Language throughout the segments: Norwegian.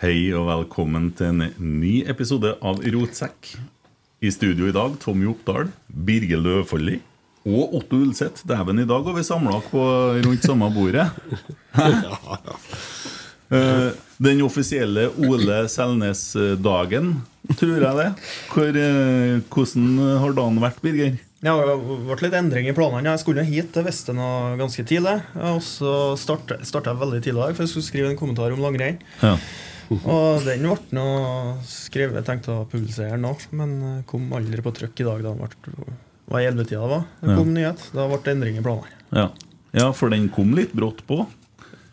Hei og velkommen til en ny episode av Rotsekk. I studio i dag Tommy Oppdal, Birge Løvfolli og Otto Ulseth. Dæven, i dag har vi samla rundt samme bordet. Eh, Den offisielle Ole Selnes-dagen, tror jeg det. Hvor, eh, hvordan har dagen vært, Birger? Ja, det ble litt endring i planene. Jeg skulle hit, jeg visste noe ganske tidlig. Og så starta jeg veldig tidlig i dag, for jeg skulle skrive en kommentar om langrenn. Ja. Og den ble nå skrevet, tenkte å publisere den nå, men eh, kom aldri på trykk i dag. Da den var i ellevetida det var. Det kom nyhet. Da ble det endring i planene. Ja. ja, for den kom litt brått på.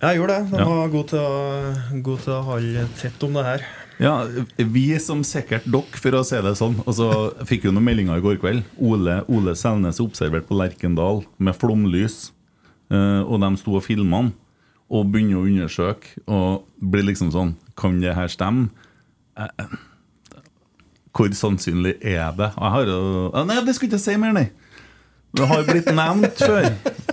Jeg gjorde det. Den Ja. var god til, å, god til å holde tett om det her. Ja, Vi som sikkert dere, for å si det sånn. Og så fikk jo noen meldinger i går kveld. Ole, Ole Selnes er observert på Lerkendal med flomlys. eh, Og de sto og filma han og begynner å undersøke. Og blir liksom sånn Kan det her stemme? Eh, Hvor sannsynlig er det? Jeg har jo Nei, det skal ikke si mer, nei. Det har blitt nevnt før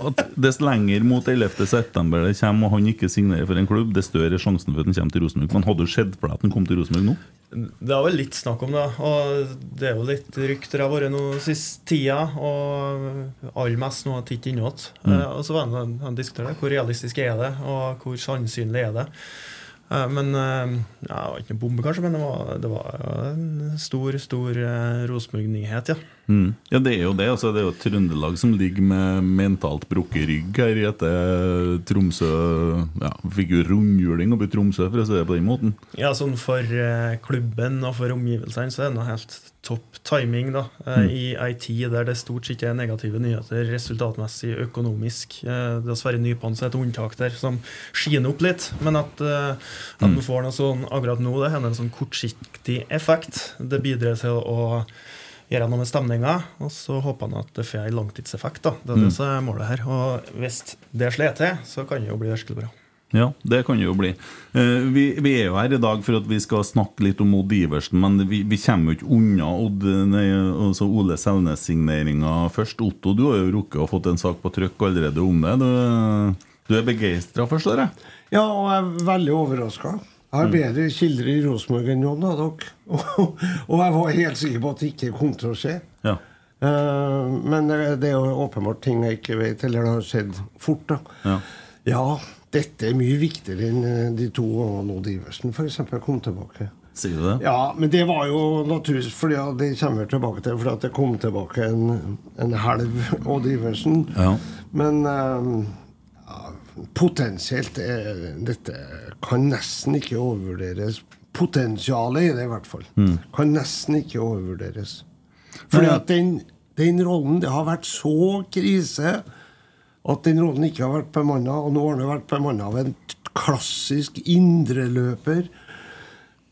at dess lenger mot 11. september det kommer, og han ikke signerer for en klubb, dess større er sjansen for at han kommer til Rosenborg. Men hadde du sett for deg at han kom til Rosenborg nå? Det har vel litt snakk om det, og det er jo litt rykter det har vært nå sist tida. Og aller mest nå har titt inn igjen. Mm. Eh, Og så var han, en diskuterte det. Hvor realistisk er det, og hvor sannsynlig er det? Eh, Men eh, ja, Det var ikke noe bombe, kanskje, men det var, det var en stor, stor eh, ja. Mm. Ja, det er jo det. Altså, det er jo Trøndelag som ligger med mentalt brukket rygg her i etter Tromsø Ja, fikk jo rundhjuling oppe i Tromsø, for å si det på den måten. Ja, sånn For klubben og for omgivelsene så er det noe helt topp timing da, eh, Mm. i ei tid der det stort sett er negative nyheter resultatmessig, økonomisk. Eh, det er Sverre Nypan som er et unntak der, som skiner opp litt. Men at, eh, at Mm. får noe sånn akkurat nå, det har en sånn kortsiktig effekt. Det bidrar til å gjøre noe med stemninga, og så håper han at det får en langtidseffekt. da. Det er Mm. det som er målet her. Og hvis det slår til, så kan det jo bli virkelig bra. Ja, det kan det jo bli. Eh, vi, vi er jo her i dag for at vi skal snakke litt om Odd Iversen, men vi, vi kommer jo ikke unna Odd, nei, altså Ole Selnes-signeringa først. Otto, du har jo rukket å fått en sak på trykk allerede om det. Du, du er begeistra, forstår jeg? Ja, og jeg er veldig overraska. Jeg har bedre kilder i Rosenborg enn noen av dere. og jeg var helt sikker på at det ikke kom til å skje. Ja. Eh, men det det er jo åpenbart ting jeg ikke vet, eller det har skjedd fort. da. Ja. Ja, dette er mye viktigere enn eh, de to gangene Odd Iversen f.eks. kom tilbake. Sier du det? Ja, men det var jo naturlig, for det kommer vi tilbake til, For at det kom tilbake en, en helv Odd Iversen. Ja. Men um, ja, potensielt er, Dette kan nesten ikke overvurderes. Potensialet i det, i hvert fall. Mm. Kan nesten ikke overvurderes. Fordi at den, den rollen Det har vært så krise at den rollen ikke har vært bemanna, og nå har den vært bemanna av en klassisk indreløper.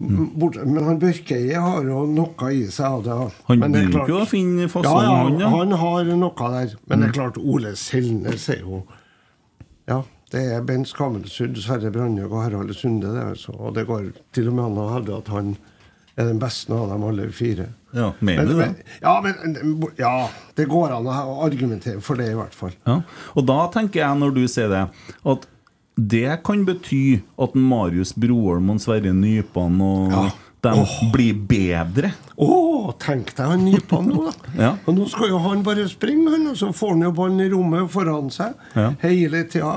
Mm. Men han Børkeie har jo noe i seg av det. Han Men det klart- jo finne fasong, ja, ja, han, ja. Mm. han har noe der. Men det er klart, Ole Selnes er jo Ja, det er Bent Skammelsrud, Sverre Brandhaug og Harald Sunde. Det, altså. Og det går til og med an å hevde at han er den beste av dem alle fire. Ja, mener du det? men, ja, men ja, det går an å argumentere for det, i hvert fall. Ja. Og da tenker jeg, når du sier det, at det kan bety at Marius Broholm og Sverre Nypan og Ja. dem blir bedre. Å, tenk deg han Nypan nå, da. Ja. Og nå skal jo han bare springe, han, og så får han jo ballen i rommet foran seg hele tida.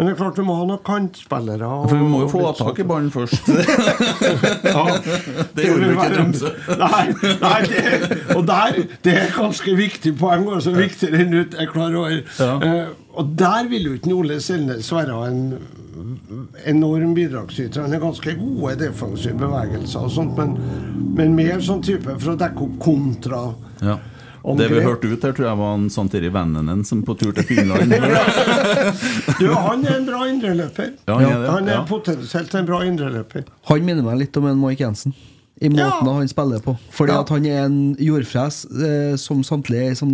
Men det er klart du må ha noen kantspillere. og- For vi må jo få tak i ballen først. Ja, Det gjorde vi ikke i Tromsø. Nei, nei det, og der, det er ganske viktig poeng, også viktigere enn ut er klar over. Ja. Uh, og der vil jo ikke Ole Selnes være en enorm bidragsyter. Han er ganske gode defensive bevegelser og sånt, men, men mer sånn type for å dekke opp kontra. Ja. Om Det vi grep. hørte ut her, tror jeg var en Santeri Vennenen som på tur til Finland. Du, han er en bra indreløper. Ja, han er Han er ja. potensielt en bra indreløper. Han minner meg litt om en Mike Jensen. I måten Ja. han spiller på. Fordi Ja. at han er en jordfres eh, som samtlige som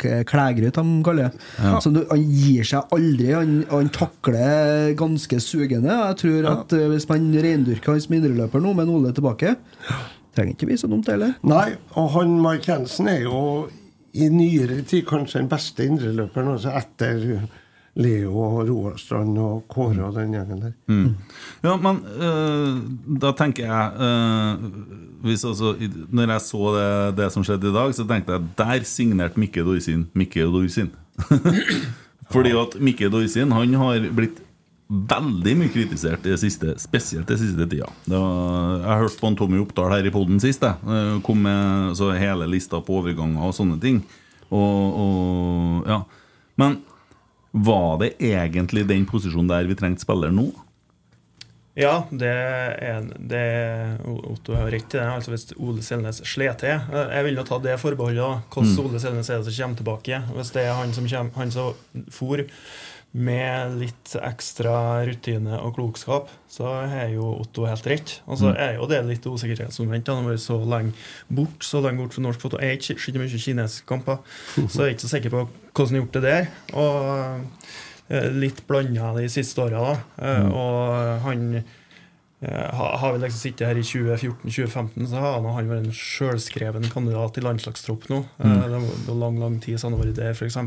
k- klægryt, de kaller det. Så han gir seg aldri. Han, han takler ganske sugende. Jeg tror at eh, hvis man reindyrker hans mindreløper indreløper nå, med Ole tilbake Trenger ikke bli så dumt heller. Nei, og han Mike Hansen er jo i nyere tid kanskje den beste indreløperen altså etter Leo og Roar Strand og Kåre og den gjengen der. Mm. Ja, men øh, da tenker jeg øh, hvis altså, Når jeg så det, det som skjedde i dag, så tenkte jeg der signerte Mikke Dorsin Mikke Dorsin. Fordi at Mikke Dorsin han har blitt veldig mye kritisert det siste, spesielt den siste tida. Var, jeg hørte på en Tommy Oppdal her i poden sist. jeg. Eh, Kom med så hele lista på overganger og sånne ting. Og, og ja Men var det egentlig den posisjonen der vi trengte spiller nå? Ja, det er, det Otto har rett i det. Altså Hvis Ole Selnes slet til eh, Jeg vil jo ta det forbeholdet. Hvordan Hvordan Ole Selnes er det som kommer tilbake? Hvis det er han som, kommer, han som for med litt ekstra rutine og klokskap, så har jo Otto helt rett. Og så er jo det litt usikkerhetsmoment. Han har vært så lenge bort så lenge bort fra norsk fotball. Jeg har ikke mye kinesiske kamper, så jeg er ikke så sikker på hvordan han har gjort det der. Og eh, litt blanda de siste åra, da. Eh, Og han ha- har vi liksom sittet her i 2014-2015, så har han, han vært en sjølskreven kandidat til landslagstropp nå. Mm. Det var lang lang tid siden han har vært der, f.eks.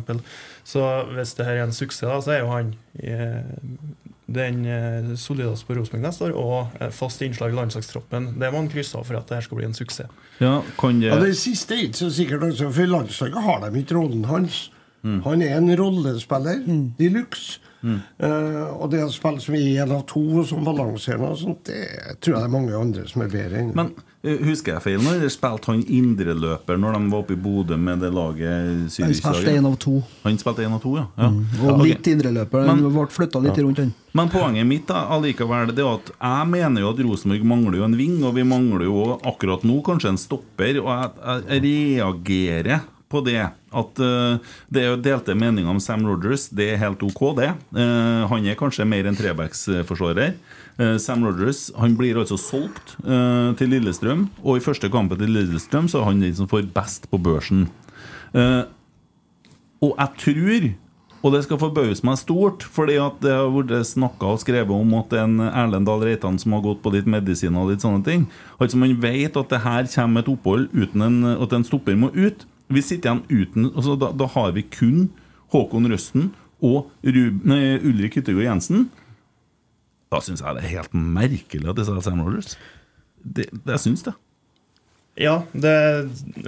Så hvis det her er en suksess, da, så er jo han eh, den eh, solideste på Rosenborg neste år, og eh, fast innslag i landslagstroppen. Det må han krysse av for at det her skal bli en suksess. Ja, kan det Ja, Det siste er ikke så sikkert, for i landslaget har de ikke rollen hans. Han er en rollespiller de luxe. Eh, og det å spille som én av to som balanserende, det tror jeg det er mange andre som er bedre enn. Men eh, husker jeg feil nå? Eller spilte han indreløper når de var oppe i Bodø med det laget Han spilte én av to. Han spilte en av to, ja. ja. Og Ok. litt indreløper. Men- Han ble flytta litt rundt, han. Men poenget mitt da, allikevel det er at jeg mener jo at Rosenborg mangler jo en ving, og vi mangler jo akkurat nå kanskje en stopper. Og jeg, jeg reagerer på det. At uh, det er jo delte meninger om Sam Rogers. Det er helt ok, det. Uh, han er kanskje mer en trebacksforsvarer. Uh, Sam Rogers han blir altså solgt til Lillestrøm, og i første kampen til Lillestrøm så er han den som får best på børsen. Og jeg tror og det skal forbause meg stort, fordi at det har vært snakka og skrevet om at en Erlend Dahl Reitan som har gått på litt medisin og litt sånne ting. Altså Man vet at det her kommer et opphold uten en, at en stopper må ut. Vi sitter igjen uten altså da, da har vi kun Håkon Røsten og Rub, nei, Ulrik Hyttegård Jensen. Da syns jeg det er helt merkelig at de sa Sam Rogers. Det, det syns det. Ja, det,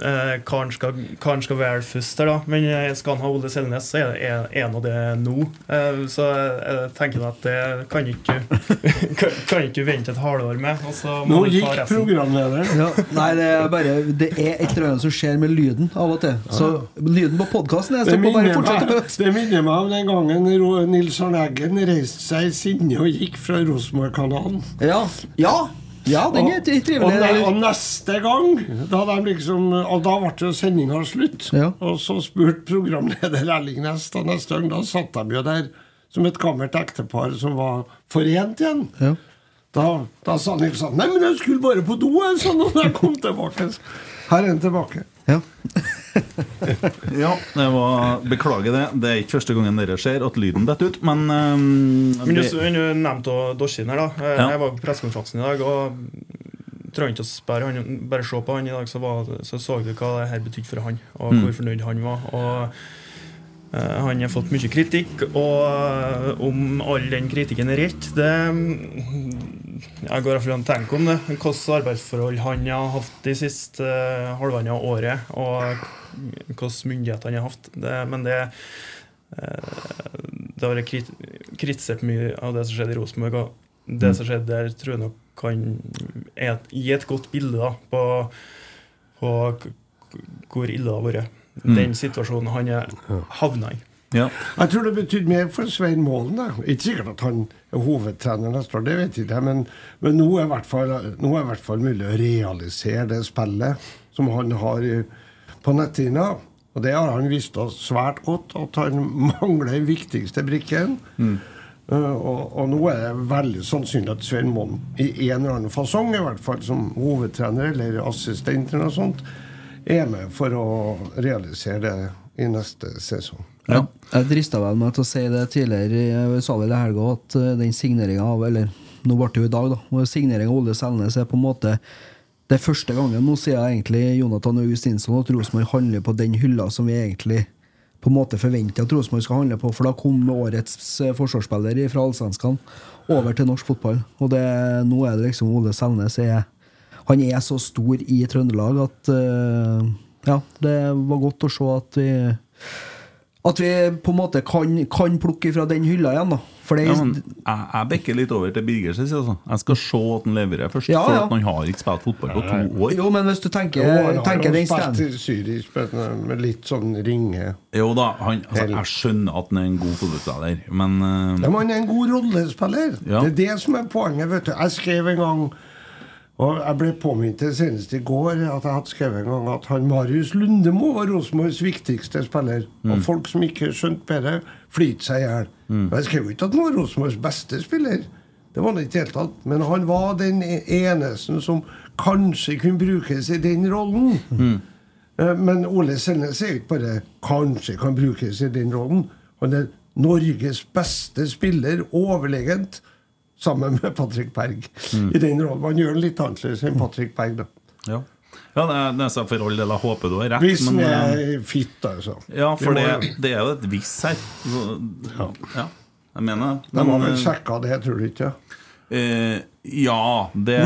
eh, karen, skal, karen skal være først her, da. Men eh, skal han ha Ole Selnes, så er det er- av nå det nå. Eh, så jeg tenker at det kan ikke kan, kan ikke vente et halvår med. Nå gikk programlederen. Ja, nei, det er bare Det er et eller annet som skjer med lyden av og til. Så lyden på podkasten er Det bare minner, fortsett meg, det minner meg om den gangen Nils Arne Eggen reiste seg i sinne og gikk fra Rosenborg-kanalen. Ja. ja. Ja, den er trivelig, Og, og, og neste gang, da, liksom, og da ble jo sendinga slutt. Ja. Og så spurte programleder Erling Næss da neste gang. Da satt de jo der som et gammelt ektepar som var forent igjen. Ja. Da, da sa Nils sånn Nei, men jeg skulle bare på do, jeg, sånn, og da jeg kom tilbake. Her er han tilbake. Ja. Ja, det var, beklage det. Det er ikke første gangen dere ser at lyden detter ut, men um, Men du, du nevnte Dorsin her, da. Jeg, Ja. jeg var på pressekonferansen i dag, og trenger ikke å spørre han, bare se på han i dag, så, var, så så du hva det her betydde for han, og Mm. hvor fornøyd han var. Og eh, han har fått mye kritikk, og eh, om all den kritikken er rett, det Jeg går iallfall an å tenke om det. Hvilke arbeidsforhold han har hatt de siste uh, halvannet året, og hvilke myndigheter han har hatt. Det, men det eh, det har vært kritisert mye av det som skjedde i Rosenborg. Og det som skjedde der, tror jeg nok kan gi et godt bilde da, på, på hvor ille det har vært. Den situasjonen han er havna i. ja. Jeg tror det betydde mer for Svein Målen. da. Ikke sikkert at han er hovedtrener neste år, det vet jeg ikke. Men, men nå, er i fall, nå er i hvert fall mulig å realisere det spillet som han har i, på netthinna. Og det har han visst oss svært godt, at han mangler den viktigste brikken. Uh, og, og nå er det veldig sannsynlig at Svein Målen i en eller annen fasong, i hvert fall som hovedtrener eller assistent eller noe sånt, er med for å realisere det i neste sesong. Ja. Jeg drista vel meg til å si det tidligere, jeg sa vel i helga, at eh, den signeringa av Eller nå ble det jo i dag, da. Signeringa av Ole Selnes er på en måte det er første gangen nå sier jeg egentlig Jonathan Augustinsson at Rosenborg handler på den hylla som vi egentlig på en måte forventer at Rosenborg skal handle på. For da kom årets eh, forsvarsspiller fra allsvenskene over til norsk fotball. Og det, nå er det liksom Ole Selnes er Han er så stor i Trøndelag at uh, Ja, det var godt å se at vi at vi på en måte kan, kan plukke fra den hylla igjen, da. For det, Ja, men jeg, jeg bekker litt over til Birgers side. Altså. Jeg skal se at han leverer først. Ja, For ja. at han har ikke spilt fotball på to år. Jo, men hvis du tenker, Jo, han tenker den med- med litt sånn ringe Jo da, han, altså, jeg skjønner at han er en god fotballspiller, men uh, Ja, men han er en god rollespiller. Ja. Det er det som er poenget. vet du Jeg skrev en gang Og jeg ble påminnet senest i går at jeg hadde skrevet en gang at han Marius Lundemo var Rosenborgs viktigste spiller. Og folk som ikke skjønte bedre, flirte seg i hjel. Og Jeg skrev jo ikke at han var Rosenborgs beste spiller. Det var han ikke i det hele tatt. Men han var den e- eneste som kanskje kunne brukes i den rollen. Mm. Men Ole Selnes er ikke bare 'kanskje kan brukes i den rollen'. Han er Norges beste spiller, overlegent, sammen med Patrick Berg. I den rollen. Han gjør den litt annerledes enn Patrick Berg, da. ja. ja, det er, for all del. Jeg håper du har rett. Hvis men, eh, er fit, altså. ja, for det, det er jo et hvis her. Så, ja, jeg mener det. De har vel eh, sjekka det, tror du ikke? Eh, ja, det,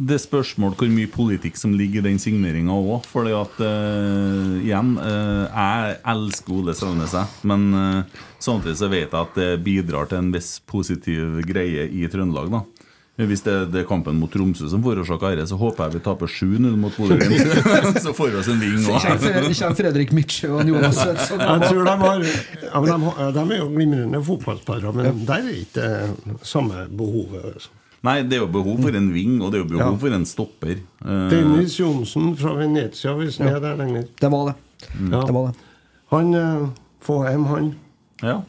det er spørsmål hvor mye politikk som ligger i den signeringa òg. For at eh, igjen, eh, jeg elsker Ole Selnes. Men eh, samtidig så vet jeg at det bidrar til en viss positiv greie i Trøndelag. da hvis det, det er kampen mot Tromsø som forårsaker dette, så håper jeg vi taper 7-0 mot Bodø-Glimt. så får vi oss en ving òg. Kommer Fredrik Mitsjø og Jonas Svensson. Jeg tror de har ja, de, har- de er jo glimrende fotballspillere, men der er ikke det samme behovet. Altså. Nei, det er jo behov for en ving, og det er jo behov Ja. for en stopper. Eh, Dennis Johnsen fra Venezia, hvis han er der lenger. Det var det. Mm. Det var det. Han eh, han. Ja.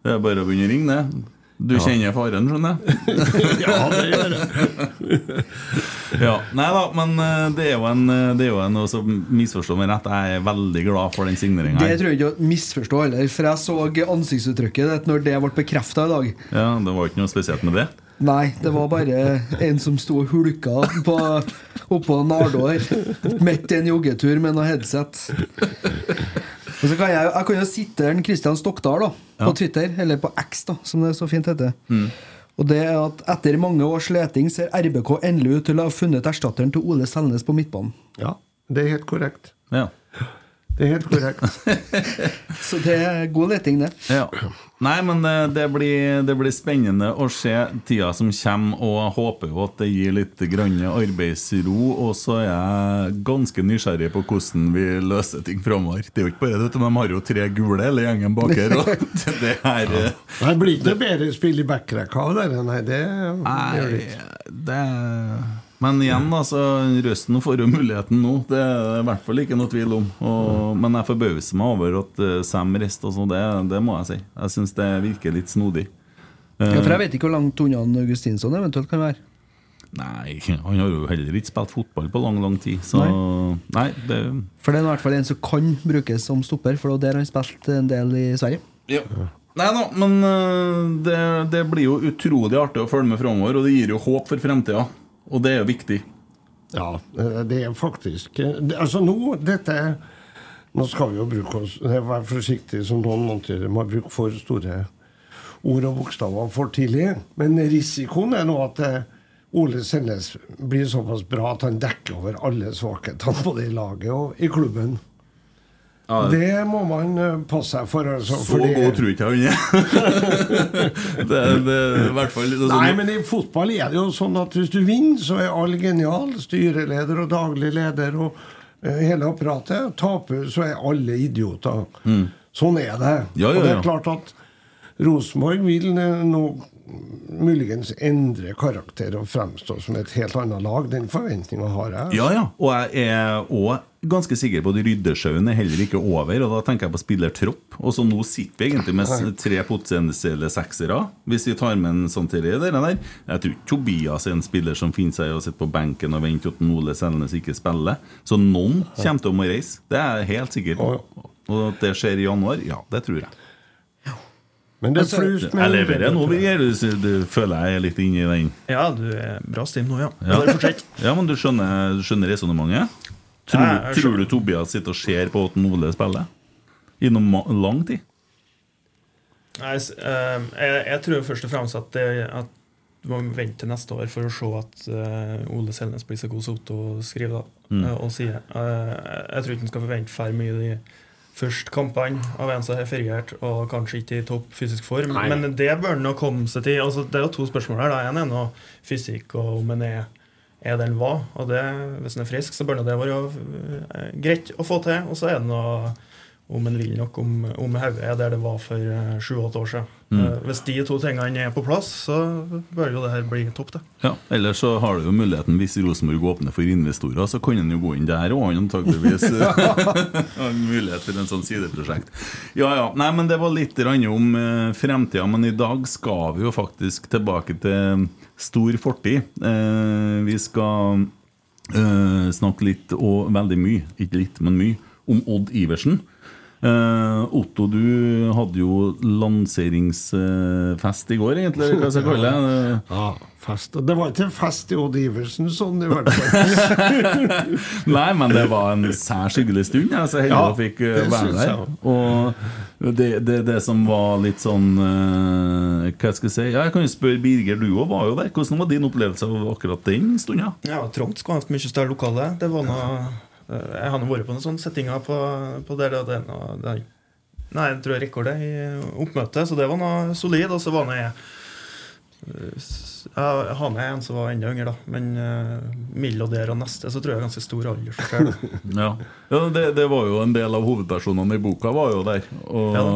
Det er bare å begynne å ringe, det. Du kjenner faren, skjønner jeg? Ja, det gjør jeg. Ja. Nei da, men eh, det er jo en, eh, det er jo en også Misforstå meg rett, jeg er veldig glad for den signeringa. Det tror jeg ikke å misforstå heller, for jeg så ansiktsuttrykket ditt når det ble bekrefta i dag. Ja, det var ikke noe spesielt med det. Nei, det var bare en som sto og hulka på, oppå Nardår midt i en joggetur med noe headset. Og så kan jeg, jeg kan jo sitte den Kristian Stokdal da, på Ja. Twitter, eller på X, da, som det så fint heter. Og det er at Etter mange års leting ser RBK endelig ut til å ha funnet erstatteren til Ole Selnes på midtbanen. Ja, det er helt korrekt. Ja. Det er helt korrekt. Så det er god leting, det. Ja. Nei, men eh, det blir, det blir spennende å se tida som kommer, og jeg håper jo at det gir litt arbeidsro. Og så er jeg ganske nysgjerrig på hvordan vi løser ting framover. Det er jo ikke bare det, de har jo tre gule, hele gjengen bak her. Og det her ja. Det blir ikke noe bedre spill i backrekka av det. Nei, det gjør det ikke. det Men igjen, altså, Røsten får jo muligheten nå. Det er det i hvert fall ikke noe tvil om. Og, men jeg forbauser meg over at eh, Sam rister og sånn, det, det må jeg si. Jeg syns det virker litt snodig. Eh, Ja, for jeg vet ikke hvor langt unna Augustinsson eventuelt kan være. Nei, han har jo heller ikke spilt fotball på lang, lang tid. Så nei, det For det er i hvert fall en som kan brukes som stopper, for det er der han spilte en del i Sverige. ja. Nei da, men øh, det, det blir jo utrolig artig å følge med framover, og det gir jo håp for fremtida. Og det er jo viktig. Ja, eh, det er faktisk eh, Altså nå, dette Nå skal vi jo bruke oss det er Være forsiktig som noen antyder, med å bruke for store ord og bokstaver for tidlig. Men risikoen er nå at eh, Ole Selnes blir såpass bra at han dekker over alle svakhetene både i laget og i klubben. Ja, Det må man eh, passe seg for. Altså, så fordi- god tror ikke jeg har er. det, det i hvert fall Nei, men i fotball er det jo sånn at hvis du vinner, så er alle genial. Styreleder og daglig leder og uh, hele apparatet. Taper, så er alle idioter. Sånn er det. Mm. Ja, ja, Og det er klart at Rosenborg vil eh, nå muligens endre karakter og fremstå som et helt annet lag. Den forventninga har jeg. Ja, ja. Og jeg er òg ganske sikker på at ryddesjauen er heller ikke over. Og da tenker jeg på spillertropp. Og så nå sitter vi egentlig med tre potensielle seksere, hvis vi tar med en sånn det der. Jeg tror ikke Tobias er en spiller som finner seg i å sitte på benken og vente at Ole Selnes ikke spiller. Så noen kommer til å må reise. Det er jeg helt sikker på. Og at det skjer i januar, ja, det tror jeg. Men det er flust med Jeg leverer nå, Birger. Du, du føler jeg er litt inni den. Ja, du er bra stim nå, ja. Ja. Ja, men du skjønner, du skjønner resonnementet? Tror, Ja, tror du Tobias sitter og ser på at Ole spiller? I noe lang tid? Nei, s- eh, jeg, jeg tror først og fremst at, det, at du må vente til neste år for å se at uh, Ole Selnes blir så god som Otto skriver da, Mm. eh, og sier. Uh, jeg tror ikke han skal forvente for mye de første kampene av en som har feriert og kanskje ikke i topp fysisk form. Nei. Men det bør han komme seg til. Altså, det er jo to spørsmål her. da. En er nå fysikk, og om han er, er den hva. Og det, hvis den er frisk, så bør det være eh, greit å få til. Og så er det noe om en vil nok om, om hodet er der det var for eh, sju-åtte år siden. Mm. Eh, hvis de to tingene er på plass, så bør jo det her bli topp, det. Ja, Ellers så har du jo muligheten, hvis Rosenborg åpner for investorer, så kan en jo gå inn der òg, antakeligvis mulighet for en sånn sideprosjekt. Ja ja. Nei, men det var litt om eh, fremtida, men i dag skal vi jo faktisk tilbake til stor fortid. Vi skal snakke litt og veldig mye, ikke litt, men mye, om Odd Iversen. Eh, Otto, du hadde jo lanseringsfest i går, egentlig. Hva skal jeg kalle det? Ja, fest. Det var ikke fest i Odd Iversen sånn, i hvert fall. Nei, men det var en særs hyggelig stund. Jeg så heldig Ja, å fikk eh, det være der. Og det, det, det som var litt sånn eh, Hva skal jeg si Ja, Jeg kan jo spørre Birger, du òg var jo der. Hvordan var din opplevelse av akkurat den stunda? Ja, Trangt skulle hatt mye større lokale. Det var noe Jeg har vært på noen sånne settinger på, på der og det noe det Nei, jeg tror jeg rekordet i oppmøtet, så det var noe solid. Og så var nå jeg eh, Jeg har med en som var enda yngre, da. Men uh, mellom og der og neste, så tror jeg er ganske stor aldersforskjell. Ja, ja det, det var jo en del av hovedpersonene i boka var jo der. Og, Ja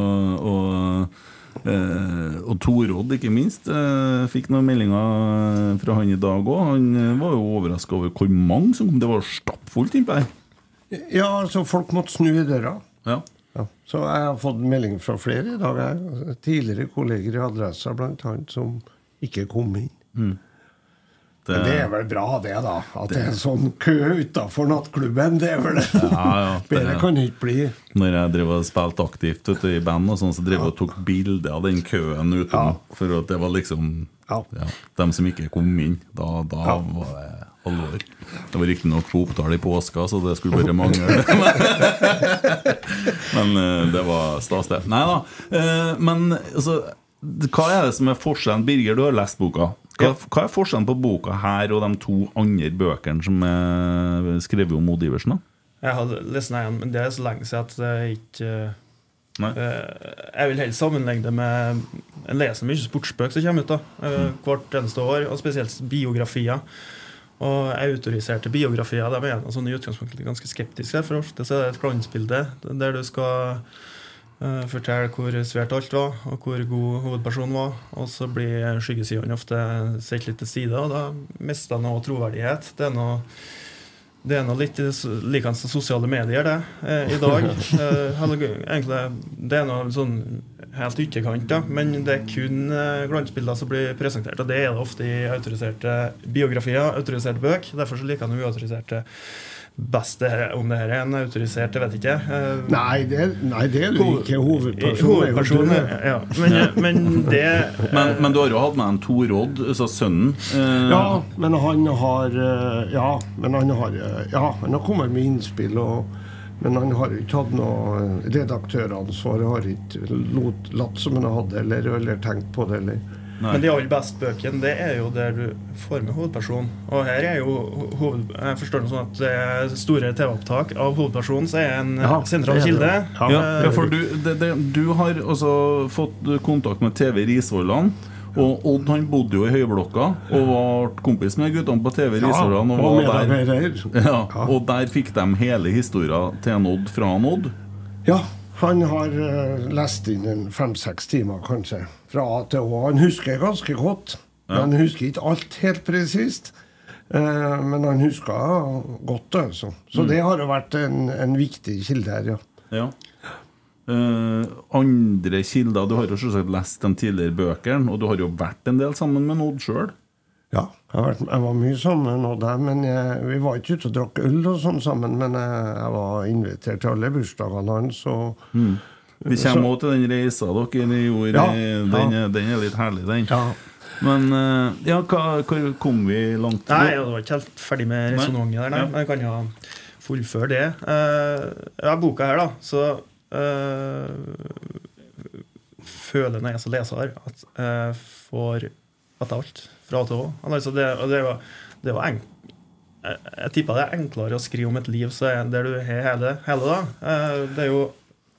og, eh, og Torodd, ikke minst, eh, fikk noen meldinger fra han i dag òg. Han eh, var jo overraska over hvor mange som kom. Det var stappfullt innpå der. Ja, altså, folk måtte snu i døra. Ja. Ja. Så jeg har fått melding fra flere i dag. Jeg. Tidligere kolleger i Adressa annet, som ikke kom inn. Det, Men det er vel bra, det, da. At det er sånn kø utafor nattklubben. Det er vel det. Ja, ja, det- Bedre kan det ikke bli. Når jeg drev og spilte aktivt ute i band, og sånn, så drev jeg og tok bilde av den køen. Ja. For at det var liksom Ja. ja, Dem som ikke kom inn. Da, da Ja. var det alvor. Det var riktignok på opptale i påska, så det skulle bare mangle. men eh, det var stas, det. Nei da. Eh, Men altså, hva er det som er forskjellen? Birger, du har lest boka. Hva, hva er forskjellen på boka her og de to andre bøkene som er skrevet om Odd Iversen? da? Jeg har lest den igjen, men det er så lenge siden at jeg ikke Nei. eh, Jeg vil helst sammenlegge det med Jeg leser mye sportsbøker som kommer ut da eh, hvert eneste år, og spesielt biografier. Og autoriserte biografier de er sånn i utgangspunktet ganske skeptiske, for ofte så er det et glansbilde der du skal uh, fortelle hvor svært alt var, og hvor god hovedpersonen var. Og så blir skyggesidene ofte sett litt til side, og da mister noe troverdighet. Det er noe det er noe litt likende sosiale medier, det, eh, i dag. Eh, egentlig, det er noe sånn helt ytterkant, da. Men det er kun eh, glansbilder som blir presentert, og det er det ofte i autoriserte biografier, autoriserte bøk. Derfor så liker han uautoriserte best. Om det her er en autorisert, det vet jeg ikke. Eh, Nei, det, nei, det er jo ikke hovedpersonen. Det er ja. Men, men det Men, men du har jo hatt med en Torodd, altså sønnen. eh, Ja, men han har Ja, men han har Ja, han har kommet med innspill, og, men han har jo ikke hatt noe redaktøransvar redaktøransvar. Har ikke latt som han hadde, eller, eller tenkt på det, eller Men de aller beste bøkene, det er jo der du får med hovedpersonen. Og her er jo ho- hoved... Jeg forstår det sånn at det er store TV-opptak av hovedpersonen, så er en Ja, sentral er det. kilde. Ja. Ja, ja, for du, det, det, du har altså fått kontakt med TV Risvollan. Og Odd han bodde jo i Høyblokka og var kompis med guttene på TV Ja, og og, var der, ja, og der fikk de hele historia til en Odd fra en Odd. Ja, han har uh, lest inn en fem-seks timer, kanskje. Fra A til Å. Han husker ganske godt. Ja. Han husker ikke alt helt presist. Uh, men han husker godt, altså. Så det har jo vært en, en viktig kilde her, ja. Ja. Eh, andre kilder Du har jo selvsagt lest de tidligere bøkene, og du har jo vært en del sammen med Odd sjøl. Ja, jeg, vært, jeg var mye sammen med Odd, men jeg, vi var ikke ute og drakk øl og sånn sammen. Men jeg, jeg var invitert til alle bursdagene hans. Og, Vi kommer også til den reisa dere gjorde. Ja, Den, ja. den er litt herlig, den. ja. Men uh, ja, hva, hvor kom vi langt? Nei, jeg var ikke helt ferdig med resonnementet der, nei. Ja. Men jeg kan jo fullføre det. Uh, ja, boka her, da, så eh, føler når jeg som leser at jeg får at alt fra A til Å. Altså det, det var, det var enk, jeg, jeg tipper det er enklere å skrive om et liv så er, der du har hele, hele da. Eh, det er jo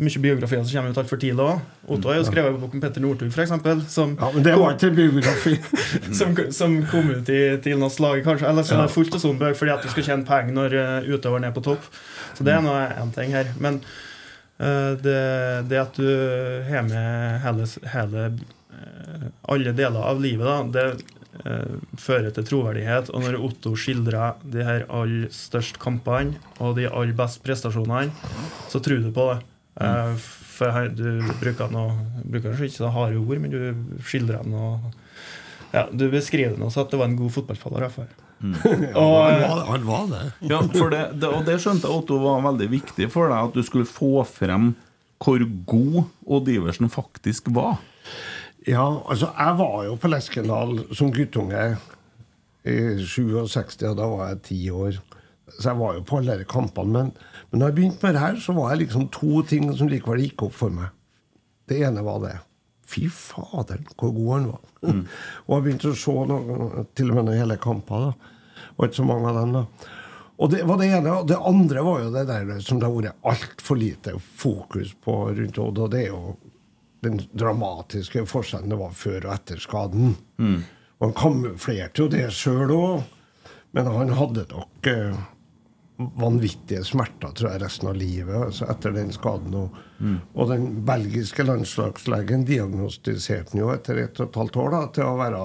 mye biografier som kommer ut altfor tidlig òg. Otto har jo skrevet en bok om Petter Northug, f.eks. Som, ja, men det var ikke biografi. som, som kom ut i Tidenes lag, kanskje. Eller som Ja. er fullt av sånne bøker fordi at du skal tjene penger når utøveren er på topp. Så det er nå én ting her. Men eh, det, det at du har med hele, hele eh, alle deler av livet, da, det eh, fører til troverdighet. Og når Otto skildrer de her aller største kampene og de aller beste prestasjonene, så tror du på det. Eh, for her, du bruker noe bruker ikke så harde ord, men du skildrer noe ja, Du beskriver så at det var en god fotballspiller. Mm. Og, Han var, han var det. Ja, for det, det, og det skjønte jeg Otto var veldig viktig for deg, at du skulle få frem hvor god Odd Iversen faktisk var. Ja, altså, jeg var jo på Leskendal som guttunge i 67, og da var jeg ti år. Så jeg var jo på alle de kampene. Men, men da jeg begynte med det her, så var det liksom to ting som likevel gikk opp for meg. Det ene var det. Fy faderen, hvor god han var. og jeg begynte å se noe, til og med noen hele kamper. da. Og ikke så mange av dem, da. Og det var det ene. Og det andre var jo det der som det har vært altfor lite fokus på rundt Odd, og det er jo den dramatiske forskjellen det var før og etter skaden. Og han kamuflerte jo det sjøl òg, men han hadde nok eh, vanvittige smerter tror jeg, resten av livet altså etter den skaden. Og, og den belgiske landslagslegen diagnostiserte den jo etter ett og et halvt år da, til å være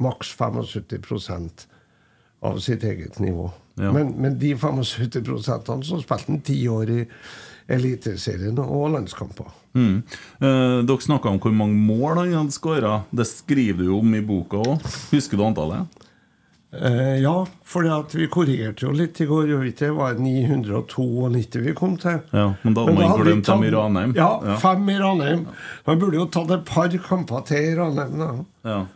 maks 75% av sitt eget nivå. Ja. Men, men de 75 så spilte han ti år i Eliteserien og landskamper. Mm. Eh, dere snakka om hvor mange mål han hadde skåra. Det skriver du om i boka òg. Husker du antallet? Eh, ja, for vi korrigerte jo litt i går. Jo ikke? Det var 992 vi kom til. Ja, men da hadde Men man glemt dem i Ranheim. Ja, Ja. fem i Ranheim. Man burde jo tatt et par kamper til i Ranheim. da. Ja.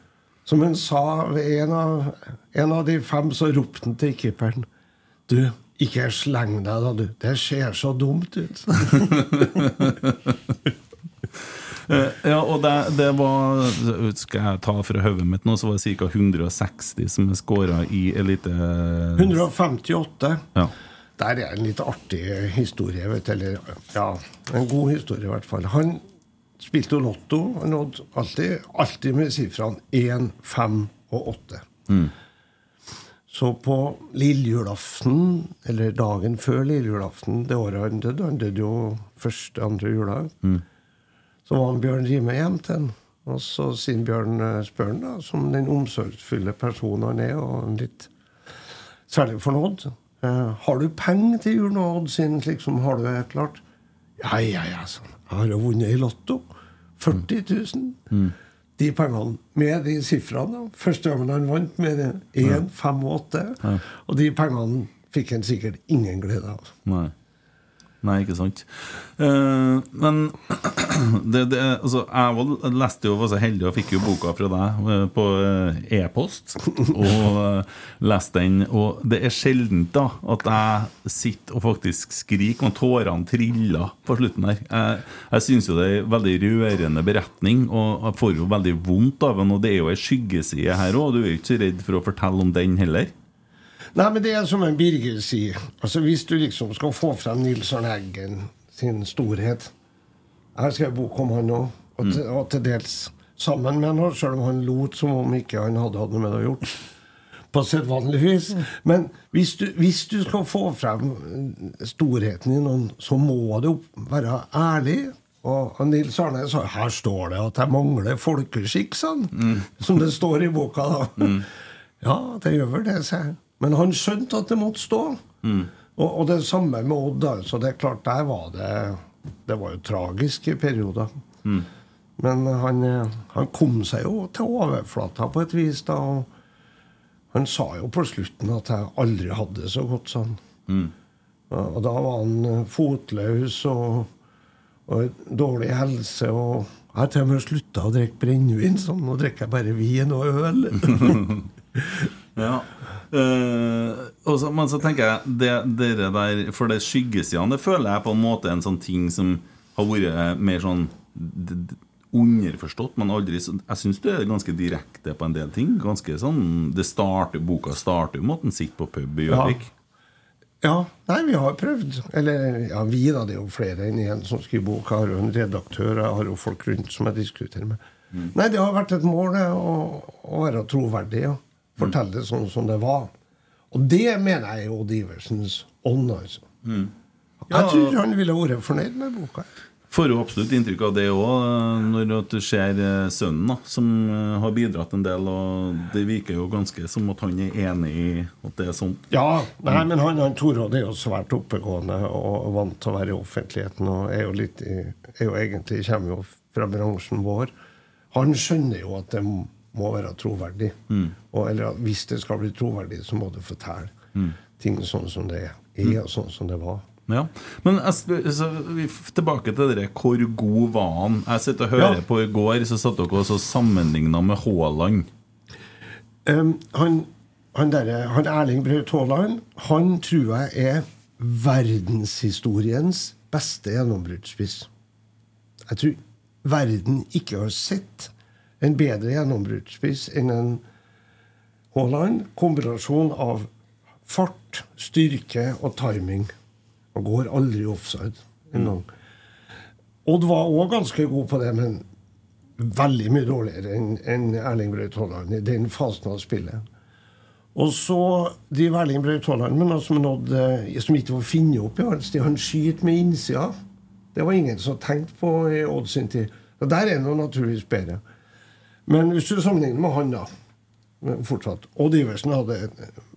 Som han sa en av, en av de fem, så ropte han til keeperen Du, ikke sleng deg, da, du. Det ser så dumt ut. Eh, ja, og det, det var Skal jeg ta fra hodet mitt nå, så var det ca. 160 som er skåra i elite... 158. Ja. Der er en litt artig historie. Vet eller ja, en god historie i hvert fall. Han spilte jo Lotto. og nådde alltid, alltid med sifrene 1, 5 og 8. Så på lillejulaften, eller dagen før lillejulaften, det året han døde Han døde jo første, andre jula. Så var han Bjørn Rime hjem til han. Og så sier Bjørn eh, spør han, da, som den omsorgsfulle personen han er, og litt særlig fornøyd eh, Har du penger til jul nå, Odd, siden liksom, har du det klart? Ja, ja, ja, sånn. Jeg har jo vunnet i Lotto. 40 000. De pengene med de sifrene. Første gangen han vant med det 1, 5 og 8. Og de pengene fikk han sikkert ingen glede av. Nei. Nei, ikke sant. Uh, men det, det, altså, jeg var, leste jo, var så heldig og fikk jo boka fra deg eh, på uh, e-post. Og leste den. Og det er sjelden da at jeg sitter og faktisk skriker, og tårene triller på slutten her. Jeg, jeg syns jo det er en veldig rørende beretning, og jeg får jo veldig vondt av den. Og det er jo ei skyggeside her òg, du er jo ikke så redd for å fortelle om den heller? Nei, men det er som en Birger sier. Altså, Hvis du liksom skal få frem Nils Arne Eggen sin storhet Jeg har skrevet bok om han òg, og, til- og til dels sammen med han, selv om han lot som om ikke han hadde hatt noe med det å gjøre. På sedvanlig vis. Men hvis du, hvis du skal få frem storheten i noen, så må du være ærlig. Og Nils Arne sa her står det at jeg mangler folkeskikk, sånn. Som det står i boka. da. Ja, det gjør vel det, sa jeg. Men han skjønte at det måtte stå. Og, og det samme med Odd. altså Så det er klart, der var det Det var jo tragiske perioder. Men han, han kom seg jo til overflata på et vis, da. Og han sa jo på slutten at jeg aldri hadde det så godt, sånn'. Mm. Og, og da var han eh, fotløs og, og dårlig helse. og jeg har til og med slutta å drikke brennevin. Sånn. Nå drikker jeg bare vin og øl. Ja. Eh, og så, men så tenker jeg det, dere der, For det skyggesidene det føler jeg på en måte en sånn ting som har vært mer sånn underforstått, men aldri Jeg syns du er ganske direkte på en del ting. Ganske sånn Det starter, Boka starter jo med at en sitter på pub i Gjøvik. Ja, nei, vi har prøvd. Eller ja, vi, da. Det er jo flere enn én som skriver bok. Jeg har jo en redaktør, jeg har jo folk rundt som jeg diskuterer med. Nei, det har vært et mål å, å være troverdig. ja. Fortelle det sånn som det var. Og det mener jeg er Odd Iversens ånd, altså. Jeg tror han ville vært fornøyd med boka. Får jo absolutt inntrykk av det òg, når du ser eh, sønnen, da, som eh, har bidratt en del. Og det virker jo ganske som at han er enig i at det er sånn. Ja, nei, men han, han Torodd er jo svært oppegående og vant til å være i offentligheten. Og er jo, litt i, er jo egentlig kommer jo fra bransjen vår. Han skjønner jo at det må være troverdig. Og, eller hvis det skal bli troverdig, så må du fortelle ting sånn som det er, og sånn som det var. Ja, Men jeg så tilbake til dere Hvor god var han? Jeg sitter og hører Ja. på i går, så satt dere også sammenligna med Haaland. Um, han, han, der, han Erling Braut Haaland Han tror jeg er verdenshistoriens beste gjennombruddsspiss. Jeg tror verden ikke har sett en bedre gjennombruddsspiss enn en Haaland. Kombinasjon av fart, styrke og timing. Han går aldri offside engang. Mm. Odd var òg ganske god på det, men veldig mye dårligere enn Erling Braut Haaland i den fasen av spillet. Og så driver Erling Braut Haaland som, som ikke var funnet opp i hans tid. Han skyter med innsida. Det var ingen som tenkte på i Odd sin tid. Og der er han naturligvis bedre. Men hvis du sammenligner med han, da fortsatt, Odd Iversen hadde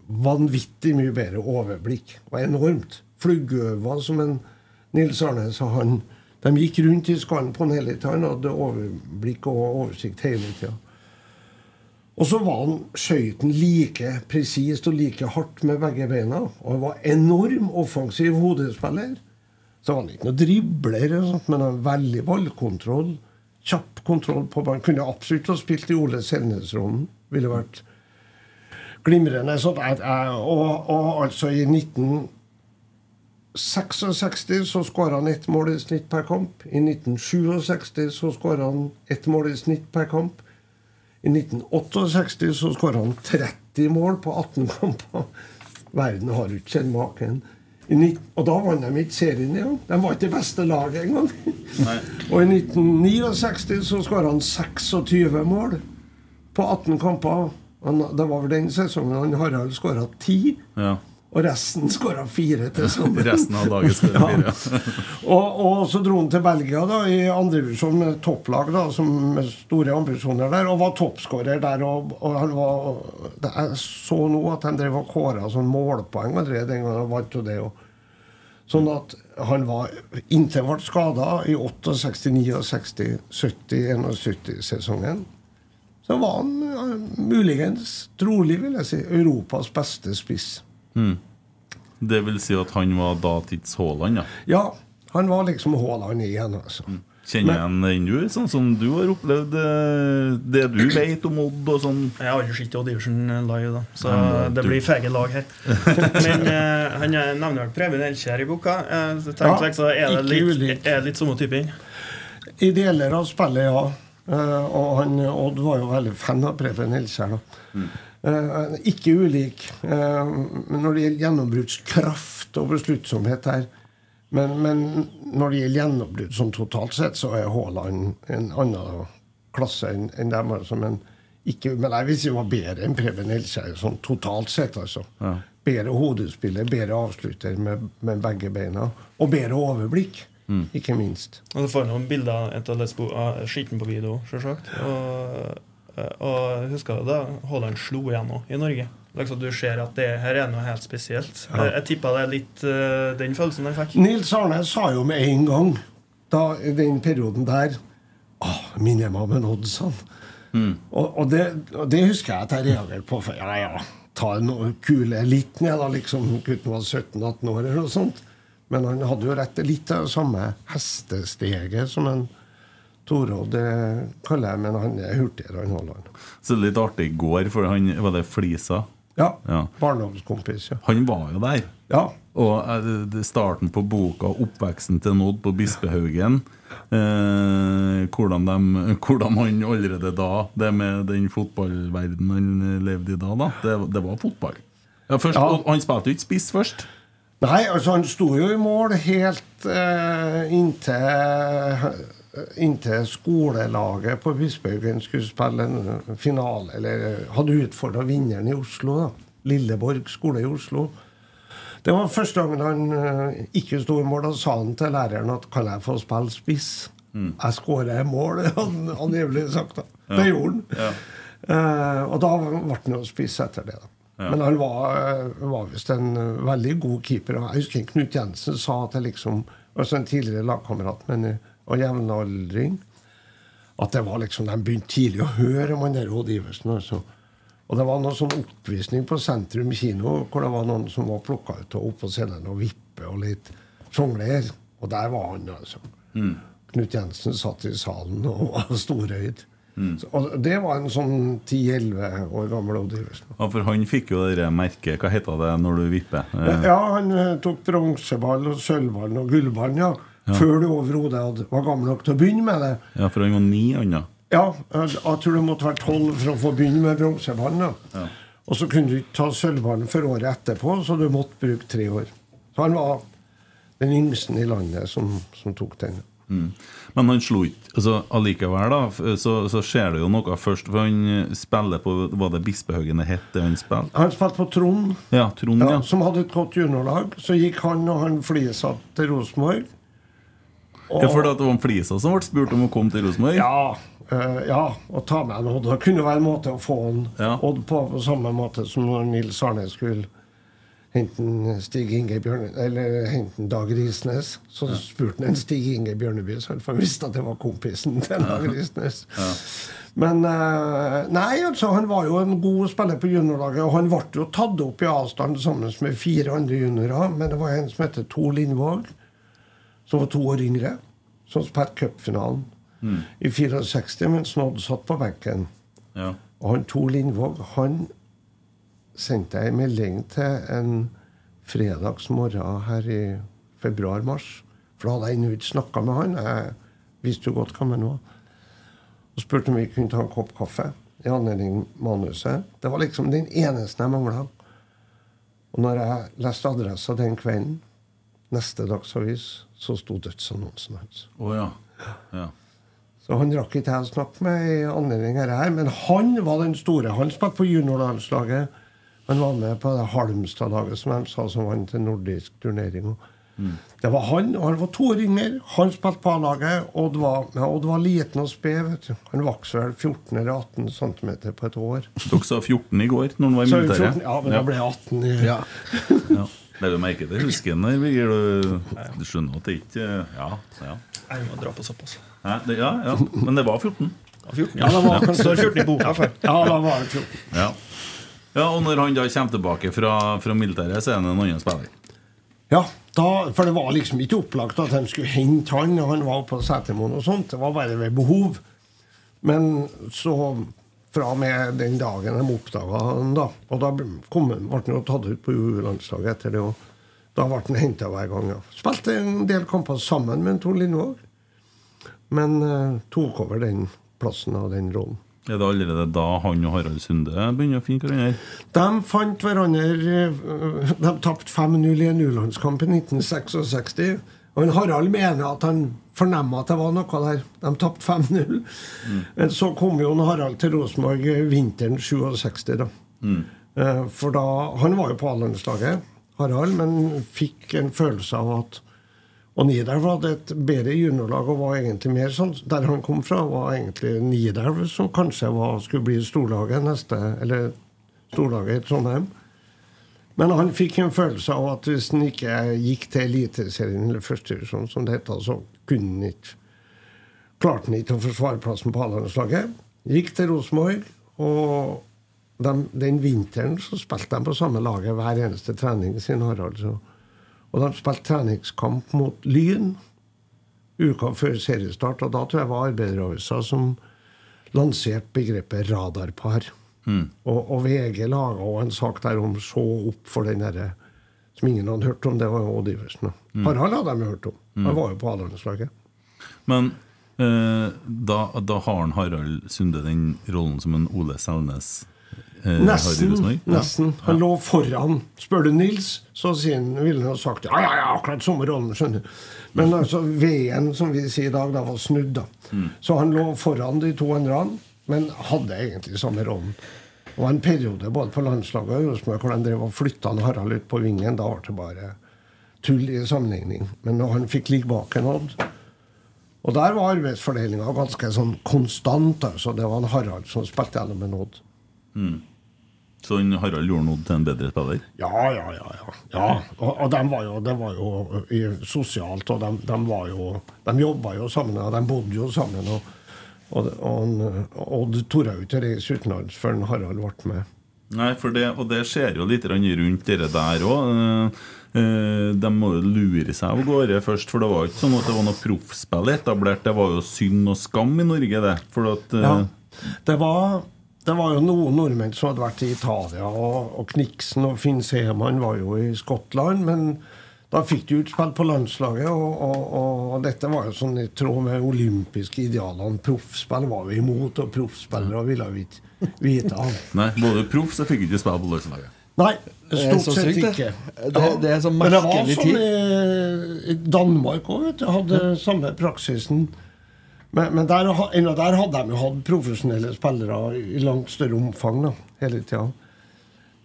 vanvittig mye bedre overblikk. Og enormt. Fluggøva som en Nils Arne sa han De gikk rundt i skallen på han hele tida. Han hadde overblikk og oversikt hele tida. Og så var han skøyten like presist og like hardt med begge beina. Og han var enorm offensiv hodespiller. Så var han ikke noe dribler, men han veldig ballkontroll. Kjapp kontroll på banen. Kunne absolutt ha spilt i Ole Selnes-rollen. Ville vært glimrende. Sånn og, og altså i 1966 så skåra han ett mål i snitt per kamp. I 1967 så skåra han ett mål i snitt per kamp. I 1968 så skåra han 30 mål på 18 kamper. Verden har jo ikke sett maken. Og da vant de ikke serien igjen. De var ikke det beste laget engang. Og i 1969 så skåra han 26 mål på 18 kamper. Han, det var vel den sesongen han Harald skåra 10, Ja. Og resten skåra fire til sammen. Resten av laget skåra fire, ja. og, og så dro han til Belgia da i andredivisjon med topplag da, som, med store ambisjoner der, og var toppskårer der. Og, og han var, Jeg så nå at han drev og kåra sånn målpoeng allerede den gangen han vant det. Og, sånn at han var inntil han ble skada i 68, 69, 70, 71-sesongen. Så var han eh, muligens, trolig vil jeg si, Europas beste spiss. Mm. Det vil si at han var datids Haaland, ja. Ja, han var liksom Haaland igjen, altså. Kjenner igjen den du, sånn som du har opplevd eh, det du vet om Odd og sånn? Jeg har aldri sett Odd Iversen live, da, så Ja, det du- blir feige lag her. Men uh, han er- nevner vel Preben Elkjær i boka. Uh, tenkte, Ja, liksom, er det ikke litt, ulik. er det litt samme typen? I deler av spillet, ja. Uh, og han, Odd var jo veldig fan av Preben Elkjær. da. Eh, ikke ulik. eh, men når det gjelder gjennombruddskraft og besluttsomhet her men, men når det gjelder gjennombrudd sånn totalt sett, så er Haaland en annen klasse enn enn dem. Altså, men, ikke, men jeg vil si var bedre enn Preben Elskjær sånn totalt sett. altså. Ja. Bedre hodespiller, bedre avslutter med, med begge beina. Og bedre overblikk, ikke minst. Og Du får noen bilder etter å bo- av skitten på video, sjølsagt. Og, eh, og jeg husker da Haaland slo igjennom i Norge. Liksom Du ser at det her er noe helt spesielt. Ja. Jeg, jeg tippa det er litt eh, den følelsen jeg fikk. Nils Arne sa jo med en gang, da, i den perioden der Åh, minner meg om en Oddsson. Mm. Og, og, det, og det husker jeg at jeg reagerte på. For ja, ja, ta en kule litt ned, da, liksom. Gutten var 17-18 år eller noe sånt. Men han hadde jo rett til litt av det samme hestesteget som en Torodd det kaller jeg, men han er hurtigere enn Haaland. Så det litt artig i går, for han var det Flisa. Ja. Ja. Barndomskompis, ja. Han var jo der. Ja. Og eh, starten på boka 'Oppveksten til Nod på Bispehaugen' eh, hvordan, de, hvordan han allerede da, det med den fotballverdenen han levde i da, da det, det var fotball. Ja, først. Han spilte jo ikke spiss først. Nei, altså han sto jo i mål helt eh, inntil Inntil skolelaget på Bispehaugen skulle spille en finale, eller hadde utfordra vinneren i Oslo. da Lilleborg skole i Oslo. Det var første gangen han eh, ikke sto i mål. Da sa han til læreren at 'kan jeg få spille spiss'? Jeg skårer mål, han angivelig sagt. da Det gjorde han. Ja. Uh, og da ble han jo spiss etter det. da Ja. Men han var, eh, var visst en eh, veldig god keeper. Jeg husker Knut Jensen sa til liksom, altså en tidligere lagkamerat men, eh, og jevnaldring at det var liksom, de begynte tidlig å høre om han der Odd Iversen. Altså. Og det var noe sånn oppvisning på Sentrum kino hvor det var noen som var plukka ut og opp på scenen og vippe og litt sjongler. Og der var han, altså. Knut Jensen satt i salen og var storøyd. Så, og det var en sånn 10-11 år gammel Odd Iversen. Ja, For han fikk jo det merket. Hva heter det når du vipper? Ja, han eh, tok bronseball og sølvball og gullball, ja. Ja. Før du overhodet var gammel nok til å begynne med det. Ja, for han var ni, han da. Ja, jeg, tror du måtte være tolv for å få begynne med bronseballen. Ja. Og så kunne du ikke ta sølvballen for året etterpå, så du måtte bruke tre år. Så han var den yngste i landet som, som tok den. Mm. Men han slo ikke altså, Allikevel, da, så, så skjer det jo noe først. For han spiller på Var det Bispehaugen det het, han spilte? Han spilte på Trond, Ja, Trond, ja, ja. som hadde et godt juniorlag. Så gikk han og han Flisa til Rosenborg. Og- Ja, for det var Flisa som ble spurt om å komme til Rosenborg? Ja, uh, ja, å ta med en Odd. Det kunne være en måte å få en Ja. Odd på, på samme måte som når Nils Arne skulle hente en Stig Inge Bjørne, eller hente en Dag Risnes. Så spurte han en Stig Inge Bjørneby, så han visste at det var kompisen til Dag Risnes. Men uh, Nei, altså, han var jo en god spiller på juniorlaget, og han ble jo tatt opp i avstand sammen med fire andre juniorer. Men det var en som heter Tor Lindvåg, som var to år yngre, som spilte cupfinalen i 64, mens Nodd satt på benken. Ja. Og han Tor Lindvåg han sendte jeg en melding til en fredagsmorgen her i februar-mars. For da hadde jeg ennå ikke snakka med han. Jeg visste jo godt hvem han var. Og spurte om vi kunne ta en kopp kaffe i anledning manuset. Det var liksom den eneste jeg mangla. Og når jeg leste adressa den kvelden, neste Dagsavis så sto dødsannonsen hans. Oh, ja. ja. Så han rakk ikke jeg å snakke med i anledning her, men han var den store. Han spilte på juniorlandslaget. Han var med på det Halmstad-laget som de sa som vant en nordisk turnering. Det var han, og han var to år yngre. Han spilte på A-laget. Odd var, ja, Odd var liten og sped. vet du. Han vokste vel 14 eller 18 cm på et år. Dere sa 14 i går, når han var i Så militæret. ja, men da ble jeg 18 i Ja. Ja. Det du merker det, husker jeg når Birger. Du, du skjønner at det ikke Ja. ja. Jeg må dra på såpass. Ja, det, ja, ja. Men det var 14. Ja, 14, Ja, det var kanskje Står 14 i boka. Ja, da var det 14. Ja. ja, Og når han da kommer tilbake fra, fra militæret, så er han en annen spiller. Ja, da, for det var liksom ikke opplagt at de skulle hente han når han var på Setermoen og sånt. Det var bare ved behov. Men så fra og med den dagen de oppdaga han, da Og da kom ble han jo tatt ut på U-landslaget etter det. Og da ble han henta hver gang. ja. Spilte en del kamper sammen med Tor Lindvåg. Men uh, tok over den plassen av den rollen. Er det allerede da han og Harald Sunde begynner å finne hverandre? De fant hverandre øh, De tapte 5-0 i en U-landskamp i 1966. Og Harald mener at han fornemma at det var noe der. De tapte 5-0. Mm. Så kom jo Harald til Rosenborg vinteren 67. da. Mm. For da Han var jo på A-landslaget, Harald, men fikk en følelse av at og Nidelv hadde et bedre juniorlag og var egentlig mer sånn Der han kom fra, var egentlig Nidelv som kanskje var, skulle bli storlaget neste Eller storlaget i Trondheim. Men han fikk en følelse av at hvis han ikke gikk til Eliteserien eller førstedivisjon, som det heter, så kunne ikke Klarte han ikke å forsvare plassen på A-landslaget. Gikk til Rosenborg, og dem- den vinteren så spilte de på samme laget hver eneste trening, sin Harald. Så. Og de spilte treningskamp mot Lyn uka før seriestart. Og da tror jeg var Arbeideravisa som lanserte begrepet radarpar. Og, og VG laga en sak der om så opp for den derre som ingen hadde hørt om. Det var Odd Iversen. Mm. Harald hadde de hørt om. Han var jo på A-landslaget. Men eh, da, da har han Harald Sunde den rollen som en Ole Selnes eh, Nesten. Rosenborg? Ja. nesten. Han lå foran. Spør du Nils, så han, ville han ha sagt ja, ja, ja, akkurat samme rollen. skjønner du. Men altså, veden, som vi sier i dag, da var snudd. da. Så han lå foran de to andre, men hadde egentlig samme rollen. Det var en periode både på landslaget og Rosenborg hvor de drev og flytta Harald ut på vingen. Da ble det bare tull i sammenligning. Men han fikk ligge bak en Odd Og der var arbeidsfordelinga ganske sånn konstant. altså Det var en Harald som spilte gjennom en Odd. Så en Harald gjorde noe til en bedre spiller? Ja, ja, ja. ja. ja. Og, og de var jo, det var jo i, sosialt, og de, de var jo De jobba jo sammen, og de bodde jo sammen. Og, og, Odd torde jo ikke reise utenlands før Harald ble med. Nei, for det, og det skjer jo litt rundt dere der òg. De må jo lure seg av gårde først, for det var jo ikke sånn at det var noe proffspill etablert. Det var jo synd og skam i Norge, det. For at eh, Ja. Det var, det var jo noen nordmenn som hadde vært i Italia, og, og Kniksen og Finn Seemann var jo i Skottland. Men da fikk de utspill på landslaget, og, og, og dette var jo sånn i tråd med olympiske idealene. Proffspill var vi imot, og proffspillere ville vi ikke vite av. Nei, både proff så fikk ikke spille på landslaget. Nei, stort sett sykt, ikke. Det- det er så merkelig tid. Men det var sånn i, Danmark òg, vet du. Hadde samme praksisen. Men, men der, ennå der hadde de jo hatt profesjonelle spillere i langt større omfang da, hele tida.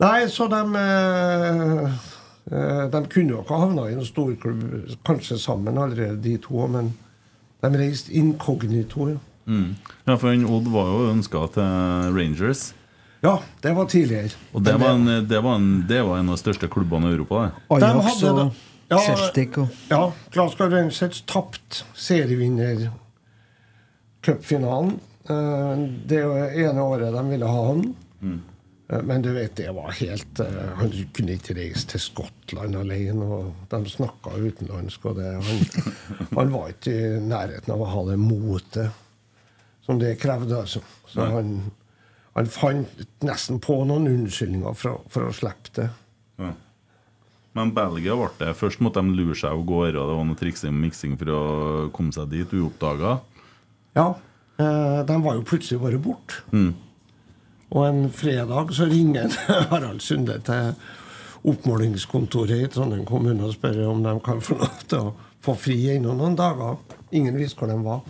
Nei, så de eh, De kunne jo ikke havna i en storklubb, kanskje sammen allerede, de to, men de reiste inkognito. Ja. Mm. Ja, for Odd var jo ønska til Rangers. ja, det var tidligere. Og det var, en, det, var en, det var en av de største klubbene i Europa. Det. Ajax og ja, Celtic og Ja, Glasgow Rangers tapt serievinnercupfinalen. Eh, Det ene året de ville ha han. Eh, Men du vet, det var helt uh, Han kunne ikke reise til Skottland alene. Og de snakka utenlandsk. Og det, han, han var ikke i nærheten av å ha det motet som det krevde. Altså. Så han, han fant nesten på noen unnskyldninger for, for å slippe det. Ja. Men Belgia ble det. Først måtte de lure seg av gårde, og det var noe triksing og miksing for å komme seg dit uoppdaga. Ja, Uh, de var jo plutselig bare borte. Og en fredag så ringer Harald Sunde til oppmålingskontoret i Trondheim kommune og spør om de kan få lov til å få fri ennå noen dager. Ingen visste hvor de var.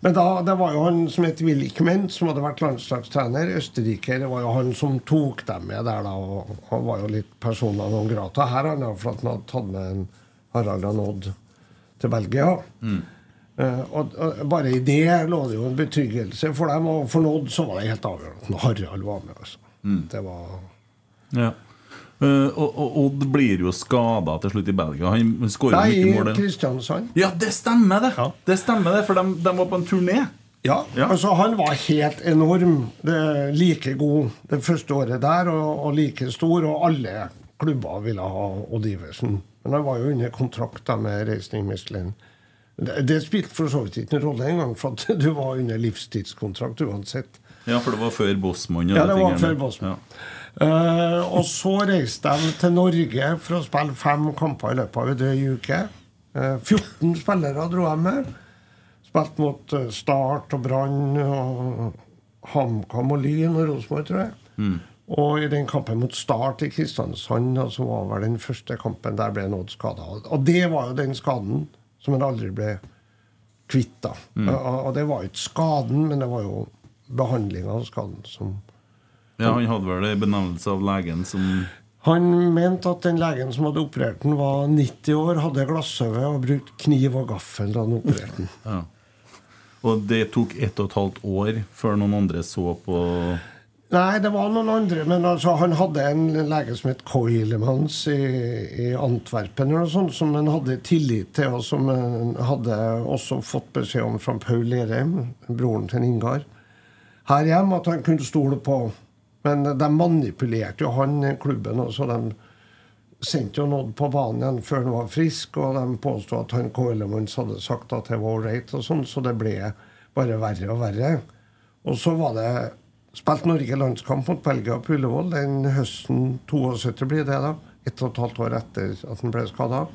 Men da, det var jo han som het Willy som hadde vært landslagstrener. Østerriker. Det var jo han som tok dem med der, da. Og han var jo litt persona non grata her, han, for at han hadde tatt med en Harald han Odd til Belgia. Eh, og, og Bare i det lå det jo en betryggelse for dem, og for Odd så var det helt avgjørende at Harald var med. Altså. Det var Ja. Uh, og, Odd blir jo skada til slutt i Belgia. Han skårer mye mål. Nei, i Kristiansand. Ja, det stemmer, det! Det stemmer det, For de, de var på en turné. Ja, altså Han var helt enorm. Det, like god det første året der, og, og like stor. Og alle klubber ville ha Odd Iversen. Men han var jo under kontrakt da med Reisning Michelin. Det, spilte for så vidt ikke noen rolle engang, for du var under livstidskontrakt uansett. Ja, for det var før Bosman? Ja, det var tingene før Bosman. Ja. Uh, og så reiste de til Norge for å spille fem kamper i løpet av en drøy uke. Uh, 14 spillere dro de med. Spilte mot eh, Start og Brann og HamKam og Lyn og Rosenborg, tror jeg. Og i den kampen mot Start i Kristiansand, som altså var vel den første kampen, der ble Odd skada. Og det var jo den skaden som han aldri ble kvitt. da. Mm. Og det var jo ikke skaden, men det var jo behandlinga av skaden som Ja, Han hadde vel en benevnelse av legen som Han mente at den legen som hadde operert den, var 90 år, hadde glasshøve og brukte kniv og gaffel da han opererte den. ja. Og det tok ett og et halvt år før noen andre så på Nei, det var noen andre, men altså, han hadde en lege som het Koilemans i, i Antwerpen, eller noe sånt, som han hadde tillit til, og som han hadde også fått beskjed om fra Paul Lerheim, broren til Ingar, her hjemme, at han kunne stole på. Men de manipulerte jo han, klubben, og så de sendte jo Odd på banen igjen før han var frisk, og de påstod at han Koilemans hadde sagt at det var ålreit, og sånn, så det ble bare verre og verre. Og så var det Spilte Norge landskamp mot Belgia på Ullevål den høsten 72 blir det, da. Ett og et halvt år etter at han ble skada.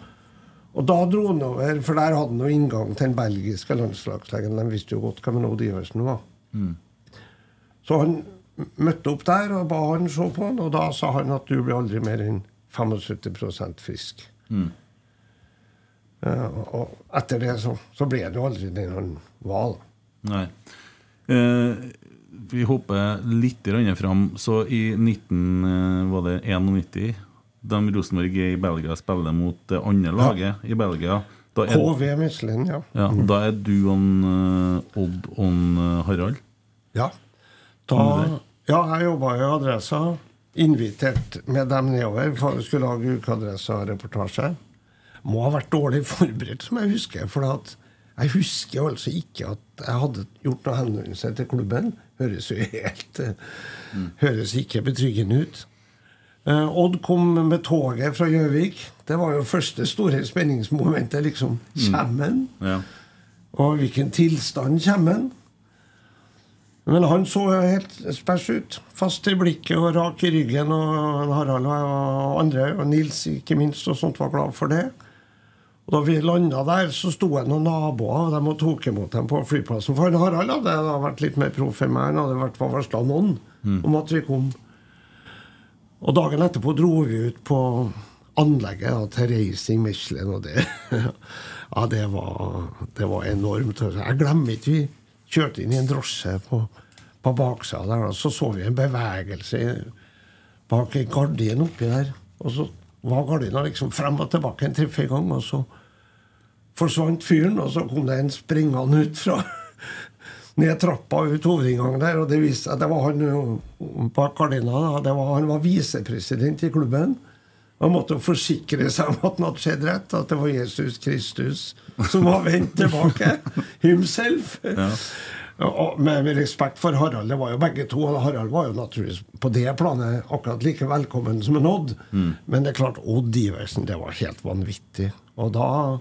Og da dro han over, for der hadde han jo inngang til den belgiske landslagslegen. De visste jo godt hvem Odd Iversen var. Så han møtte opp der og ba han se på han, og da sa han at du blir aldri mer enn 75 frisk. Mm. og- og etter det så, så ble det jo aldri den han var. Nei. Eh, vi hopper litt fram. Så i 19, eh, var det 91, da Rosenborg i Belgia spiller mot det andre laget i Belgia da er, KV Michelin, ja. ja, da er du og eh, Odd og eh, Harald. Ja. Da, ja, jeg jobba i Adressa. Invitert med dem nedover for å skulle lage ukeadressa-reportasje. Må ha vært dårlig forberedt, som jeg husker. For at jeg husker altså ikke at jeg hadde gjort noe henvendelse til klubben. Høres jo helt mm. Høres ikke betryggende ut. Uh, Odd kom med toget fra Gjøvik. Det var jo første store spenningsmomentet. liksom. Kommer han? Ja. Og hvilken tilstand kommer han? Men han så jo helt spæsj ut. Fast i blikket og rak i ryggen. Og Harald og andre, og Nils ikke minst, og sånt var glad for det. Og Da vi landa der, så sto det noen naboer dem og tok imot dem på flyplassen. For Harald hadde da vært litt mer proff enn meg. Han hadde vært varsla noen om at vi kom. Og dagen etterpå dro vi ut på anlegget da, til Racing Michelin, og det Ja, det var, det var enormt. Jeg glemmer ikke vi kjørte inn i en drosje på, på baksida der, og så så vi en bevegelse bak ei gardin oppi der. Og så var gardina liksom frem og tilbake en tre-fire ganger, og så forsvant fyren, og så kom det en springende ut fra ned trappa ut hovedinngangen der, og det viste seg at det var han jo bak gardina. Da. Det var, han var visepresident i klubben. Han måtte forsikre seg om at han hadde skjedd rett, at det var Jesus Kristus som var vendt tilbake. Himself. Og med, respekt for Harald, det var jo begge to. og Harald var jo naturligvis på det planet akkurat like velkommen som en Odd. Men det er klart, Odd Iversen, det var helt vanvittig. Og da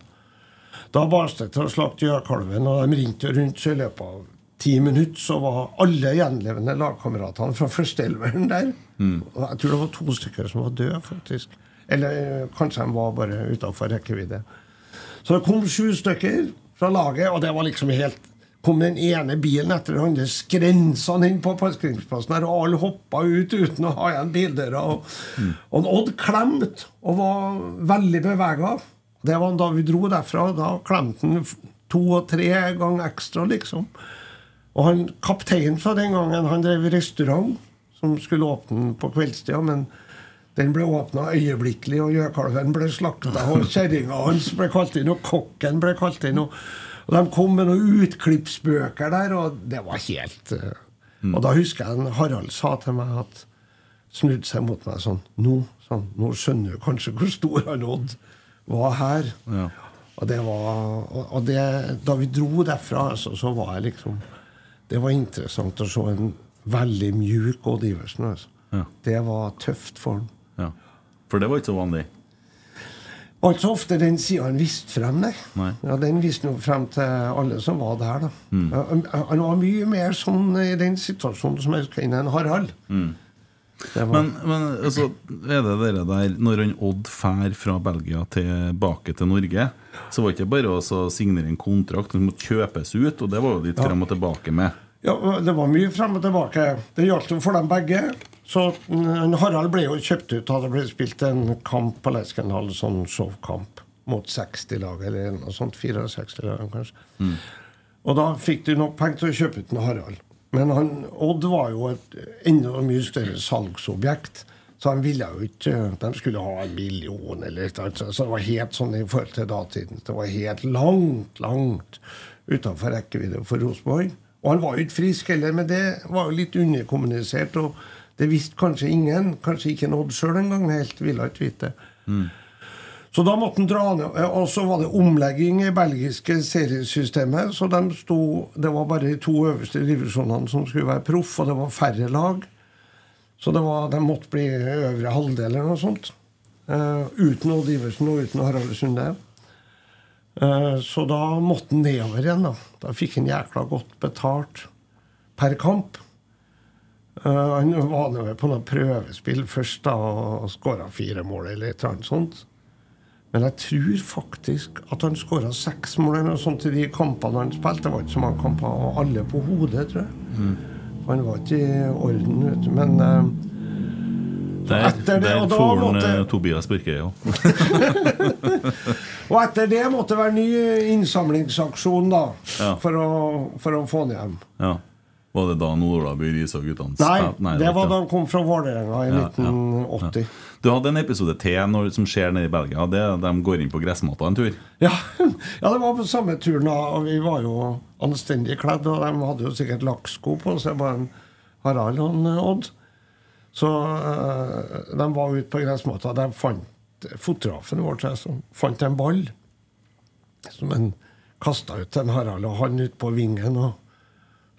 da det til å slakte gjøkalven, og de ringte rundt, så i løpet av ti minutter så var alle gjenlevende lagkameratene fra førsteelveren der. Og jeg tror det var to stykker som var døde, faktisk. Eller eh, kanskje de var bare utafor rekkevidde. Så det kom sju stykker fra laget, og det var liksom helt kom den ene bilen etter den andre skrensende inn på parkeringsplassen her, og alle hoppa ut uten å ha igjen bildøra. Og, og Odd klemte og var veldig bevega. Det var da vi dro derfra. Da klemte han to og tre ganger ekstra, liksom. Og han, kapteinen fra den gangen han drev restaurant som skulle åpne på kveldstida, men den ble åpna øyeblikkelig, og gjøkalven ble slakta, og kjerringa hans ble kalt inn, og kokken ble kalt inn. Og, og de kom med noen utklippsbøker der, og det var helt mm. Og da husker jeg en Harald sa til meg at snudde seg mot meg sånn Nå, sånn, nå skjønner du kanskje hvor stor han Odd var her. Ja. Og det var og, og det, Da vi dro derfra, altså, så var jeg liksom Det var interessant å se en veldig mjuk Odd Iversen. Altså. Ja. Det var tøft for han. Ja. For det var ikke så vanlig. Det så ofte den sida han viste frem, nei. Nei. Ja, Den viste han frem til alle som var der. da. Mm. Han han var mye mer sånn i den situasjonen som jeg husker enn Harald. Det var, Men, men altså, er det dere der Når han Odd fær fra Belgia tilbake til Norge, så var det ikke bare å signere en kontrakt, den måtte kjøpes ut, og det var jo litt Ja. frem og tilbake med. ja, det var mye frem og tilbake. Det gjaldt jo for dem begge. Så mm, Harald ble jo kjøpt ut det ble spilt en kamp på Lerkendal, sånn showkamp mot 60 lag, eller noe sånt. 64 lag, kanskje. Og da fikk de nok penger til å kjøpe ut en Harald. Men han, Odd var jo et enda mye større salgsobjekt. Så han ville jo ikke De skulle ha en million eller et eller annet. Så det var helt sånn i forhold til datiden. Det var helt langt, langt utafor rekkevidde for Rosenborg. Og han var jo ikke frisk heller, men det var jo litt underkommunisert. Og det visste kanskje ingen. Kanskje ikke en Odd sjøl engang helt. Ville ikke vite det. Så da måtte han dra ned. eh, Og så var det omlegging i belgiske seriesystemet. Så de sto, det var bare de to øverste divisjonene som skulle være proff, og det var færre lag. Så det var, de måtte bli øvre halvdel eller noe sånt. Uh, uten Odd Iversen og uten Harald Sunde. Uh, så da måtte han nedover igjen. Da Da fikk han jækla godt betalt per kamp. Eh, han var nå på noe prøvespill først da, og skåra fire mål eller et eller annet sånt. Men jeg tror faktisk at han skåra seks mål eller noe sånt i de kampene han spilte. Det var ikke så mange kamper, og alle på hodet, tror jeg. Han var ikke i orden, vet du. Men uh, Der, etter det, der får måtte- eh, Tobias Børke, ja. Og etter det måtte det være ny innsamlingsaksjon, da. Ja. For, å, for å få han hjem. ja. Var det da Ola By og guttene Nei, spilte? det var da han kom fra Vålerenga i Ja, ja, 1980. Du hadde en episode til som skjer nede i Belgia. Det, de går inn på gressmatta en tur. Ja. ja, det var på samme turen. da, Vi var jo anstendig kledd, og de hadde jo sikkert lakksko på seg, bare en Harald og en Odd. Så øh, de var ute på gressmatta. De fant fotografen vår som fant en ball som en kasta ut til Harald, og han ut på vingen og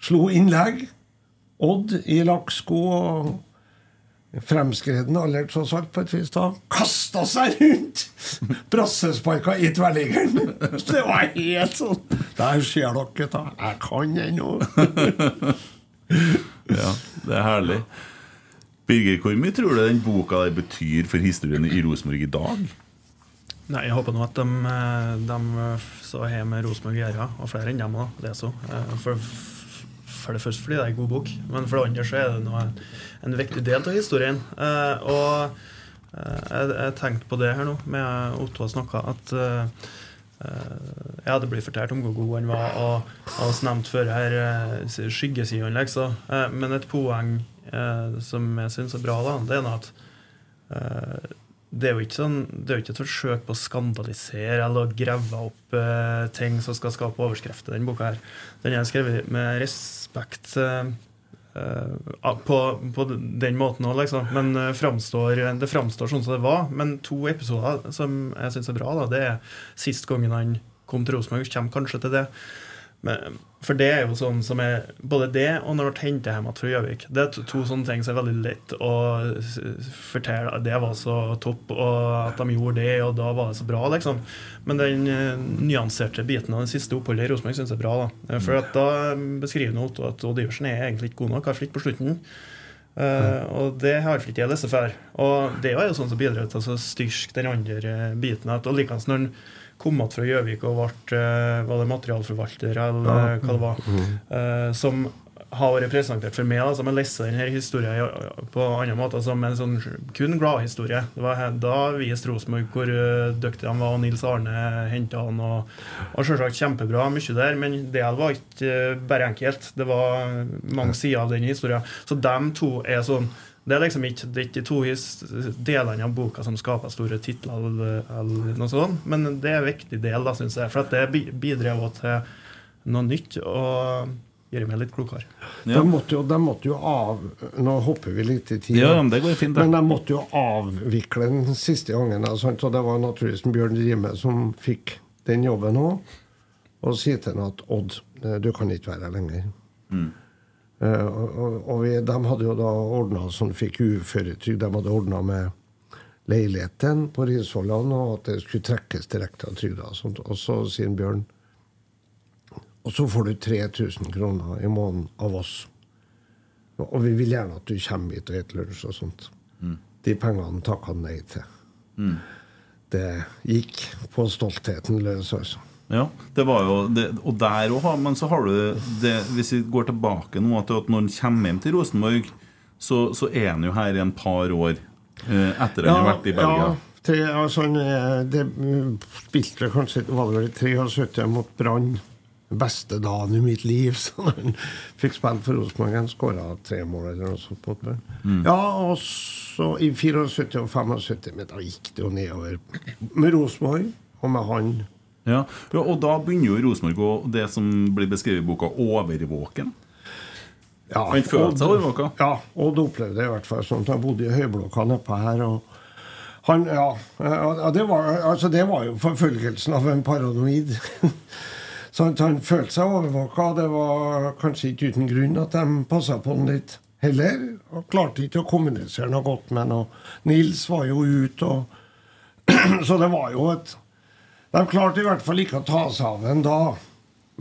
slo innlegg. Odd i lakksko og fremskreden alder tross alt på et vis da kasta seg rundt! Brassesparka i tverrliggeren. Det var helt sånn Der ser dere, gutta. Jeg kan ennå. Ja, det er herlig. Birger, hvor mye tror du den boka der betyr for historien i Rosenborg i dag? Nei, Jeg håper nå at de, eh, de så har med Rosenborg å gjøre, og flere enn dem òg, leser hun. For, det første fordi det er en god bok, men for det andre så er det noe, en viktig del av historien. Eh, og eh, jeg, jeg tenkte på det her nå, med Otto har snakka, at eh, eh, ja, det blir fortalt om hvor god han var, og, og nevnt før her, skyggesidene, liksom. Eh, men et poeng eh, som jeg syns er bra, da, det er at eh, det er jo ikke sånn Det er jo ikke et forsøk på å skandalisere eller å grave opp eh, ting som skal skape overskrifter, den boka her. Den er skrevet med respekt eh, eh, på, på den måten òg, liksom. Men eh, framstår, det framstår sånn som det var. Men to episoder som jeg syns er bra, da, det er sist gangen han kom til Rosenborg. Kommer kanskje til det. Men, for det er jo sånn som er Både det og når du henter hjem fra Gjøvik. Det er to, to sånne ting som er veldig lett å fortelle fortelle. Det var så topp, og at de gjorde det, og da var det så bra, liksom. Men den eh, nyanserte biten av det siste oppholdet i Rosenborg syns jeg er bra. da Eh, For at da beskriver Otto at Odd Iversen er egentlig ikke god nok, har ikke på slutten. Uh, og det har ikke jeg lest før. Og det er jo sånn som bidrar til å styrke den andre eh, biten. At, og likeens når kom igjen fra Gjøvik og ble eh, var det materialforvalter, eller hva det var, mm. som har vært presentert for meg, da, som har lest denne historien på andre måter som en sånn kun gladhistorie. Det var Da viste Rosenborg hvor eh, dyktig de var, og Nils Arne henta han. Og, og selvsagt kjempebra, mye der, men det var ikke eh, bare enkelt. Det var mange sider av den historien. Så de to er sånn det er liksom ikke, det er ikke de to delene av boka som skaper store titler, eller, eller noe sånt, men det er en viktig del, da, syns jeg. For at det bidrar også til noe nytt og gjør meg litt klokere. Ja. De, måtte jo, de måtte jo av Nå hopper vi litt i tid. Ja, men det går fint, det. Men de måtte jo avvikle den siste gangen. sant? Og det var naturligvis Bjørn Rime som fikk den jobben òg. Og sier til ham at Odd, du kan ikke være her lenger. Eh, og og, vi, de hadde jo da ordna så han fikk uføretrygd. De hadde ordna med leiligheten på Risvollan, og at det skulle trekkes direkte av trygda. Og, og så sier Bjørn og så får du 3000 kroner i måneden av oss. Og vi vil gjerne at du kommer hit og spiser lunsj og sånt. De pengene takka han nei til. Det gikk på stoltheten løs, altså. Ja, det var jo det, Og der òg, men så har du det Hvis vi går tilbake nå til at når han kommer hjem til Rosenborg, så, så er han jo her i en par år eh, etter han har vært i Belgia. Ja, tre, altså, eh, det spilte kanskje var det vel i 73 mot Brann. Beste dagen i mitt liv. Så han fikk spille for Rosenborg. Han skåra tre mål eller noe sånt. mot Brann. Mm. Ja, og så i 74 og 75, men da gikk det jo nedover med Rosenborg og med han. Ja, Og da begynner jo Rosenborg å det som blir beskrevet i boka, overvåken. Ja, Han følte seg overvåka. Ja, Odd opplevde det i hvert fall sånn. Han bodde i høyblokka nedpå her. og han, ja, det, var, altså det var jo forfølgelsen av en paranoid. Så han, han følte seg overvåka. Det var kanskje ikke uten grunn at de passa på han litt heller. Og klarte ikke å kommunisere noe godt med han. Nils var jo ute, og Så det var jo et De klarte i hvert fall ikke å ta seg av en da.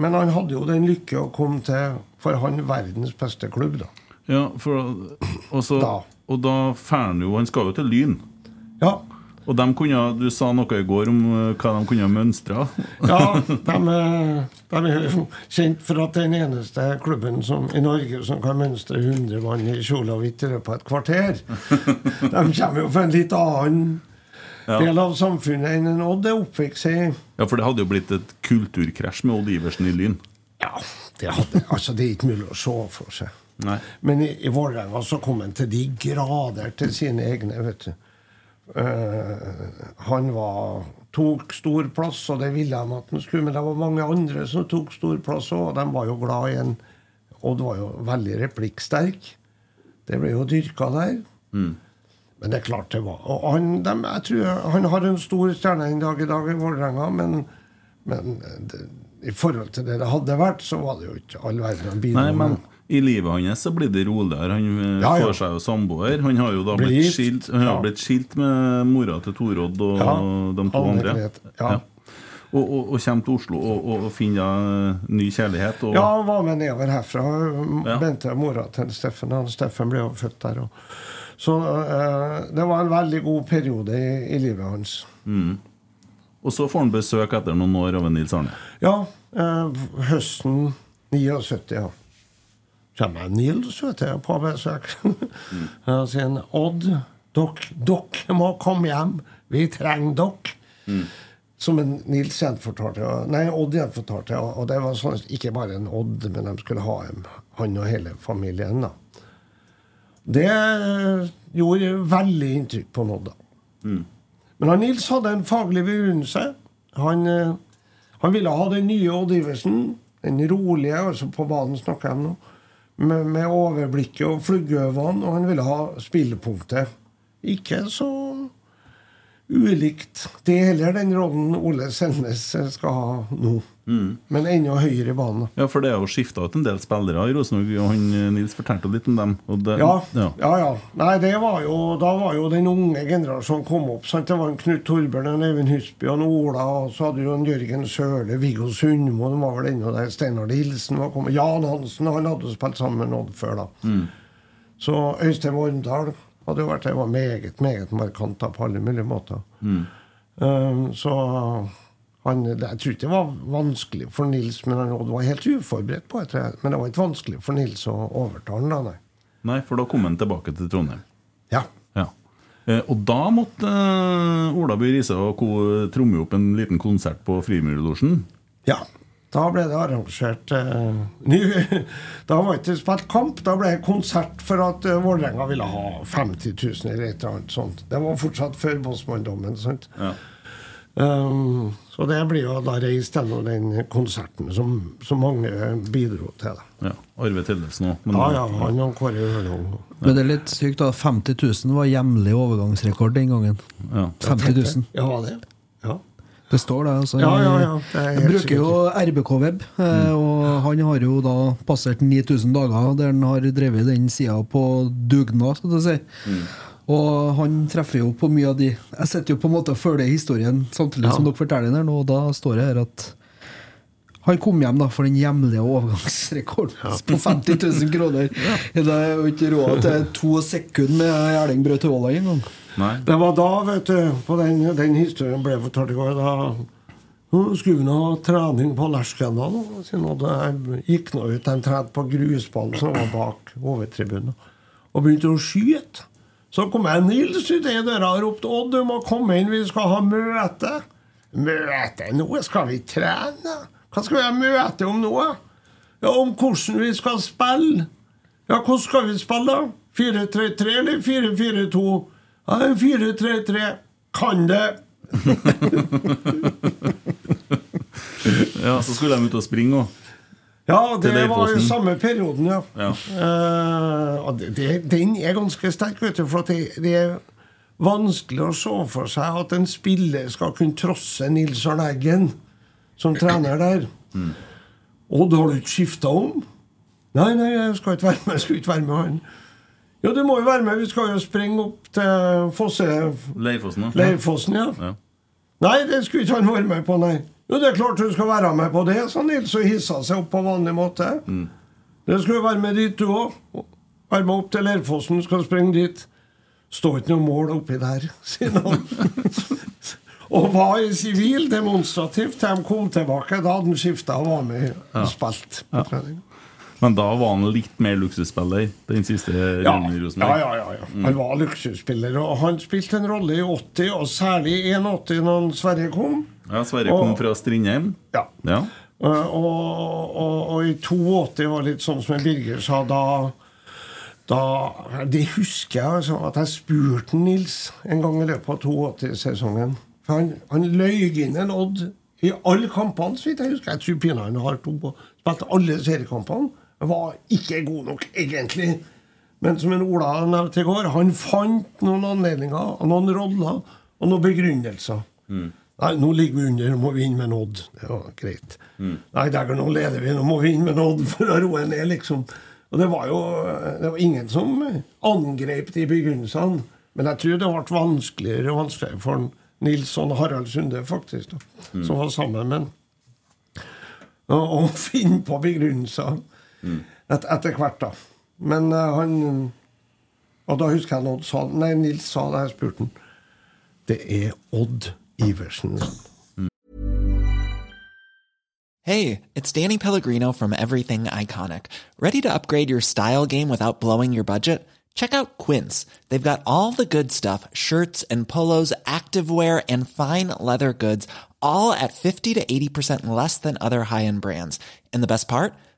Men han hadde jo den lykke å komme til, for han, verdens beste klubb, da. Ja, for, og, så, Da. og da han jo Han skal jo til Lyn. Ja, Og de kunne, du sa noe i går om eh, hva de kunne mønstre. Ja, de, er- de er jo kjent for at den eneste klubben som, i Norge som kan mønstre 100 mann i kjole og hvitt i løpet av et kvarter. De kommer jo fra en litt annen Ja. del av samfunnet enn en Odd er oppvokst i. Ja, for det hadde jo blitt et kulturkrasj med Odd Iversen i Lyn. Ja, det, hadde, altså, det er ikke mulig å se for seg. Nei. Men i, i Vålerenga så kom han til de grader til sine egne, vet du. Uh, han var, tok stor plass, og det ville han at han skulle, men det var mange andre som tok stor plass òg, og de var jo glad i en Odd var jo veldig replikksterk. Det ble jo dyrka der. Men det er klart det var Og han, de, jeg tror han har en stor stjerne en dag i dag i Vålerenga, men, men det, i forhold til det det hadde vært, så var det jo ikke all verden Nei, men med. i livet hans så blir det roligere. Han eh, Ja, ja. får seg jo samboer. Han har jo da blitt, blitt skilt, han har Ja. blitt skilt med mora til Torodd og de to andre. Ja. Og, og, og kommer til Oslo og, og, finner eh, ny kjærlighet. Og, Ja, han var med nedover herfra. Bente er mora til Steffen. Han Steffen ble jo født der. Og. Så uh, det var en veldig god periode i, i livet hans. og så får han besøk etter noen år av en Nils Arne. Ja, Uh, høsten 79, ja. Kommer Nils vet jeg, på besøk. Og sier Odd, dere må komme hjem. Vi trenger dere. Som en Nils gjenfortalte, nei, Odd gjenfortalte. Og det var sånn, ikke bare en Odd, men de skulle ha ham, han og hele familien. da. Det gjorde veldig inntrykk på Odd. Mm. Men han Nils hadde en faglig begrunnelse. Han, eh, han ville ha den nye Odd Iversen, den rolige, altså på banen snakker jeg om nå, med, med overblikket og fluggøvene, og han ville ha spillepunktet. Ikke så ulikt det heller, den rollen Ole Selnes skal ha nå. Men enda høyere i banen. Ja, for det er jo skifta ut en del spillere i Rosenborg, han eh, Nils fortalte litt om dem. Det, Ja, ja. ja, ja. Nei, det var jo, da var jo den unge generasjonen kom opp. sant? Det var en Knut Torbjørn, en Øyvind Husby og en Ola, og så hadde du en Jørgen Søle, Viggo Sundmo, de var vel ennå der. Steinar Hilsen var kommet. Jan Hansen, han hadde spilt sammen med Odd før, da. Så Øystein Wormdal hadde jo vært det var meget, meget markant på alle mulige måter. Um, så han, jeg tror ikke det var vanskelig for Nils, men han var helt uforberedt på det. Men det var ikke vanskelig for Nils å overtale han da, nei. Nei, for da kom han tilbake til Trondheim. Ja. Ja. Eh, og da måtte eh, Ola By Riise og co. tromme opp en liten konsert på Frimurlosjen. Ja. Da ble det arrangert eh, ny, Da var det ikke spilt kamp, da ble det konsert for at uh, Vålerenga ville ha 50 000 eller et eller annet sånt. Det var fortsatt før Bosman-dommen. Ja. Um, så det blir jo da reist gjennom den konserten som, som mange bidro til. Da. Ja, Arve Tellefsen òg. Ja, ja, han og Kåre Ørnung. Men det er litt sykt, da. 50 000 var hjemlig overgangsrekord den gangen. Ja. 50 000. Ja, det? Ja. Det står det. Altså, Ja, ja, ja, det jeg bruker jo RBK-web, eh, og han har jo da passert 9000 dager der han har drevet den sida på dugnad, skal du si. Og han treffer jo på mye av de Jeg sitter jo på en måte og følger historien samtidig som dere forteller den her nå, og da står det her at han kom hjem da for den hjemlige overgangsrekorden på 50 000 kroner. Det er jo ikke råd til to sekunder med Erling Braut Haaland engang. Nei. Det var da, vet du, på den, den historien ble fortalt i går, da skulle vi ha trening på Lerskenda. Jeg gikk nå ut, de trente på grusballen som var bak hovedtribunen, og begynte å skyte. Så kom jeg Nils ut i døra og ropte 'Odd, du må komme inn, vi skal ha møte'. Møte? Nå skal vi trene? Hva skal vi ha møte om nå? Ja, Om hvordan vi skal spille. Ja, hvordan skal vi spille, da? 4-3-3 eller 4-4-2? Ja, 4-3-3. Kan det? Ja, Så skulle de ut og springe òg. Ja, det var i samme perioden, ja. Ja. Uh, det, den er ganske sterk, vet du, for det, det er vanskelig å se for seg at en spiller skal kunne trosse Nils Arne Eggen som trener der. Odd, har du ikke skifta om? Nei, nei, jeg skal ikke være med. Jeg skal ikke være med han. Jo, du må jo være med. Vi skal jo springe opp til Fosse... Leirfossen, ja. Leirfossen, ja. Ja. Nei, det skulle ikke han være med på, nei. Jo, det er klart du skal være med på det, sa Nils og hissa seg opp på vanlig måte. Det skulle jo være med dit, du òg. Være med opp til Leirfossen, skal springe dit. Står ikke noe mål oppi der, sier han. og var i sivil, demonstrativt, til de kom tilbake. Da hadde han skifta og var med og spilt på trening. Men da var han litt mer luksusspiller, den siste Ja, runden i ja, Rosenborg. ja, ja, ja. Han var luksusspiller, og han spilte en rolle i 80, og særlig i 81 når Sverre kom. Ja, Sverre kom fra Strindheim. Ja. Ja. Uh, og, og, og i 82 var litt sånn som Birger sa, da, da Det husker jeg altså, at jeg spurte Nils en gang i løpet av 82-sesongen. For han, han løy inn en Odd i alle kampene, så vidt jeg husker. Jeg tror pinadø han har to på. Spilte alle seriekampene. Var ikke god nok, egentlig. Men som en Ola nevnte i går, han fant noen anledninger, noen roller og noen begrunnelser. Nei, nå ligger vi under, nå må vi inn med Odd. Det var greit. Nei, dæger, nå leder vi, nå må vi inn med Odd for å roe ned, liksom. Og det var jo det var ingen som angrep de begrunnelsene. Men jeg tror det ble vanskeligere og vanskeligere for Nilsson og Harald Sunde, faktisk, da, som var sammen med ham, Å å finne på begrunnelser et, etter hvert, da. Men eh, han Og da husker jeg Odd sa Nei, Nils sa da jeg spurte han. Det er Odd Iversen. Hey, it's Danny Pellegrino from Everything Iconic. Ready to upgrade your style game without blowing your budget? Check out Quince. They've got all the good stuff shirts and polos, activewear, and fine leather goods, all at 50 to 80% less than other high end brands. And the best part?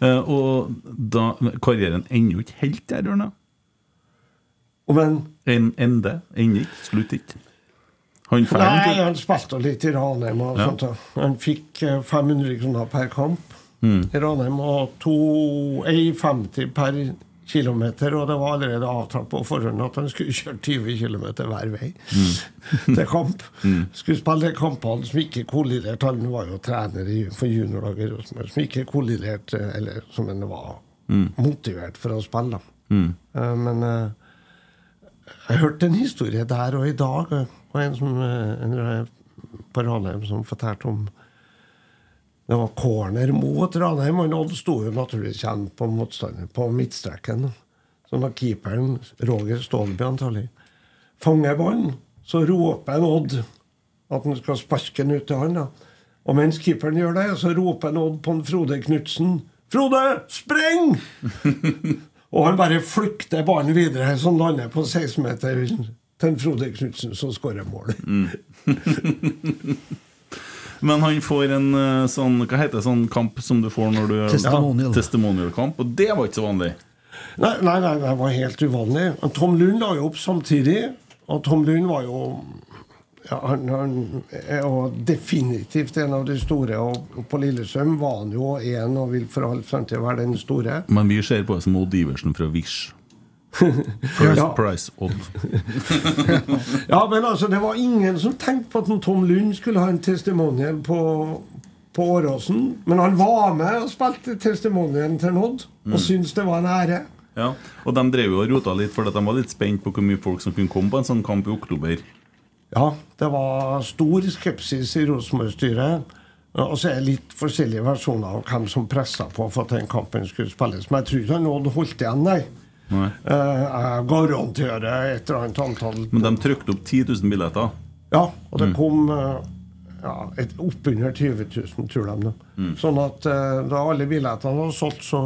Eh, og da Karrieren ender jo ikke helt der, Ørna. Men en, Ende? Ender ikke? Slutt ikke? Han Nei, han spilte litt i Ranheim. og Ja. sånt. Han fikk eh, 500 kroner per kamp Mm. i Ranheim og 1,50 per km. Og det var allerede avtalt på forhånd at han skulle kjøre 20 km hver vei til kamp. Skulle spille kampene som ikke kolliderte. Han var jo trener for juniorlaget i Rosenborg, som ikke kolliderte, eller som han var Mm. motivert for å spille. Mm. Eh, Men eh, jeg hørte en historie der og i dag. eh, Og en som eh, en eh, på Ranheim som fortalte om Det var corner mot Ranheim, og Odd sto jo naturligvis igjen på motstander på midtstreken. Så da keeperen, Roger Stålby antagelig, fanger ballen, så roper en Odd at han skal sparke den ut til han. da. Og mens keeperen gjør det, så roper en Odd på en Frode Knutsen. Frode, spreng! Og han bare flykter ballen videre, som lander på 16-meteren til en Frode Knutsen, som skårer mål. Men han får en eh, sånn Hva heter det, sånn kamp som du får når du Testimonial. Ja, testimonial-kamp, og det var ikke så vanlig. Nei, nei, nei, det var helt uvanlig. Tom Lund la jo opp samtidig. Og Tom Lund var jo ja, han, han er jo definitivt en av de store. Og på Lillestrøm var han jo en og vil for all fremtid være den store. Men vi ser på det som Odd Iversen fra Wish. First Ja. Price Odd. Ja, men altså, det var ingen som tenkte på at Tom Lund skulle ha en testimonial på, på Åråsen. Men han var med og spilte testimonialen til og Mm. syntes det var en ære. Ja, og de drev jo og rota litt, for de var litt spent på hvor mye folk som kunne komme på en sånn kamp i oktober. Ja, det var stor skepsis i Rosenborg-styret. Og så er det litt forskjellige versjoner av hvem som pressa på for at den kampen skulle spilles. Men jeg tror ikke Nådd holdt igjen, nei. Nei. Eh, Jeg garanterer et eller annet antall Men de trykte opp 10 000 billetter. Ja, og det Mm. kom eh, ja, oppunder 20 000, tror de. Mm. Sånn at eh, da alle billettene var solgt, så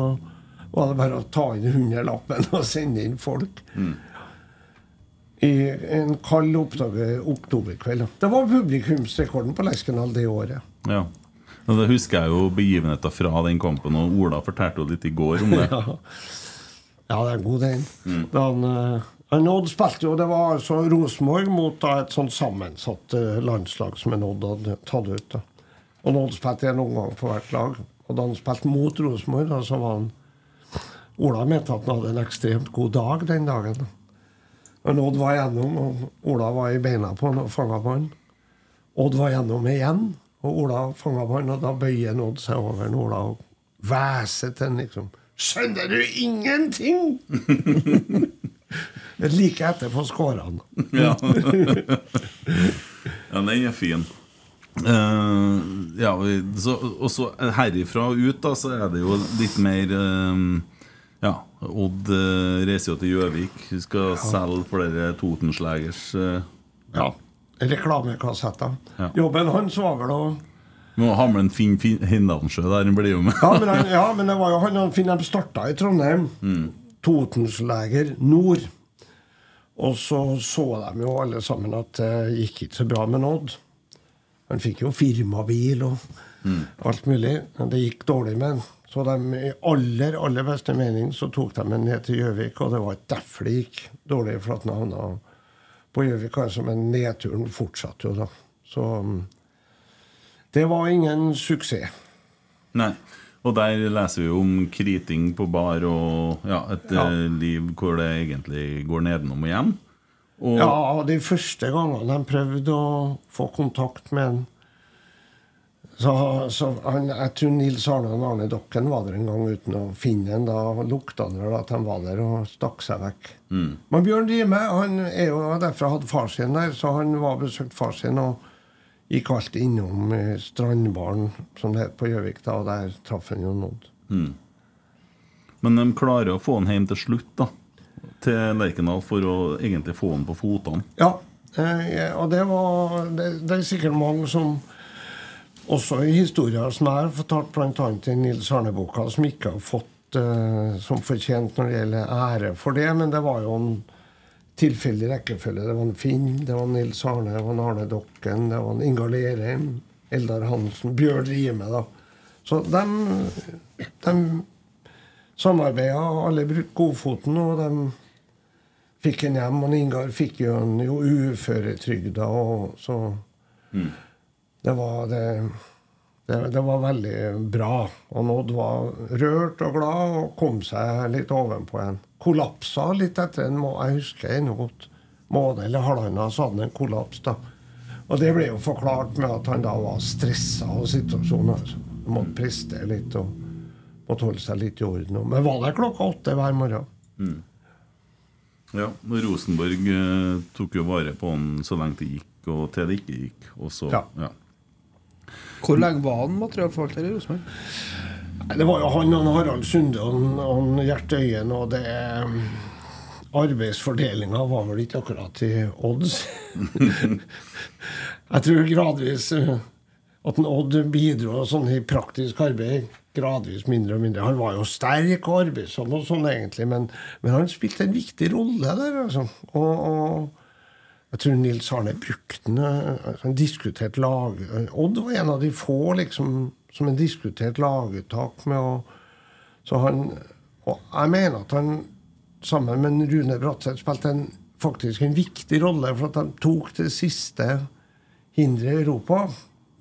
var det bare å ta inn hundrelappen og sende inn folk. Mm. I en kald oktoberkveld. Det var publikumsrekorden på Lerkendal det året. Ja. Og Det husker jeg jo begivenheter fra den kampen, og Ola fortalte jo litt i går om det. Ja. Ja, det er en god den. Mm. Eh, han Odd spilte jo Det var altså Rosenborg mot da, et sånt sammensatt eh, landslag som en Odd hadde tatt ut. da. Og Odd spilte en omgang på hvert lag. Og da han spilte mot Rosenborg, så var han Ola mente at han hadde en ekstremt god dag den dagen. da. Men Odd var igjennom, og Ola var i beina på han og fanga på han. Odd var gjennom igjen, og Ola fanga på han, og da bøyer Odd seg over en Ola og hveser til han liksom. Skjønner du ingenting?! like etterpå skåra han. Ja. ja, den er fin. Uh, ja, så, og så herifra og ut, da, så er det jo litt mer uh, Ja, Odd uh, reiser jo til Gjøvik. Vi skal selge flere Totenslegers uh, Ja. Reklamekassetter. Ja. Jobben hans var vel å Må ha med en Finn fin Hindalensjø der, han blir jo med. ja men, han, ja, men det var jo han Finn de starta i Trondheim. Mm. Totensleger Nord. Og så så de jo alle sammen at det gikk ikke så bra med Odd. Han fikk jo firmabil og Mm. alt mulig. Men det gikk dårlig med han. Så de, i aller aller beste mening så tok de ham ned til Gjøvik, og det var derfor det gikk dårlig. For at han havna på Gjøvik, altså, men nedturen fortsatte jo da. Så mm, det var ingen suksess. Nei. Og der leser vi jo om kriting på bar og ja, et Ja. eh, liv hvor det egentlig går nedenom og hjem. Og, Ja, de første gangene de prøvde å få kontakt med han så, så han, Jeg tror Nils Arne og Arne Dokken var der en gang uten å finne en. Da lukta han vel at de var der og stakk seg vekk. Mm. Men Bjørn Rime han er jo derfra hadde far sin der, så han var og besøkte far sin og gikk alltid innom eh, Strandbaren, som det het på Gjøvik, da, og der traff han jo noen. Mm. Men de klarer å få han hjem til slutt, da. Til Lerkendal for å egentlig få han på fotene. Ja, eh, og det var det, det er sikkert mange som også i historier som jeg har fortalt, bl.a. i Nils Arne-boka, som ikke har fått eh, som fortjent når det gjelder ære for det. Men det var jo en tilfeldig rekkefølge. Det var en Finn, det var Nils Arne, det var en Arne Dokken, det var en Ingar Lerheim, Eldar Hansen, Bjørn Rime. da. Så de, de samarbeida, alle brukte godfoten, og de fikk en hjem. Og Ingar fikk jo en jo uføretrygda, og så det var, det, det, det var veldig bra. Og Odd var rørt og glad og kom seg litt ovenpå en. Kollapsa litt etter en må Jeg husker ennå godt. Måned eller halvannen så hadde han en kollaps. da. Og det ble jo forklart med at han da var stressa av situasjonen. altså. Han måtte prestere litt og måtte holde seg litt i orden. Men var der klokka åtte hver morgen. Mm. Ja, og Rosenborg eh, tok jo vare på han så lenge det gikk, og til det ikke gikk. Og så, Ja. ja. Hvor lenge var han materialforvalter i Rosenborg? Det var jo han og Harald Sunde og, og Gjert Øyen, og det Arbeidsfordelinga var vel ikke akkurat i odds. Jeg tror gradvis eh, at en Odd bidro sånn i praktisk arbeid gradvis mindre og mindre. Han var jo sterk og arbeidsom, og sånn egentlig, men, men han spilte en viktig rolle der. altså. Og, og jeg tror Nils Arne brukte den. eh, Han diskuterte lag... Odd var en av de få liksom, som en diskuterte laguttak med. Og, så han, og jeg mener at han sammen med Rune Bratseth spilte en, faktisk en viktig rolle, for at de tok det siste hinderet i Europa.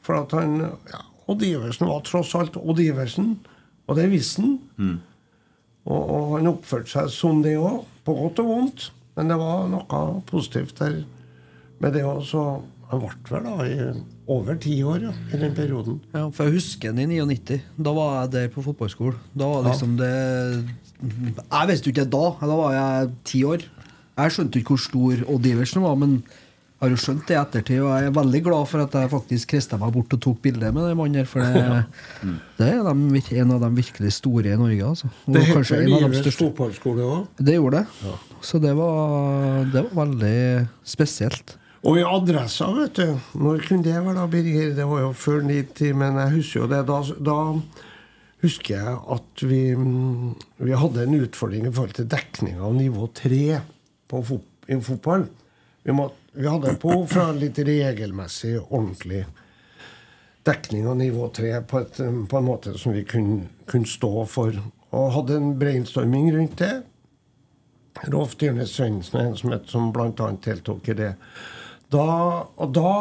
For at han ja, Odd Iversen var tross alt Odd Iversen, og det visste han. Og, og han oppførte seg som det òg, på godt og vondt. Men det var noe positivt der med det òg. Han ble vel da i over ti år ja, i den perioden. Ja, for jeg husker den i 99. Da var jeg der på fotballskolen. Da var liksom det Jeg visste jo ikke det da. Da var jeg ti år. Jeg skjønte ikke hvor stor Odd Iversen var, men jeg har jo skjønt det i ettertid. Og jeg er veldig glad for at jeg faktisk krista meg bort og tok bilde med den mannen. For det, det er de, en av de virkelig store i Norge. Altså. Og Det heter en av de største. fotballskole òg. Det gjorde det. Så det var, det var veldig spesielt. Og i adressa, vet du Når kunne det være, da, Birger? Det var jo før 90, men jeg husker jo det. Da, da husker jeg at vi, mm, vi hadde en utfordring i forhold til dekning av nivå 3 på fot, i fotball. Vi, må, vi hadde på fra litt regelmessig, ordentlig dekning av nivå 3 på, et, på en måte som vi kunne, kunne stå for. Og hadde en brainstorming rundt det. Rolf Dyrnes Svendsen en som, som bl.a. deltok i det. Da, og da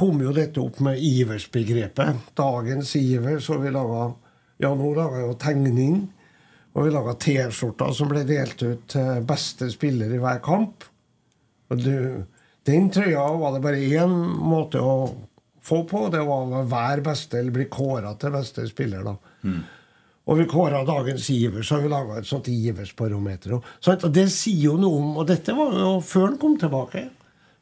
kom jo dette opp med Ivers-begrepet. Dagens Ivers, og vi laga Ja, nå laga jo tegning. Og vi laga T-skjorter som ble delt ut til beste spiller i hver kamp. Og du, den trøya var det bare én måte å få på. Det var å være beste eller bli kåra til beste spiller. da. Og vi kåra dagens Ivers, så vi laga et sånt Ivers-barometer. Og, og det sier jo noe om Og dette var jo før han kom tilbake.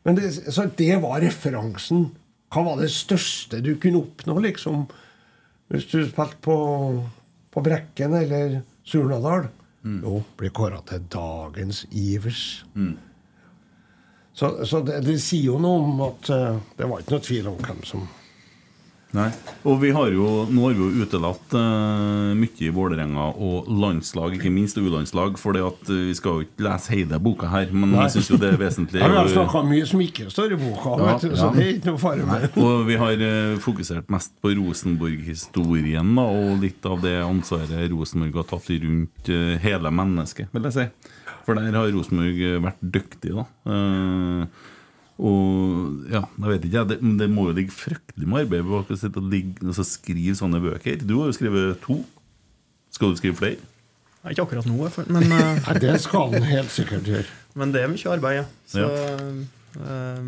Men det, så det var referansen. Hva var det største du kunne oppnå, liksom? Hvis du spilte på, på Brekken eller Surnadal? Jo, ble kåra til dagens Ivers. Så, så det, det sier jo noe om at uh, det var ikke noe tvil om hvem som Nei. Og vi har jo, nå har vi jo utelatt uh, mye i Vålerenga og landslag, ikke minst U-landslag, for vi skal jo ikke lese hele boka her, men Nei. jeg syns jo det er vesentlig. Ja, vi har snakka mye som ikke står i boka, Ja, vet du, så ja. det er ikke noe fare med. Og vi har uh, fokusert mest på Rosenborg-historien og litt av det ansvaret Rosenborg har tatt rundt eh, hele mennesket, vil jeg si. For der har Rosenborg eh, vært dyktig, da. Eh, og ja, jeg vet ikke, jeg, det, det må jo ligge fryktelig med arbeid bak å sitte og ligge, altså, skrive sånne bøker. Du har jo skrevet to. Skal du skrive flere? Nei, Ikke akkurat nå, men eh, Nei, det skal han helt sikkert gjøre. Men det er mye arbeid, ja. Så Ja. eh,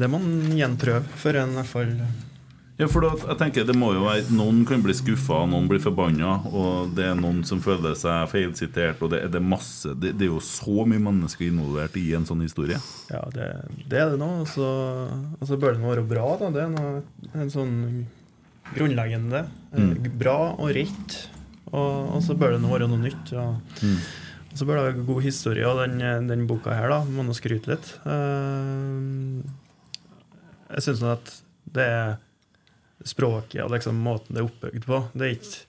det må en gjenprøve før en i hvert fall Ja, for da, jeg tenker det må jo være Noen kan bli skuffa, noen blir forbanna, og det er noen som føler seg feilsitert, og det, det er masse det, det er jo så mye mennesker involvert i en sånn historie. Ja, det, det er det nå. Og så altså, bør det være bra. da Det er noe, en sånn grunnleggende. eh, Mm. Bra og rett. Og, og så bør det nå være noe nytt. Og, Mm. og så bør det være god historie. Og den, den boka her, da, må nå skryte litt. Uh, jeg syns nå at det er språket og liksom måten det er oppbygd på. Det er ikke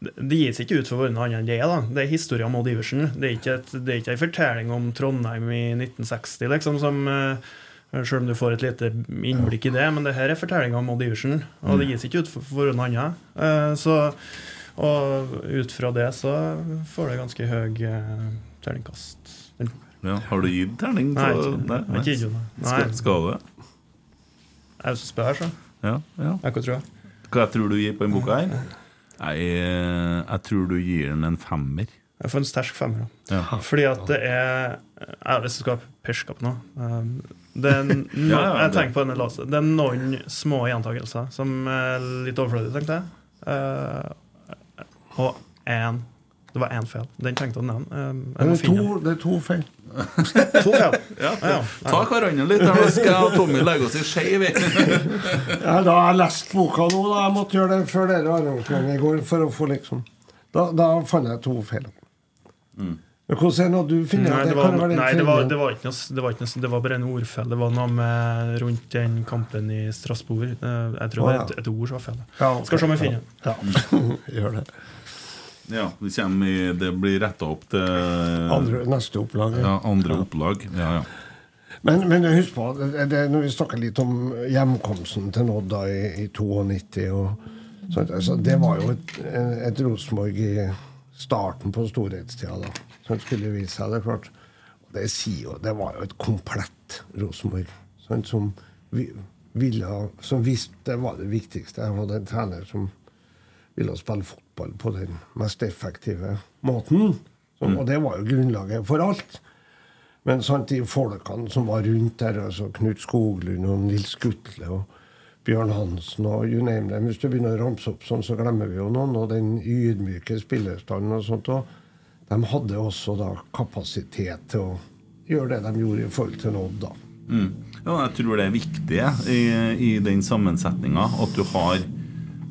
det gis ikke ut for hverandre annet enn det. da Det er historien om Odd Iversen. Det er ikke, et, det er ikke en fortelling om Trondheim i 1960, liksom, som eh, Selv om du får et lite innblikk i det, men det her er fortellinga om Odd Iversen. Og det gis ikke ut for, å annet. Eh, så, og ut fra det så får det ganske høy eh, terningkast. Ja, har du gitt terning? Nei, på- har ikke gitt. Nei. Skal, skal du det? Jeg er jo så spør, så. Ja, ja. Jeg kan tro det. Hva jeg tror du gir på denne boka her? Nei, eh, jeg tror du gir den en femmer. Jeg får en sterk femmer. Ja. Fordi at det er Hvis du skal perske på noe um, det er, no, Ja, ja, Jeg tenker på denne låsen. Det er noen små gjentakelser som er litt overflødige, tenkte jeg. Uh, og én Det var én feil. Den tenkte jeg å nevne. Um, Det er to, det er to feil. To ja. Ja, Ja, ja. Ta hverandre litt, Da skal jeg og Tommy legge oss i skeiv. Ja, da har jeg lest boka nå. da Jeg måtte gjøre det før dere arrangementet i går. For å få liksom Da, da fant jeg to feil. Mm. Men hvordan er det når du finner Nei, det det var, det, nei det, var, det, var ikke noe, det var ikke noe Det var bare en ordfeil. Det var noe med rundt den kampen i Strasbourg. Uh, Jeg tror Å, det var er et, et ord som var feil. Ja, okay, Skal se om jeg finner ja. Ja, gjør det. Ja, det, i, det blir retta opp til Andre, neste opplag. ja, andre opplag. Ja, ja. Men, men husk på, det, det, når vi snakker litt om hjemkomsten til Nodda i, i 92 og så, altså, Det var jo et, et Rosenborg i starten på storhetstida, da. Som skulle vise seg, det klart. Det, jo, det var jo et komplett Rosenborg. Som, vi, ville, som visste det var det viktigste. Jeg hadde en trener som ville spille fotball på den mest effektive måten. Så, Og det var jo grunnlaget for alt. Men sant, de folkene som var rundt der, altså Knut Skoglund og Nils Gutle og Bjørn Hansen og you name them Hvis du begynner å ramse opp sånn, så glemmer vi jo noen. Og den ydmyke spillerstanden og sånt. Og de hadde også da kapasitet til å gjøre det de gjorde i forhold til Odd, da. Mm. ja, jeg tror det er viktig i, i den sammensetninga at du har,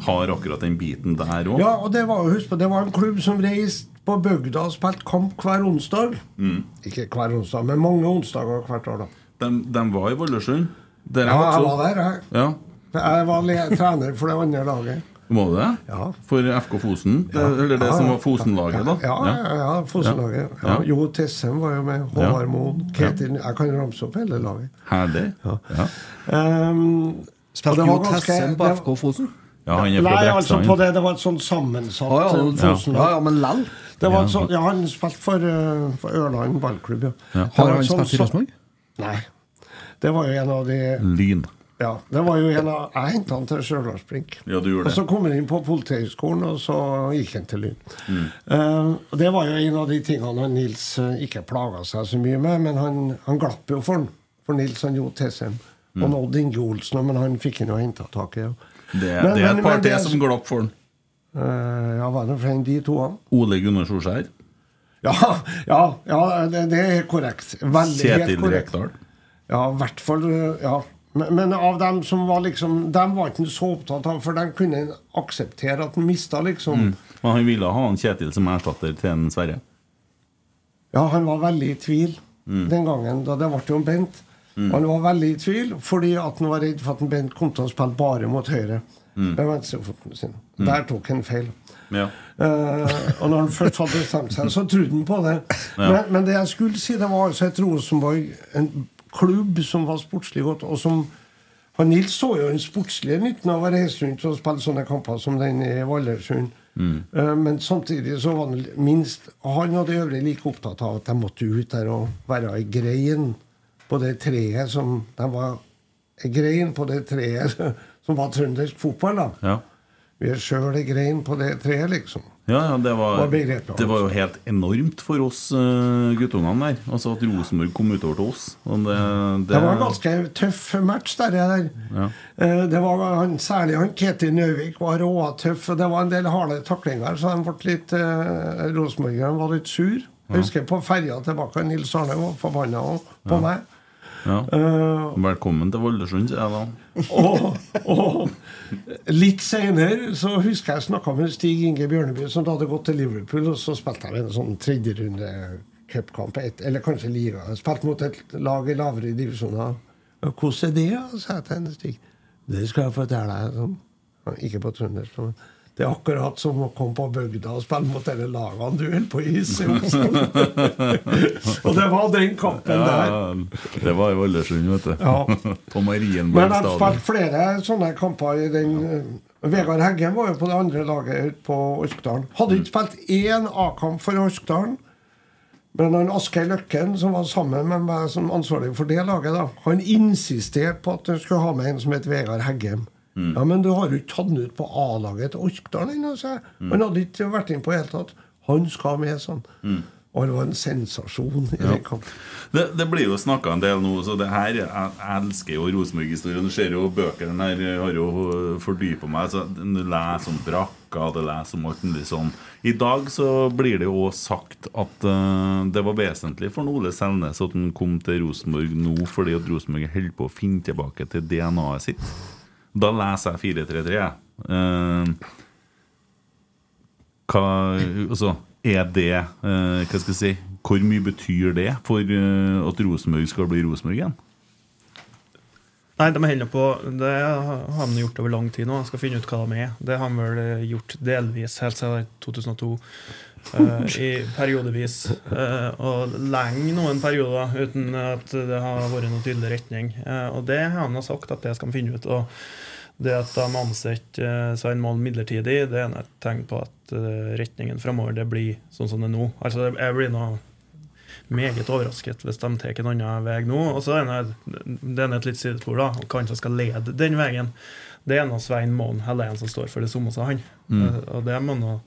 har akkurat den biten der òg. Ja, og det var husk på, det var en klubb som reiste på bygda og spilte kamp hver onsdag. Mm. Ikke hver onsdag, men mange onsdager hvert år, da. De, de var i Valdresund. Der Ja, jeg var der, jeg. Ja. Jeg var trener for det andre laget. Må det det? Ja. For FK Fosen? Det, eller det Ja, som var Fosen-laget, da? Ja, ja, ja, Fosenlaget. Ja. Ja. Jo Tessem var jo med. Håvard Moen. Ketil Jeg kan ramse opp hele laget. Herlig. Ja. Ja. Um, Spilte Jo Tessem på FK Fosen? Han er fra Nei, altså på det, det var et sånn sammensatt Å, ja, ja. Ja, ja, men lell. Det var Ja. ja, han spilte for, uh, for Ørland ballklubb, ja. Ja. Har han et sånt- spilt i Rosenborg? Nei. Det var jo en av de Lyn. Ja, det var jo en av Jeg henta han til Stjørdalsblink. Ja, Og så kom han inn på Politihøgskolen, og så gikk han til Lyn. Mm. Uh, det var jo en av de tingene han Nils eh, ikke plaga seg så mye med, men han, han glapp jo for han. For Nils han Jo TCM. Mm. Og Odd Inge Olsen, men han fikk han jo henta tak i. Ja. Det, Men- det er et par til som glapp for den. Uh, ja, er det for en de to? Ole Gunnar Solskjær. Ja, ja, ja det, det er korrekt. Veldig helt Kjetil korrekt. Rekdal. Ja, i hvert fall eh, ja. Men, men av dem som var liksom Dem var ikke så opptatt av, for de kunne akseptere at de mista, liksom. Mm. Men han ville ha en Kjetil som erstatter til en Sverre. Ja, han var veldig i tvil Mm. den gangen. da Det ble jo en Bent. Mm. Han var veldig i tvil fordi at han var redd for at en Bent kom til å spille bare mot høyre. Mm. Med venstrefoten sin. Mm. Der tok han feil. Ja. Uh, og når han først hadde bestemt seg, så trodde han på det. Ja. Men, men det jeg skulle si, det var altså et Rosenborg, en klubb som var sportslig godt, og som og Nils så jo den sportslige nytten av å reise rundt og spille sånne kamper som den i Vallersund. Mm. Eh, Men samtidig så var han minst Han og de øvrige like opptatt av at de måtte ut der og være i grein på det treet som Det var ei grein på det treet som var trøndersk fotball, da. Ja. Vi er sjøl ei grein på det treet, liksom. Ja, ja, det var, det var jo helt enormt for oss uh, guttungene der. Altså at Rosenborg kom utover til oss. Det, det, Det var en ganske tøff match der. der. ja. Uh, Det var han, Særlig han Ketil Nøvik var råtøff. Det var en del harde taklinger, så de ble litt eh, Rosenborgerne var litt sur. Jeg husker på ferja tilbake, Nils Arne var forbanna på Ja. meg. Ja. Eh, Velkommen til Valdresund, sier jeg da. og, og litt senere så husker jeg snakka med Stig Inge Bjørneby, som da hadde gått til Liverpool, og så spilte jeg en sånn tredjerunde cupkamp, eller kanskje liga. Spilte mot et lag i lavere divisjoner. «Ja, Hvordan er det, da?» sa jeg til Stig. Det skal jeg fortelle deg. Sånn. Ikke på trøndersk. men Det er akkurat som å komme på bygda og spille mot disse lagene du holder på is opp. sånn. og det var den kampen der. Ja, det var i Valdresund, vet du. Ja. På Marienborg Men jeg har spilte flere sånne kamper i den ja. Vegard Heggen var jo på det andre laget ute på Orkdalen. Hadde ikke spilt én A-kamp for Orkdalen. Men han Asgeir Løkken, som var sammen med meg som ansvarlig for det laget, da, han insisterte på at han skulle ha med en som het Vegard Heggem. Ja, Men du har jo ikke tatt den ut på A-laget til Orkdal ennå, sa jeg. Han hadde ikke vært inn på i det hele tatt. Han skal med, sånn. Og det var en sensasjon i Ja. den kampen. Det, det blir jo snakka en del nå, så det her Jeg, elsker jo Rosenborg-historien. Du ser jo bøkene her jeg har jo fordypa meg. Så Du leser om brakka, du leser om alt mulig sånn. I dag så blir det jo òg sagt at uh, det var vesentlig for Ole Selnes at han kom til Rosenborg nå fordi at Rosenborg holder på å finne tilbake til DNA-et sitt. Da leser jeg 4-3-3. jeg. Eh, hva, altså, er det uh, Hva skal jeg si Hvor mye betyr det for uh, at Rosenborg skal bli Rosenborg igjen? Nei, de holder på Det har de gjort over lang tid nå. Jeg skal finne ut hva de er. Det har de vel gjort delvis helt siden 2002. eh, I periodevis. Uh, og lenge noen perioder uten at det har vært noen tydelig retning. Uh, og det har han sagt at det skal de finne ut. Og det at de ansetter uh, Svein Mål midlertidig, det er et tegn på at retningen framover det blir sånn som det er nå. Altså, jeg blir nå meget overrasket hvis de tar en annen vei nå. Og så er det et litt sidespor, da. og kanskje skal lede den veien. Det er nå Svein Målen Helen som står for det samme som han. Mm. Og det må nå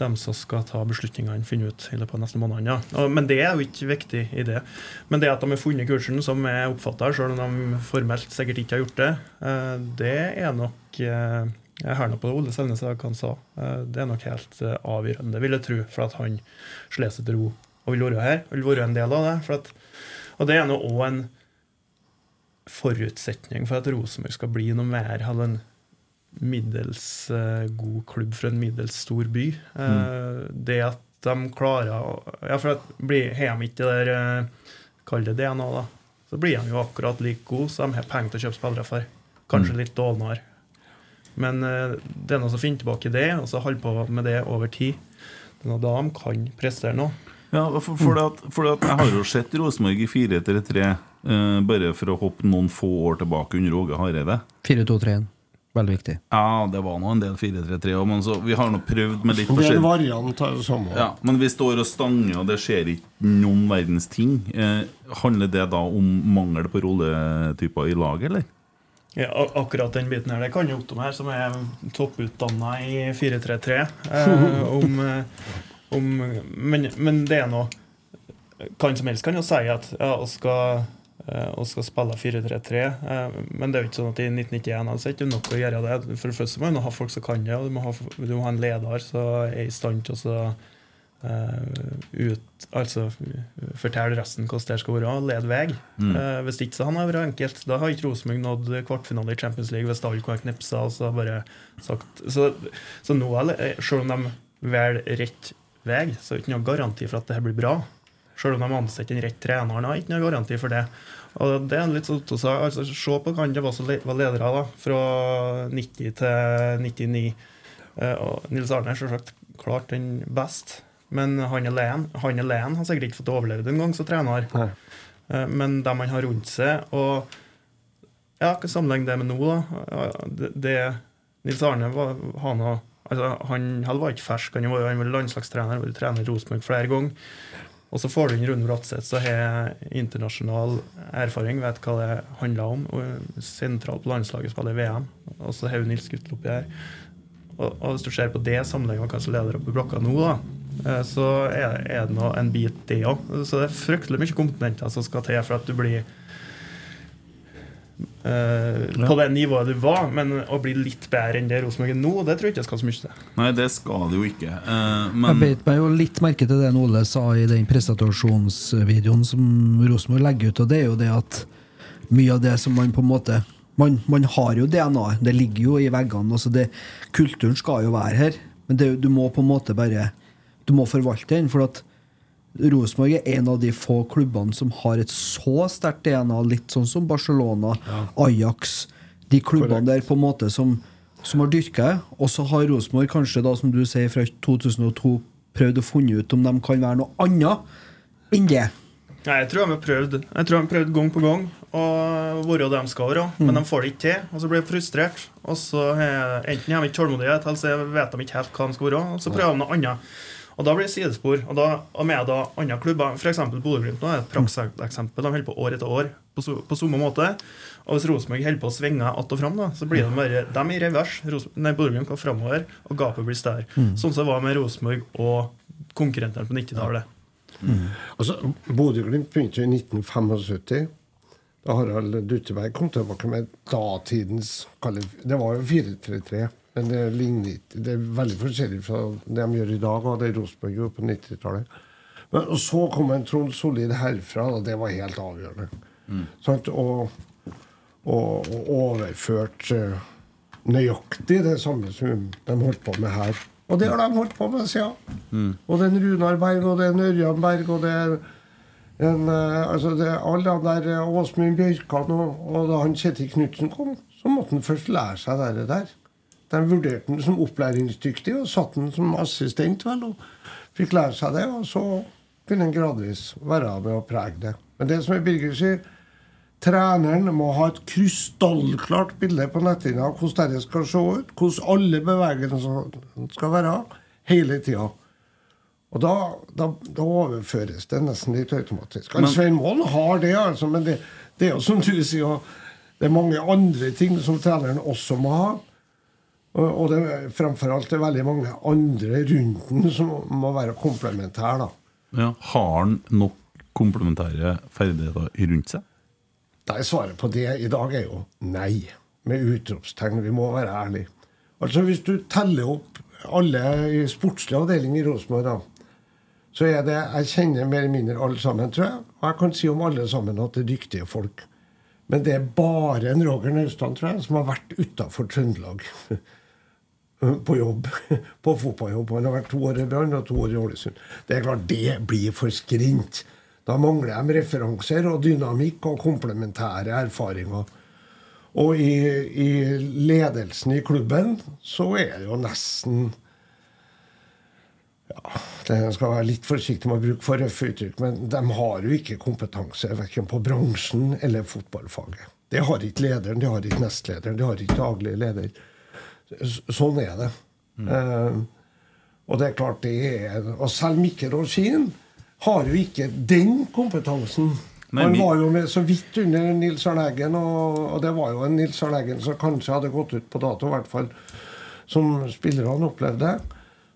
dem som skal ta beslutningene, finne ut i løpet av neste måned. Ja. Men det er jo ikke viktig i det. Men det at de har funnet kursen, som jeg oppfatter, selv om de formelt sikkert ikke har gjort det, eh, det er nok eh, Jeg hører nå på Ole Selnes han sa. Eh, Det er nok helt avgjørende, vil jeg tro, for at han slår seg til ro og vil være her. Vil være en del av det. For at, og det er nå òg en forutsetning for at Rosenborg skal bli noe mer av en middels eh, god klubb for en middels stor by. Mm. Det at de klarer å Ja, for at blir har de ikke det der eh, Kall det DNA, da. Så blir de jo akkurat like gode, så de har penger til å kjøpe spillere for. Kanskje Mm. litt dårligere. Men eh, det er noe som finner tilbake det, og så holder på med det over tid. Det er noe da de kan prestere noe. Ja, for, for, at, for at Jeg har jo sett Rosenborg i 4-3-3 eh, bare for å hoppe noen få år tilbake under Åge Hareide. 4-2-3-1. Veldig viktig. Ja, det var nå en del 4-3-3 òg, men så, vi har nå prøvd med litt Det er en forskjellig. variant av det samme. Ja, men vi står og stanger, og det skjer ikke noen verdens ting. Eh, handler det da om mangel på rolletyper i laget, eller? Ja, akkurat den biten her, det kan jo Otto her, som er topputdanna i 4-3-3, eh, om, men, men det er noe Hvem som helst kan jo si at ja, skal, eh, vi skal spille 4-3-3. men det er jo ikke sånn at i 1991 altså, det ikke nok å gjøre det. For det første må du ha folk som kan det, og du må ha, du må ha en leder som er i stand til å så, eh, ut, altså, fortelle resten hvordan det skal være, og lede vei. Mm. Uh, hvis ikke så han har vært enkelt. Da har ikke Rosenborg nådd kvartfinale i Champions League hvis alle kunne knipsa og så bare sagt Så, så nå, selv om de velger rett vei, så er det ikke noe garanti for at det her blir bra. Selv om de ansetter den rett treneren, har ikke noe garanti for det. Og det er litt sånn altså, Se på hvem det var som var ledere da, fra 90 til 99. Eh, og Nils Arne er selvsagt klart den best, men han alene, han alene har sikkert ikke fått overleve det en gang som trener. Nei. Men dem han har rundt seg og Ja, Sammenlign det med nå, da? Det, det Nils Arne var, han, altså, han, han var ikke fersk, han var, han var landslagstrener, var trener i Rosenborg flere ganger. Og så får du inn Rune Bratseth, som har internasjonal erfaring, vet hva det handler om. og Sentralt på landslaget, spiller i VM. Og så har du Nils Guttel oppi her. Og, og hvis du ser på det sammenhengen med hva som leder opp i blokka nå, da, eh, så er, er det nå en bit, det òg. Så det er fryktelig mye komponenter som skal til for at du blir eh, på det nivået du var. Men å bli litt bedre enn det Rosenborg er nå, det tror jeg ikke jeg skal så mye til. Nei, det skal det jo ikke. Eh, Jeg beit meg jo litt merke til det Ole sa i den presentasjonsvideoen som Rosenborg legger ut, og det er jo det at mye av det som man på en måte Man, man har jo DNA-et, det ligger jo i veggene. Altså det, kulturen skal jo være her, men det, du må på en måte bare Du må forvalte den. For at Rosenborg er en av de få klubbene som har et så sterkt DNA, litt sånn som Barcelona, Ajax De klubbene der på en måte som, som har dyrka det. Og så har Rosenborg kanskje, da som du sier, fra 2002 prøvd å funne ut om de kan være noe annet enn det. Nei, jeg tror de har prøvd Jeg tror de har prøvd gang på gang å være det de skal være, men Mm. de får det ikke til. Og så blir de frustrert. Og så er, Enten har de ikke tålmodighet, eller så vet de ikke helt hva de skal være. Og så prøver de noe annet. Og da blir det sidespor. Og, da, og med da andre klubber, f.eks. Bodø-Glimt nå er et prakseksempel. De holder på år etter år på, so- på samme måte. Og hvis Rosenborg holder på å svinge att og fram, da, så blir de bare de er i revers. Bodø-Glimt går framover, og gapet blir større. Mm. Sånn som det var med Rosenborg og konkurrentene på 90-tallet. Altså, Bodø-Glimt begynte i 1975. Da Harald Dutteberg kom tilbake med datidens Det var jo 4-3-3, men det ligner ikke Det er veldig forskjellig fra det de gjør i dag, og det Rosenborg gjorde på 90-tallet. Men og Så kom en Trond Solid herfra, og det var helt avgjørende. Sant? Og, og, og overført eh, nøyaktig det samme som de holdt på med her. Og det har de holdt på med siden. Og det er en Runar Berg, og det er en Ørjan Berg, og det er en, eh, altså det er alle de der eh, Åsmund Bjørkan og, og da han Kjetil Knutsen kom, så måtte han først lære seg det der. De vurderte den som opplæringsdyktig og satte den som assistent, vel, og fikk lære seg det. Og så kunne en gradvis være med å prege det. Men det som er Birger sier, treneren må ha et krystallklart bilde på netthinna av hvordan det skal se ut, hvordan alle bevegelsene skal være, hele tida. Og da, da, da overføres det nesten litt automatisk. Men- Svein Målen har det, altså, men det, det er jo som du sier, det er mange andre ting som treneren også må ha. Og det er fremfor alt det er veldig mange andre rundt den som må være komplementære. ja, har han nok komplementære ferdigheter rundt seg? Nei, svaret på det i dag er jo nei. Med utropstegn. Vi må være ærlige. Altså Hvis du teller opp alle i sportslig avdeling i Rosenborg, så er det Jeg kjenner mer eller mindre alle sammen, tror jeg. Og jeg kan si om alle sammen at det er dyktige folk. Men det er bare en Roger Naustdal, tror jeg, som har vært utafor Trøndelag. På jobb. På fotballjobb. Han har vært to år i Brann og to år i Ålesund. Det er klart, det blir for skrint. Da mangler de referanser og dynamikk og komplementære erfaringer. Og i, i ledelsen i klubben så er det jo nesten ja, det skal være litt forsiktig med å bruke for røffe uttrykk, men de har jo ikke kompetanse verken på bransjen eller fotballfaget. Det har ikke lederen, det har ikke nestlederen, det har ikke daglig leder. Sånn er det. Eh, og det er klart det er Og selv Mikkel Roskin har jo ikke den kompetansen. Men Han var jo med så vidt under Nils Arne Eggen, og, og det var jo en Nils Arne Eggen som kanskje hadde gått ut på dato, i hvert fall som spillerne opplevde.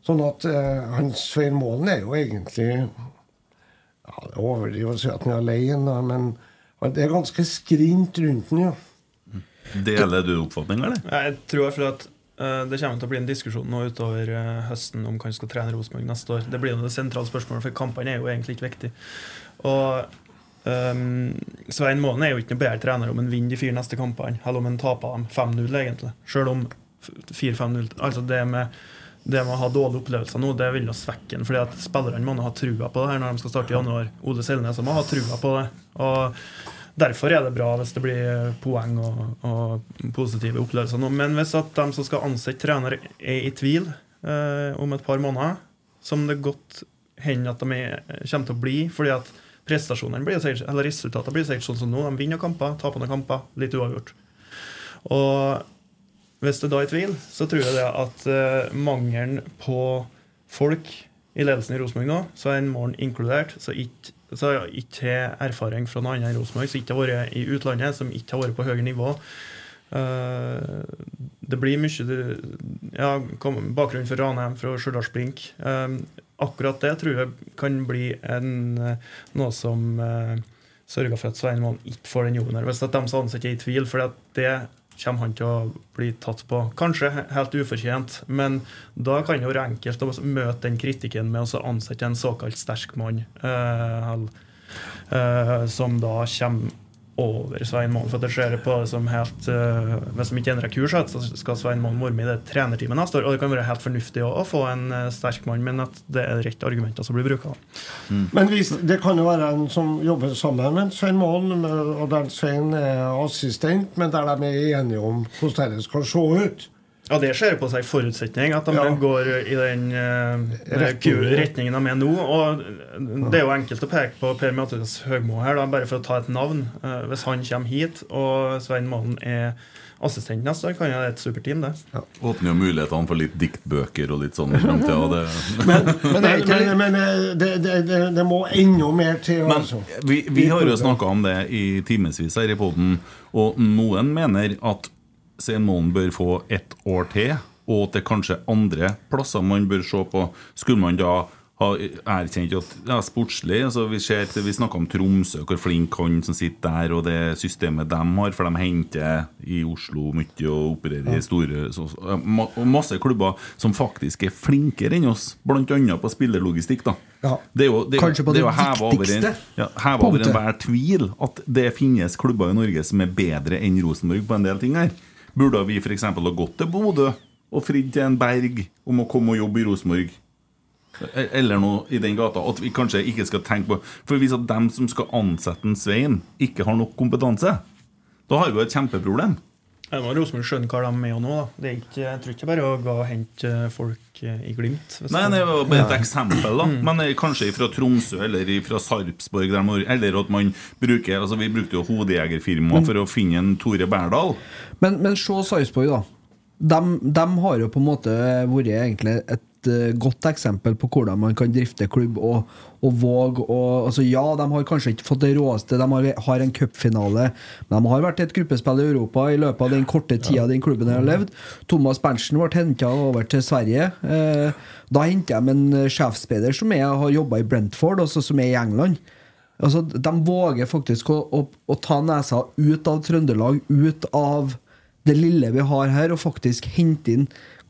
Sånn at eh, han Svein Målen er jo egentlig ja, Det er overdrivet å si at han er alene, men det er ganske skrint rundt den, ja. Deler du oppfatninga, eller? Jeg tror for at det kommer til å bli en diskusjon nå utover eh, høsten om som skal trene Rosenborg neste år. Det blir jo det sentrale spørsmålet, for kampene er jo egentlig ikke viktig. Og um, Svein Målen er jo ikke noe bedre trener om han vinner de fire neste kampene, eller om han taper dem 5-0, egentlig. Selv om f- 4-5-0 Altså det med det med å ha dårlige opplevelser nå, det vil jo svekke den. fordi at Spillerne må ha trua på det her når de skal starte i januar. Ole Selnes må ha trua på det. Og Derfor er det bra hvis det blir poeng og, og positive opplevelser nå. Men hvis at de som skal ansette trener, er i tvil eh, om et par måneder, som det godt hender at de er, kommer til å bli, fordi at prestasjonene blir sikkert, eller resultatene blir sikkert sånn som nå. De vinner kamper, taper noen kamper, litt uavgjort. Og hvis det da er i tvil, så tror jeg det at eh, mangelen på folk i ledelsen i Rosenborg nå, så er en morgen inkludert, så ikke så har jeg ikke erfaring fra noe annet enn Rosenborg, som ikke har vært i utlandet, som ikke har vært på høyere nivå, Eh, det blir mye ja, Bakgrunnen for Ranheim fra Stjørdals-Blink. Eh, akkurat det tror jeg kan bli en, eh, noe som sørger for at Svein ikke får den jobben. her Hvis at de ansatte er i tvil, for det kommer han til å bli tatt på. Kanskje helt ufortjent, men da kan det være enkelt å møte den kritikken med å ansette en såkalt sterk mann, eh, eh, som da kommer over Svein Målen. For at jeg ser på det som helt uh, Hvis de ikke endrer kurs, så skal Svein Målen være med i det trenerteamet neste år. Og det kan være helt fornuftig å, få en eh, sterk mann, men at det er rett argumenter som blir bruka. Men hvis, det kan jo være en som jobber sammen med Svein Målen, og der Svein er assistent, men der de er enige om hvordan det skal se ut. Ja, det ser på seg forutsetning, at de Ja. går i den eh, Retningen. de er nå. Og det er jo enkelt å peke på Per Mathias Høgmo her, da, bare for å ta et navn. Eh, hvis han kommer hit, og Svein Målen er assistent neste år, kan jo det et superteam, det. Åpner jo mulighetene for litt diktbøker og litt sånn i framtida. Det... Men, men, men, men det, det, det, det må enda mer til. Men altså. vi, vi har jo snakka om det i timevis her i poden, og noen mener at Svein noen bør få ett år til, og at det kanskje andre plasser man bør se på. Skulle man da ha erkjent at ja, sportslig altså Vi, ser vi snakka om Tromsø, hvor flink han som sitter der, og det systemet de har, for de henter i Oslo mye og opererer i store så, ma- masse klubber som faktisk er flinkere enn oss, bl.a. på spillerlogistikk. da Ja. det er jo, det Kanskje på det det heva over, en, ja, heva over punktet. enhver tvil at det finnes klubber i Norge som er bedre enn Rosenborg på en del ting her. Burde vi f.eks. ha gått til Bodø og fridd til en Berg om å komme og jobbe i Rosenborg? E- Eller noe i den gata. At vi kanskje ikke skal tenke på For hvis at dem som skal ansette en Svein, ikke har nok kompetanse, da har vi jo et kjempeproblem. Jeg var Rosenborg skjønner hva de er med nå. da. Det er ikke, jeg tror ikke bare å gå og hente eh, folk eh, i Glimt. hvis Nei, det var bare et eksempel, da. Men eh, kanskje fra Tromsø eller fra Sarpsborg. Man, eller at man bruker altså Vi brukte jo hodejegerfirmaet for å finne en Tore Berdal. Men, men se Sarpsborg, da. De, har jo på en måte vært egentlig et eh, godt eksempel på hvordan man kan drifte klubb og, og våge å altså Ja, de har kanskje ikke fått det råeste, de har, har en cupfinale, men de har vært i et gruppespill i Europa i løpet av den korte tida den klubben har levd. Thomas Berntsen ble henta over til Sverige. Eh, da henter med en sjefsspeider som er, har jobba i Brentford, også som er i England. Altså, de våger faktisk å, å, å ta nesa ut av Trøndelag, ut av det lille vi har her, og faktisk hente inn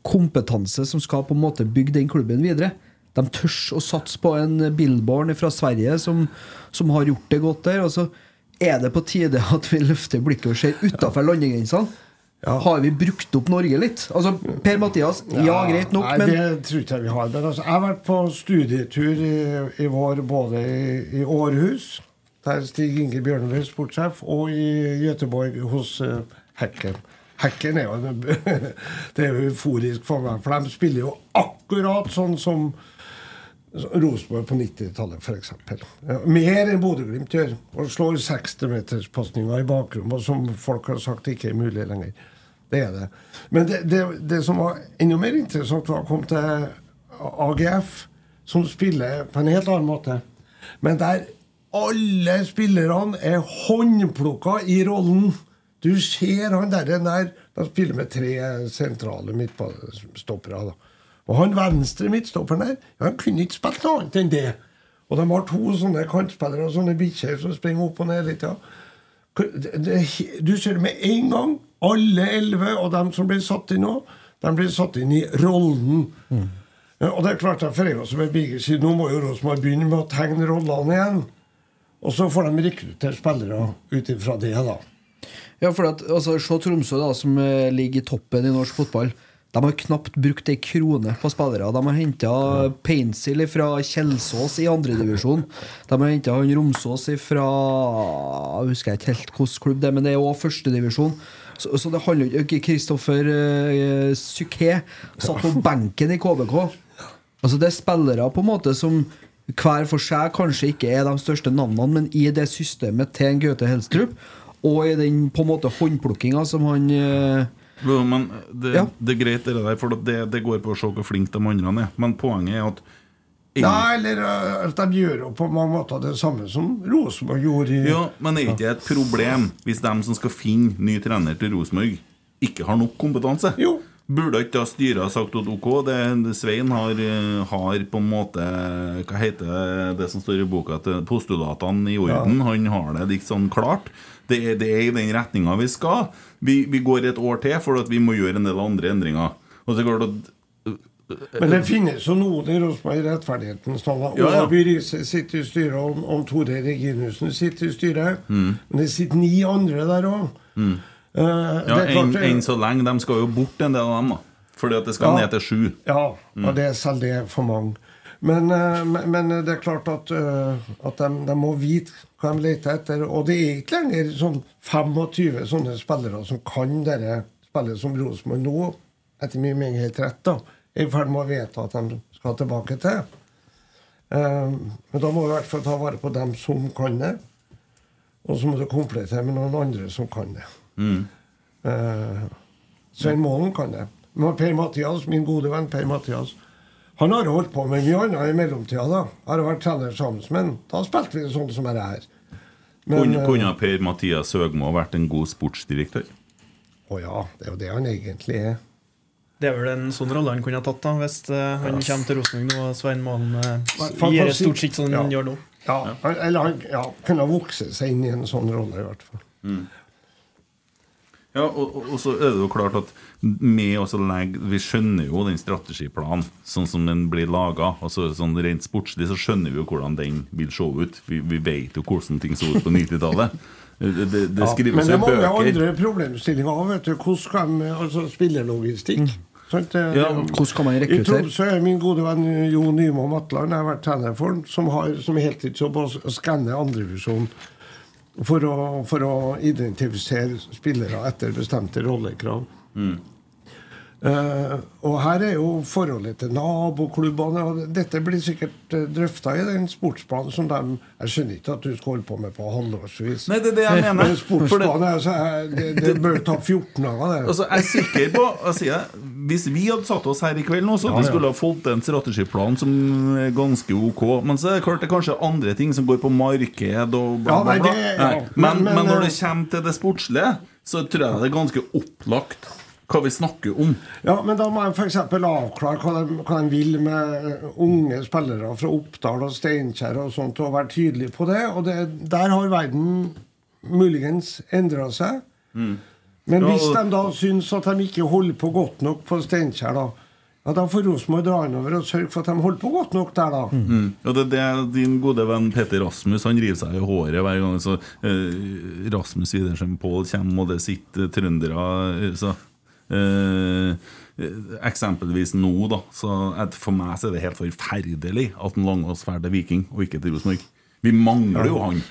kompetanse som skal på en måte bygge den klubben videre. De tør å satse på en Billborn fra Sverige som, som har gjort det godt der. Og så er det på tide at vi løfter blikket og ser utafor landegrensene. Har vi brukt opp Norge litt? Altså, Per-Mathias, ja, greit nok, nei, men Det tror ikke jeg vi har. Men altså, jeg har vært på studietur i, i vår både i, i Århus, der Stig Inge Bjørnøy er sportssjef, og i Gøteborg hos uh, Hekken. Hekken er jo Det er jo euforisk for meg, for de spiller jo akkurat sånn som Rosenborg på 90-tallet, f.eks. Mer enn Bodø-Glimt gjør. Og slår 60-meterspasninger i bakrommet, som folk har sagt ikke er mulig lenger. Det er det. Men det, det, det som var enda mer interessant, var å komme til AGF, som spiller på en helt annen måte. Men der alle spillerne er håndplukka i rollen. Du ser han der, der De spiller med tre sentrale midtstoppere. Og han venstre midtstopperen der, han kunne ikke spilt noe annet enn det. Og de har to sånne kantspillere og sånne bikkjer som springer opp og ned litt. ja. Du ser det med en gang. Alle elleve og dem som blir satt inn nå, de blir satt inn i rollen. Ja, og det er klart at Freia som er Birger sier, nå må jo Rosenborg begynne med å tegne rollene igjen. Og så får de rekruttere spillere ut ifra det, da. Ja, for at, altså, Se Tromsø, da, som eh, ligger i toppen i norsk fotball. De har knapt brukt ei krone på spillere. De har henta Painsil fra Kjelsås i andredivisjon. De har henta Romsås fra Jeg husker ikke helt hvilken klubb det er, men det er òg førstedivisjon. Så, så det handler jo ikke Kristoffer uh, Suké satt på benken i KBK. Altså Det er spillere på en måte som hver for seg kanskje ikke er de største navnene, men i det systemet til en Gaute Helstrup, og i den på en måte håndplukkinga som han eh, men det, Ja. det er greit, det der, for det, det går på å se hvor flinke de andre er. Men poenget er at Nei, eller uh, at de gjør jo på mange måter det samme som Rosenborg gjorde i Ja, men er ikke det et problem hvis de som skal finne ny trener til Rosenborg, ikke har nok kompetanse. Jo. Burde ikke da styret ha sagt at ok, det, Svein har, eh, har på en måte Hva heter det som står i boka? til postulatene i orden. Han har det litt sånn klart. Det er, det er i den retninga vi skal. Vi, vi går et år til, for at vi må gjøre en del andre endringer. Og så er det klart at Men det finnes jo noen i Rosenborg i rettferdighetens navn. Ja, ja. Riise sitter i styret, og om Tore Reginussen sitter i styret. Mm. Men det sitter ni andre der òg. mm. Ja, enn en så lenge. De skal jo bort, en del av dem. da Fordi at det skal Ja. ned til sju. Ja, Mm. og det er selv det for mange. Men, uh, men men det er klart at, uh, at de, de må vite hva de leter etter. Og det er ikke lenger sånn 25 sånne spillere som kan dette spillet som Rosenborg nå, etter min mening helt rett, da, er i ferd med å vedta at de skal tilbake til. Um, men da må vi i hvert fall ta vare på dem som kan det. Og så må du komplettere med noen andre som kan det. Mm. Uh, Svein Målen kan det. Men Per Mathias, min gode venn Per Mathias, han har holdt på med mye annet i mellomtida. da. Har vært trener sammen med ham. Da spilte vi sånn som dette her. Men, Kunne, eh, kunne Per-Mathias Høgmo vært en god sportsdirektør? Å ja, det er jo det han egentlig er. Det er vel en sånn rolle han kunne ha tatt da hvis eh, han kommer til Rosenborg nå og Svein Malen uh, Hvert gjør det stort sett som han ja. gjør nå. Ja, han, eller han ja, kunne ha vokst seg inn i en sånn rolle, i hvert fall. Mm. Ja, og, og, så er det jo klart at med å legge Vi skjønner jo den strategiplanen sånn som den blir laga. Altså, sånn rent sportslig så skjønner vi jo hvordan den vil se ut. Vi, vi vet jo hvordan ting så ut på 90-tallet. Det, det, det Ja, men det er mange andre problemstillinger òg. Hvordan skal de altså spillerlogistikk? Sant? Det- Ja, hvordan kan man I rekruttere? Tromsø er min gode venn Jo Nymo Matland, jeg har vært trener for ham, som har som heltidsjobb å skanne andrevisjon for, å- for å identifisere spillere etter bestemte rollekrav. Mm. Eh, og her er jo forholdet til naboklubbene. og Dette blir sikkert uh, drøfta i den sportsplanen som de Jeg skjønner ikke at du skal holde på med på halvårsvis. Nei, det er det jeg mener. Men Sportsplanen er jo det, det bør ta 14 dager, det. Altså, jeg er sikker på jeg sier, Hvis vi hadde satt oss her i kveld nå, så Ja, hadde vi ja. skulle ha fått en strategiplan som er ganske ok. Men så er det klart det er kanskje andre ting som går på marked og bla, Ja, bla, nei, bla. det- ja. Nei, Men, Men- men, men når det eh, kommer til det sportslige, så tror jeg det er ganske opplagt hva vi snakker om. Ja, men da må jeg f.eks. avklare hva de, hva de vil med eh, unge spillere fra Oppdal og Steinkjer og sånt, og være tydelig på det. Og det, der har verden muligens endra seg. Men hvis de da syns at de ikke holder på godt nok på Steinkjer, da ja, da får Rosenborg dra innover og sørge for at de holder på godt nok der, da. Mm. Ja, det, det din gode venn Petter Rasmus Han river seg i håret hver gang så, eh, Rasmus Widersen Pål kommer, og det sitter trøndere eh, så, Eksempelvis nå, da. Så for meg så er det helt forferdelig at Langås drar til Viking og ikke til Rosenborg. Vi mangler jo han.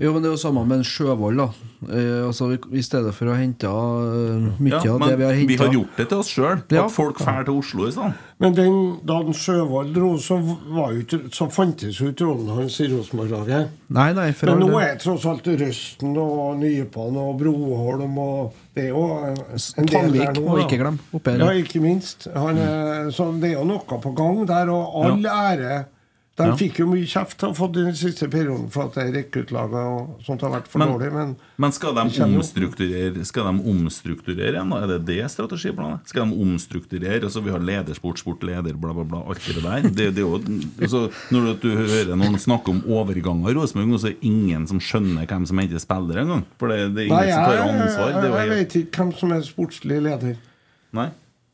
Jo, men det er jo samme med en Sjøvold, da. Eh, altså, I stedet for å hente uh, mye Ja, av det vi har vi har gjort det til oss sjøl. Ja. At folk drar til Oslo i stedet. Men den, da den Sjøvold dro, så, var jo så fantes jo ikke rollen hans i Rosenborg-laget. Nei, nei, Men nå er tross alt Røsten og Nypan og Broholm og Det er jo en del der nå. må ikke glemme, oppe her. Ja, ikke minst. Han er, så det er jo noe på gang der, og all ære. De Ja. fikk jo mye kjeft fått den siste perioden for at det rekruttlaget og sånt har vært for Men- dårlig, men Men skal de omstrukturere Skal de omstrukturere igjen? da? Er det det strategiplanen er? Skal de omstrukturere? Altså Vi har ledersport, sport, leder, bla, bla, bla. Alt det der. Det, det er jo, altså, når du hører noen snakke om overganger i Rosenborg, så er det ingen som skjønner hvem som henter spillere engang. For det, det er ingen Nei, som tar ansvar. Det er jeg, jo jeg vet ikke hvem som er sportslig leder. Nei.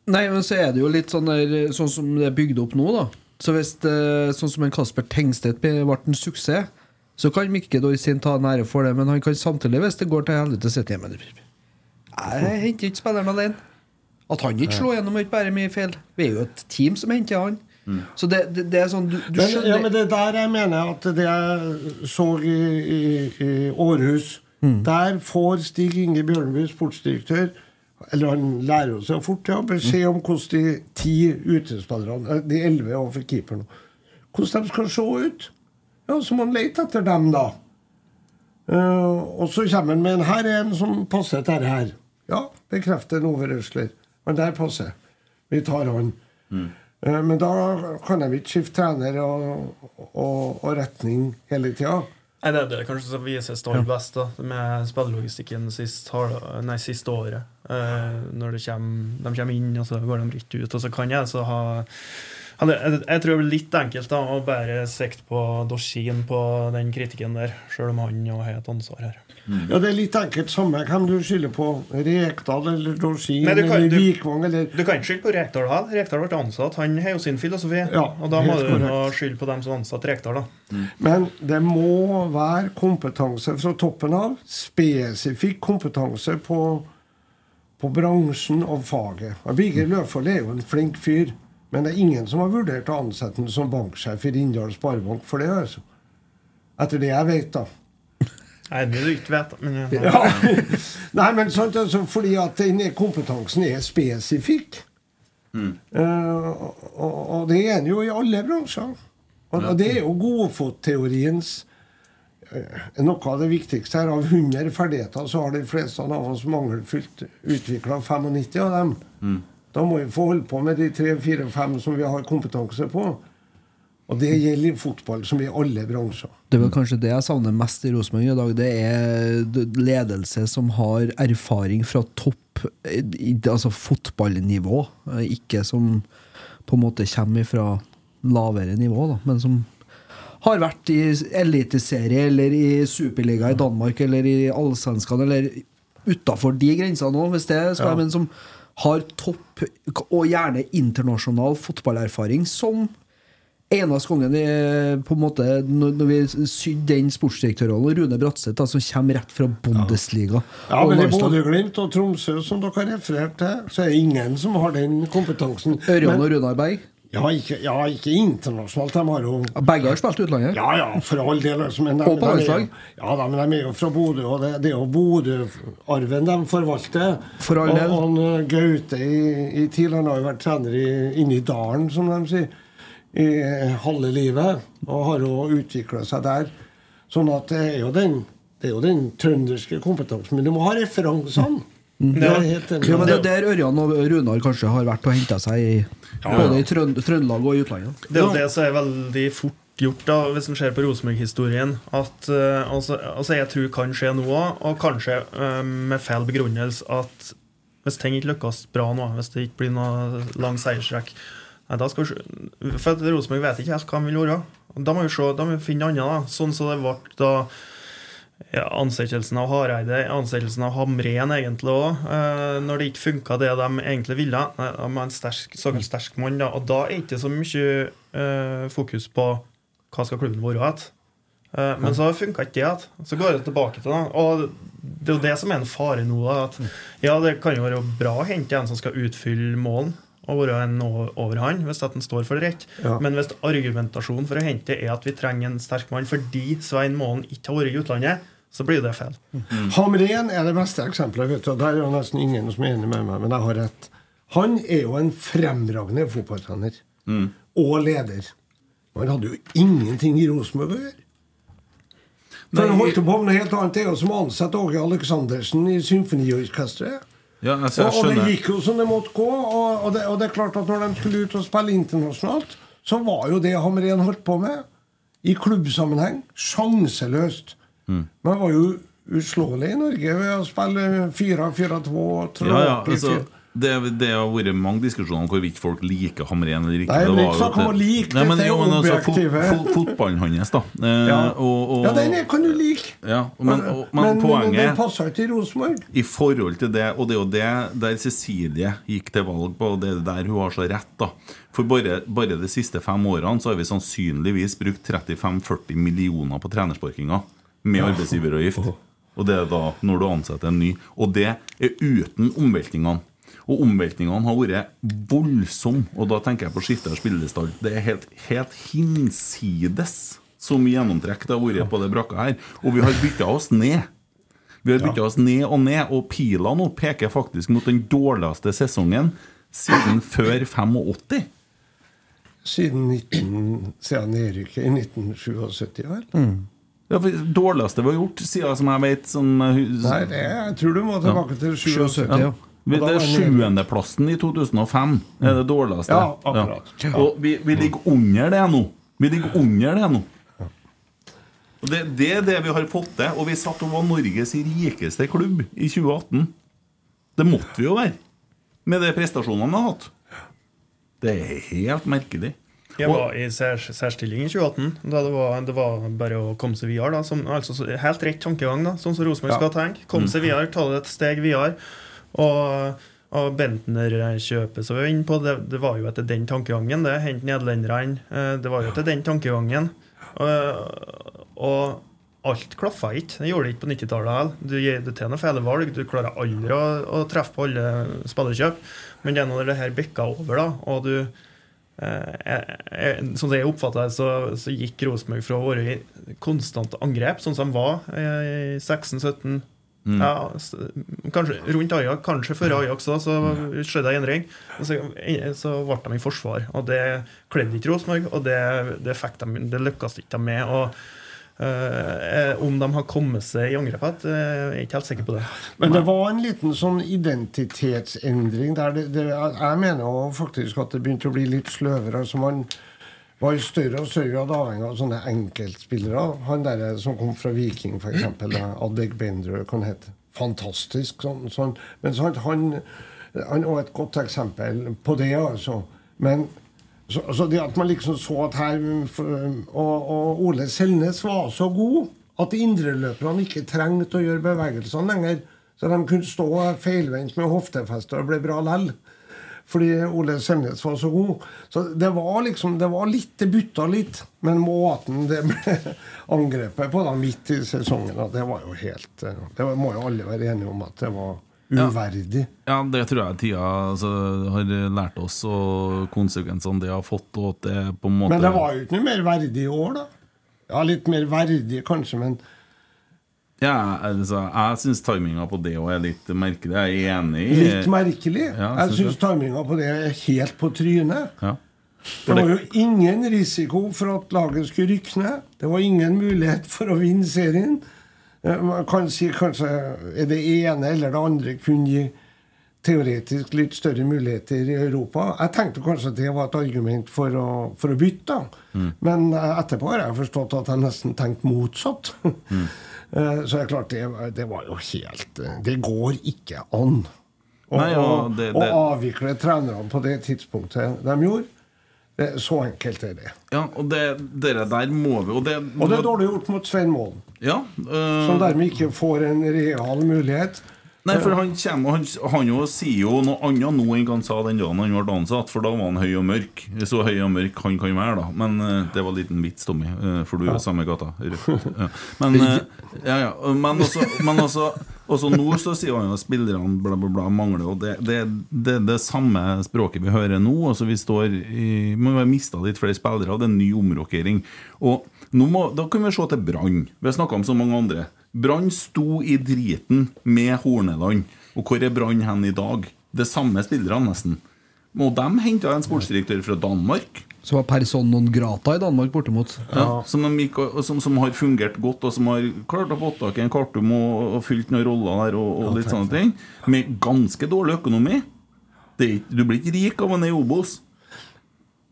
Nei, men så er det jo litt sånn der Sånn som det er bygd opp nå, da. Så hvis Sånn som en Kasper Tengstedt ble en suksess, så kan Mikke Dorsin ta en ære for det, men han kan samtidig, hvis det går til helvete, sitte hjemme Jeg henter ikke spilleren alene. At han ikke slår gjennom, er ikke bare mye feil. Vi er jo et team som henter han. Så det, det, det er sånn Du, du Men, skjønner ja, men det er der jeg mener at det jeg så i, i, i Århus Mm. Der får Stig Inge Bjørneby, sportsdirektør Eller han lærer jo seg fort, ja, beskjed om hvordan de ti utespillerne De elleve overfor keeperen Hvordan de skal se ut. Ja, Så må han lete etter dem, da. Uh, og så kommer han med en her er en som passer til dette her. Ja, bekrefter en overrøsler. Men der passer. Vi tar han. Eh, Men da kan de ikke skifte trener og, og, og retning hele tida. Nei, det er det kanskje som viser aller best, da, med spillelogistikken sist, nei, siste året. Eh, når det kommer, de kommer inn, og så går de rett ut. Og så kan jeg så ha jeg, jeg tror det blir litt enkelt da å bare sikte på Dorsin på den kritikken der, sjøl om han har et ansvar her. Ja, Det er litt enkelt samme hvem du skylder på. Rekdal eller Dorsin Nei, du kan- eller Vikvang eller Du kan ikke skylde på Rekdal. her. Rekdal ble ansatt. Han har jo sin filosofi. Ja, og da må du skylde på dem som ansatte Rekdal. da. Men det må være kompetanse fra toppen av. Spesifikk kompetanse på, på bransjen og faget. Birger Løfvold er jo en flink fyr. Men det er ingen som har vurdert å ansette ham som banksjef i Rindal Sparebank for det. altså. Etter det jeg vet, da. Nei, det du ikke vet, men Ja. Nei, men sant, altså, fordi at den er- kompetansen er spesifikk. Eh, og, og det er den jo i alle bransjer. Og, og det er jo godfotteoriens uh, Noe av det viktigste her. Av 100 ferdigheter så har de fleste av oss mangelfullt utvikla 95 av dem. Da må vi få holde på med de tre-fire-fem som vi har kompetanse på. Og det gjelder i fotball som i alle bransjer. Det er kanskje det jeg savner mest i Rosenborg i dag. Det er ledelse som har erfaring fra topp Altså fotballnivå. eh, Ikke som på en måte kommer fra lavere nivå, da, men som har vært i eliteserie eller i superliga i Danmark eller i Allsvenskan eller utafor de grensene òg, hvis det skal Ja. Men som har topp, og gjerne internasjonal fotballerfaring, som Eneste gangen vi på en måte Når vi sydde den sportsdirektørrollen, Rune Bratseth, som kommer rett fra Bundesliga Ja, og men i Bodø-Glimt og Tromsø, som dere har referert til, så er det ingen som har den kompetansen. Ørjan og Runar Berg? Ja, ikke, ja, ikke internasjonalt. De har jo Begge har spilt utlandet? Ja, ja, for all del. altså, Men de, Og på landslag? Ja, de, men de er jo fra Bodø, og det, det er jo Bodø-arven de forvalter. For all del. Og han eh, Gaute i, i TIL han har jo vært trener i, inne i dalen, som de sier, i eh, halve livet. Og har jo utvikla seg der. Sånn at det er jo den, det er jo den trønderske kompetansen. Men du må ha referansene. Det er enig i. Ja, men det er der Ørjan og Runar kanskje har vært og henta seg i, både i Trøndelag og i utlandet. Det er jo det som er veldig fort gjort, da, hvis en ser på Rosenborg-historien. At eh, altså, altså jeg tror kan skje nå òg, og kanskje uh, med feil begrunnelse at hvis ting ikke lykkes bra nå, hvis det ikke blir noe lang seiersrekk Nei, da skal vi se For Rosenborg vet ikke helt hva de vil gjøre. Da må vi se, da må vi finne annet. da Sånn som det ble da ja, ansettelsen av Hareide, ansettelsen av Hamren egentlig òg. Eh, når det ikke funka det de egentlig ville. Nei, De var en sterk, såkalt sterk mann, da. Og da er det ikke så mye eh, fokus på hva skal klubben være igjen. Eh, men så funka ikke det igjen. Så går det tilbake til det. Og det er jo det som er en fare nå. At ja, det kan jo være bra å hente en som skal utfylle målen. Og være en over han, hvis at han står for det rett. Ja. Men hvis argumentasjonen for å hente er at vi trenger en sterk mann fordi Svein Målen ikke har vært i utlandet, så blir det feil. Hamren er det beste eksempelet. vet du, Der er jo nesten ingen som er enig med meg, men jeg har rett. Han er jo en fremragende fotballtrener. Og leder. Han hadde jo ingenting i Rosenborg å gjøre. For han holdt på med noe helt annet. Det er jo som å ansette Åge Aleksandersen i symfoniorkesteret. Ja, altså, og, og det gikk jo som det måtte gå. Og, og, det, og det er klart at når de skulle ut og spille internasjonalt, så var jo det Hamren holdt på med, i klubbsammenheng, sjanseløst. Mm. Men han var jo uslåelig i Norge ved å spille 4-4-2 Ja, ja, altså, det, det har vært mange diskusjoner om hvorvidt folk liker Hamren eller ikke. Nei, men Det ikke snakk om å like, men, dette er jo, men altså, fot, fot, Fotballen hans, da. Eh, Ja. og, og, Ja, den er, kan du like. ja, men, og, men, men, men den passer ikke i Rosenborg. i forhold til det, og det er jo det der Cecilie gikk til valg på, og det er der hun har så rett. da For bare, bare de siste fem årene så har vi sannsynligvis brukt 35-40 millioner på trenersparkinga med arbeidsgiveravgift. Og det er da når du ansetter en ny. Og det er uten omveltningene. Og omveltningene har vært voldsomme. Og da tenker jeg på skifte av spillestall. Det er helt, helt hinsides så mye gjennomtrekk det har vært på det brakka her. Og vi har bytta oss ned. Vi har bytta oss ned og ned, og pila nå peker faktisk mot den dårligste sesongen siden før 85. Siden, 19, siden nedrykket i 1977. vel? Ja, for det dårligste vi har gjort, siden som jeg vet sånn, Nei, det, jeg tror du må tilbake til 77. Ja. Det er sjuendeplassen i 2005 er det dårligste. Ja, akkurat. Ja. Og vi, vi ligger under det nå. Vi ligger under det nå. Og det, det er det vi har fått til. Og vi satt og var Norges rikeste klubb i 2018. Det måtte vi jo være. Med de prestasjonene vi har hatt. Det er helt merkelig. Jeg var i sær, særstilling i 2018. Da det, var, det var bare å komme seg videre. Da, som, altså, helt rett tankegang, da, sånn som Rosenborg Ja. skal tenke. Komme seg videre, ta det et steg videre. Og, og Bentner-kjøpet som vi var inne på, det, det var jo etter den tankegangen. det Hente nederlenderne. eh, Det var jo etter den tankegangen. Og, og alt klaffa ikke. Det gjorde det ikke på 90-tallet heller. Du det til noen feil valg. Du klarer aldri å, å treffe på alle spillerkjøp. Men det er når det her bikka over, da, og du Eh, Sånn som jeg oppfatta det, så, så gikk Rosenborg fra å være i konstant angrep, sånn som de var eh, i 16-17 Mm. ja, Kanskje rundt Ajax, kanskje før Ajax òg, så skjedde det endring. Og Så, så ble de i forsvar, og det kledde ikke Rosenborg, og det, det, fikk de, det lykkes ikke de med. Og eh, Om de har kommet seg i angrep igjen, jeg er ikke helt sikker på det. Men det var en liten sånn identitetsendring der det, det, Jeg mener jo faktisk at det begynte å bli litt sløvere. altså man var i større og større grad avhengig av sånne enkeltspillere. Han der som kom fra Viking, f.eks. Adek Bender, kan hete. Fantastisk. Sånn, sånn. Men sant, han, han var et godt eksempel på det, altså. Men så, så det at man liksom så at her Og, og Ole Selnes var så god at indreløperne ikke trengte å gjøre bevegelsene lenger. Så de kunne stå feilvendt med hoftefeste og ble bra lell. Fordi Ole Selnes var så god. Så det var liksom Det var litt Det butta litt. Men måten det ble angrepet på da midt i sesongen, da, det var jo helt eh, Det må jo alle være enige om at det var uverdig. Ja, det tror jeg tida altså, har lært oss, og konsekvensene det har fått. Og at det på en måte Men det var jo ikke noe mer verdig i år, da. Ja, litt mer verdig kanskje, men Ja, altså, Jeg syns timinga på det òg er litt merkelig. Jeg er enig i litt merkelig. Ja, jeg syns timinga på det er helt på trynet. Ja. Det var jo ingen risiko for at laget skulle rykke ned. Det var ingen mulighet for å vinne serien. Man kan si kanskje er det ene eller det andre kunne gi teoretisk litt større muligheter i Europa. Jeg tenkte kanskje at det var et argument for å, for å bytte. Mm. Men eh, etterpå har jeg forstått at jeg nesten tenkte motsatt. Eh, Så det er klart, det, det var jo helt eh, Det går ikke an å, Nei, ja, å- det- å avvikle trenerne på det tidspunktet de gjorde. Det, så enkelt er det. Ja, og det dere der må vi Og det, Og det er dårlig gjort mot Svein Målen, Ja, øh, som dermed ikke får en real mulighet. Nei, for han kommer Han, han jo sier jo noe annet nå enn han sa den dagen han ble ansatt, for da var han høy og mørk. Så høy og mørk han kan være, da. Men uh, det var en liten vits, Tommy, uh, for du er samme gata. Ja. Men uh, ja, ja. Men også, men også også nå så sier han jo at spillerne bla, bla, bla mangler og det, det, det, det samme språket vi hører nå. Altså Vi står i, Vi har mista litt flere spillere, og det er en ny omrokering. Og må, Da kan vi se til Brann. Vi har snakka om så mange andre. Brann sto i driten med Horneland. Og hvor er Brann hen i dag? Det samme spillerne, nesten. Og de henta en sportsdirektør fra Danmark. Som var person non grata i Danmark bortimot. Ja, som, de gikk, som, som har fungert godt, og som har klart å få tak i en Kartum og, og fylt noen roller der, og, og litt sånne ting. Med ganske dårlig økonomi. Det du blir ikke rik av en i Obos.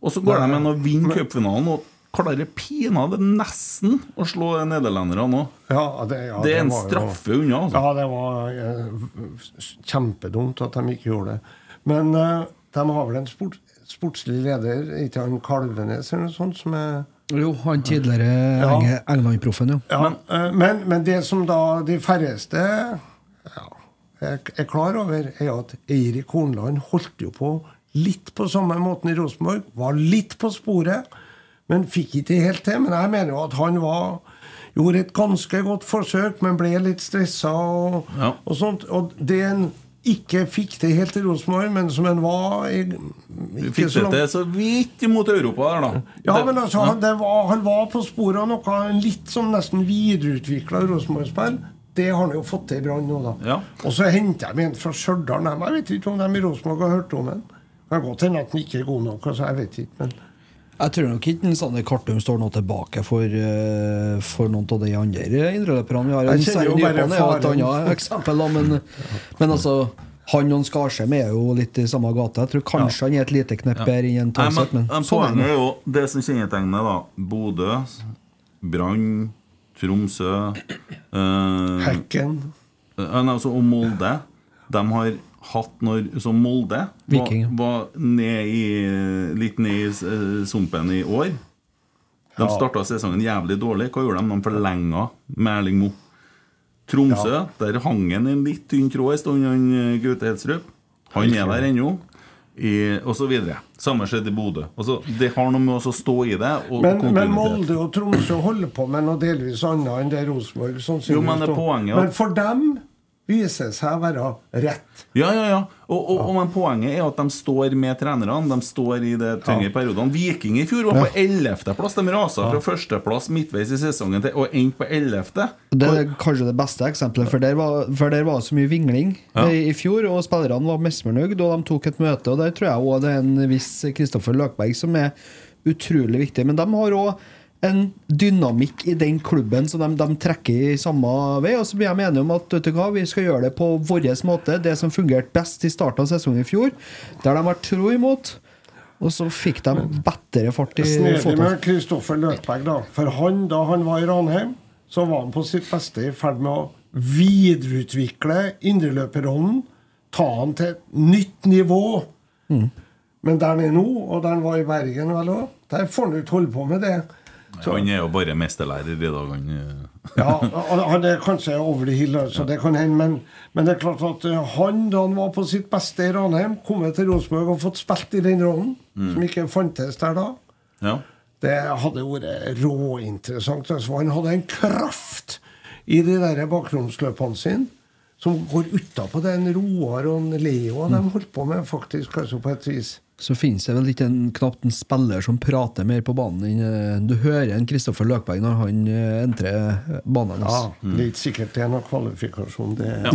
Og så går de med og vinner cupfinalen klarer pinadø nesten å slå nederlenderne nå. Ja, det, ja, Det er en straffe jo- unna, altså. Ja, det var eh, kjempedumt at de ikke gjorde det. Men eh, de har vel en sport, sportslig leder, ikke han Kalvenes eller noe sånt, som er Jo, han tidligere Ja. England-proffen, jo. Ja, eh, men, men det som da de færreste ja, er, er klar over, er at Eirik Hornland holdt jo på litt på samme måten i Rosenborg. Var litt på sporet, men fikk ikke helt til. Men jeg mener jo at han var gjorde et ganske godt forsøk, men ble litt stressa og, Ja. og sånt. Og det en ikke fikk til helt i Rosenborg, men som en var i, Du fikk så det til så vidt imot Europa der, da. ja, Det- men altså, ja. han, det var, han var på sporet av noe en litt sånn nesten videreutvikla Rosenborg-spill. Det har han jo fått til i Brann nå, da. Ja. Og så henter de en fra Stjørdal. Jeg vet ikke om de i Rosenborg har hørt om den. Kan godt hende at den ikke er god nok. Altså, jeg vet ikke, men Jeg tror nok ikke Sander Kartum står noe tilbake for, eh, for noen av de andre indreløperne vi har. Jeg kjenner jo bare faren. et annet eksempel, da, men, men altså han og Skarsheim er jo litt i samme gate. Jeg tror kanskje han er et lite knepp bedre enn en Tønseth, men, men men sånn er er jo det som kjennetegner da Bodø, Brann, Tromsø eh, Hekken. eh, altså, og Molde. De har hatt når Så Molde var, var ned i, litt ned i eh, sumpen i år. De Ja. starta sesongen jævlig dårlig. Hva gjorde de? De forlenga med Erling Moe. Tromsø, der hang han i en litt tynn tråd en stund, han eh, Gaute Helstrup. Han er der ennå. I, og så videre. Samme skjedde i Bodø. Altså, det har noe med å stå i det. Og Men, men. Molde og Tromsø holder på med noe delvis annet enn det Rosenborg sannsynligvis Jo, men det er poenget Men for dem viser seg å være rett. Ja, ja, ja. Og, og, og men poenget er at de står med trenerne. De står i det tyngre periodene. Viking i fjor var på 11.-plass. De rasa fra førsteplass midtveis i sesongen til og endte på 11. Det er kanskje det beste eksempelet, for der var, for der var det så mye vingling Ja. i, i fjor, og spillerne var misfornøyd, og de tok et møte. Og Der tror jeg også det er en viss Kristoffer Løkberg som er utrolig viktig. Men de har òg en dynamikk i den klubben som de, de trekker i samme vei. Og så blir de enige om at hva, vi skal gjøre det på vår måte, det som fungerte best i starten av sesongen i fjor, der de var tro imot. Og så fikk de bedre fart i Snedig med Kristoffer Løkberg, da. For han, da han var i Ranheim, så var han på sitt beste i ferd med å videreutvikle indreløperrollen. Ta han til et nytt nivå. Men der han er nå, og der han var i Bergen, vel òg, der får han ikke holde på med det. Han er jo bare mesterlærer i dag. Han, eh. Ja, han er kanskje over the hill, så det kan hende. Men, men det er klart at eh, han, da han var på sitt beste i Ranheim, kommet til Rosenborg og fått spilt i den rollen, Mm. som ikke fantes der da, ja. det hadde vært råinteressant. Altså, han hadde en kraft i de der bakromsløpene sine som går utapå den Roar og en Leo de holdt på med, faktisk, kanskje på et vis. Så finnes det vel ikke en, knapt en spiller som prater mer på banen enn eh, Du hører en Kristoffer Løkberg når han eh, entrer banen banen Ja, hans. Det er ikke sikkert det er noen kvalifikasjon. Det Ja.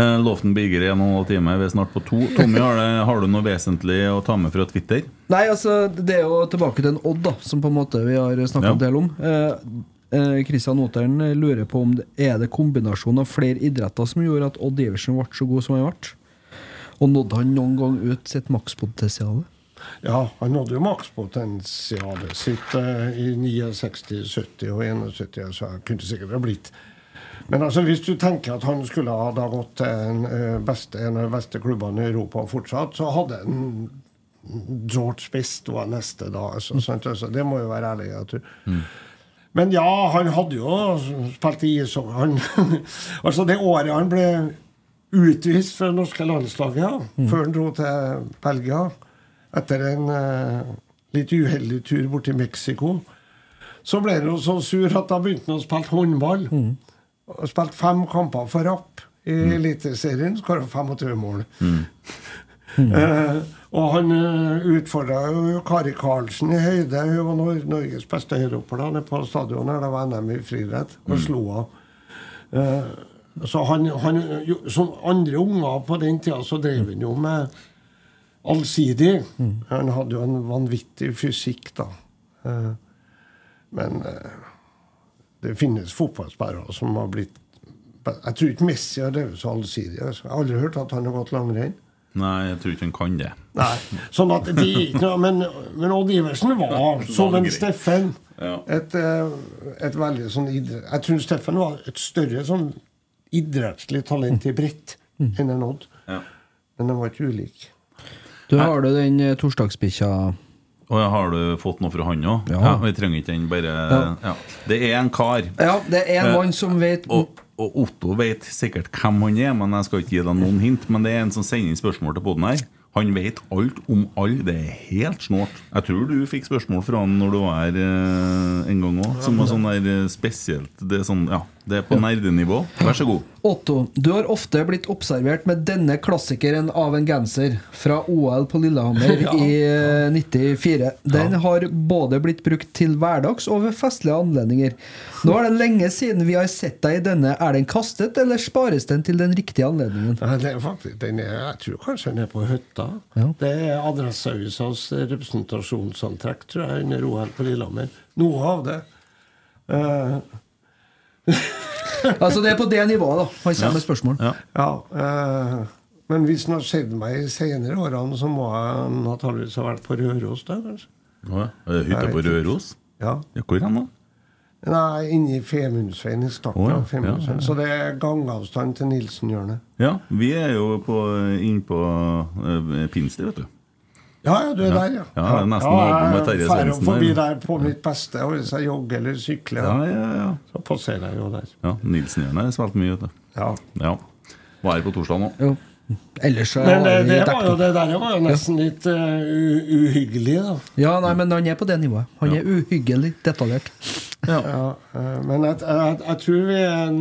Eh, Loften Birger i en og en halv time. Vi er snart på to. Tommy, har, det, har du noe vesentlig å ta med fra Twitter? Nei, altså, det er jo tilbake til en Odd, da, som på en måte vi har snakka Ja. en del om. Eh, eh, Oteren lurer på om det er det kombinasjonen av flere idretter som gjorde at Odd Iversen ble så god som han ble. Og nådde han noen gang ut sitt makspotensial? Ja, han nådde jo makspotensialet sitt eh, i 69, 70 og 71, så han kunne sikkert ha blitt. Men altså, hvis du tenker at han skulle ha da gått til en, eh, beste, en av de beste klubbene i Europa fortsatt, så hadde han George Best var neste da. Altså, sant? Altså, det må jo være ærlig. At du, Men ja, han hadde jo spilt i ishockey. Altså, det året han ble utvist fra det norske landslaget, ja, før han dro til Belgia, etter en eh, litt uheldig tur bort til Mexico, så ble han jo så sur at da begynte han å spille håndball. Og spilte fem kamper for Rapp i Eliteserien, skåra 25 mål. Eh, og han uh, utfordra jo Kari Karlsen i høyde. Hun var Nor Norges beste høyrehopper på stadionet det var NM i friidrett, og slo av. Eh, så han, han Som andre unger på den tida, så drev han jo med allsidig. Han hadde jo en vanvittig fysikk, da. Eh, men eh, det finnes fotballspillere som har blitt Jeg tror ikke Messi har drevet så allsidig. Jeg har aldri hørt at han har gått langrenn. Nei, jeg tror ikke han kan det. Nei, sånn at ikke Men, men Odd Iversen var, som en. Steffen, et, eh, et veldig sånn idrett... Jeg tror Steffen var et større sånn idrettslig talent i bredt enn en Odd. Ja. Men de var ikke ulike. Du har du den eh, torsdagsbikkja Og har du fått noe fra han òg? Ja. vi trenger ikke den, bare Ja. ja. Det er en kar. Ja, det er en Eh, mann som vet Og, og Otto vet sikkert hvem han er, men jeg skal ikke gi deg noen hint. Men det er en som sender inn spørsmål til poden her. Han vet alt om alle. Det er helt snålt. Jeg tror du fikk spørsmål fra han når du var her eh, en gang òg, som var sånn der spesielt. Det er sånn, ja, det er på nerdenivå. Vær så god. Otto, du har ofte blitt observert med denne klassikeren av en genser fra OL på Lillehammer Ja. i eh, 94. Den har både blitt brukt til hverdags og ved festlige anledninger. Nå er det lenge siden vi har sett deg i denne. Er den kastet, eller spares den til den riktige anledningen? Ja, det er faktisk, den er, jeg tror kanskje den er på hytta. Ja. Det er Adresseavisas representasjonsantrekk, tror jeg, under OL på Lillehammer. Noe av det. Eh, Altså Det er på det nivået, da. Han kommer med spørsmål. Ja. ja, eh, men hvis han har sett meg i senere årene, så må jeg naturligvis ha vært på Røros da, kanskje. Ja, Hytta på Røros? Ja. Ja, hvor hen da? Nei, inni Femundsveien, i starten oh, ja. av Femundsveien. Ja, ja, ja. Så det er gangavstand til Nilsenhjørnet. Ja, vi er jo på, inn på uh, Pinsli, vet du. Ja, ja, du er Ja. der, ja. Ja, det er nesten nabo med Terje Svendsen forbi der. på mitt beste, og hvis jeg jogger eller sykler, Ja, ja, ja. så passerer jeg jo der. ja Nilsenhjørnet har jeg spilt mye, vet du. Ja. Ja. Var her på torsdag nå. Jo. Ellers så Men det, det, var jo, det der var jo nesten litt uh, uhyggelig, da. Ja, nei, men han er på det nivået. Han er uhyggelig detaljert. Ja, eh, men jeg, jeg, jeg tror vi er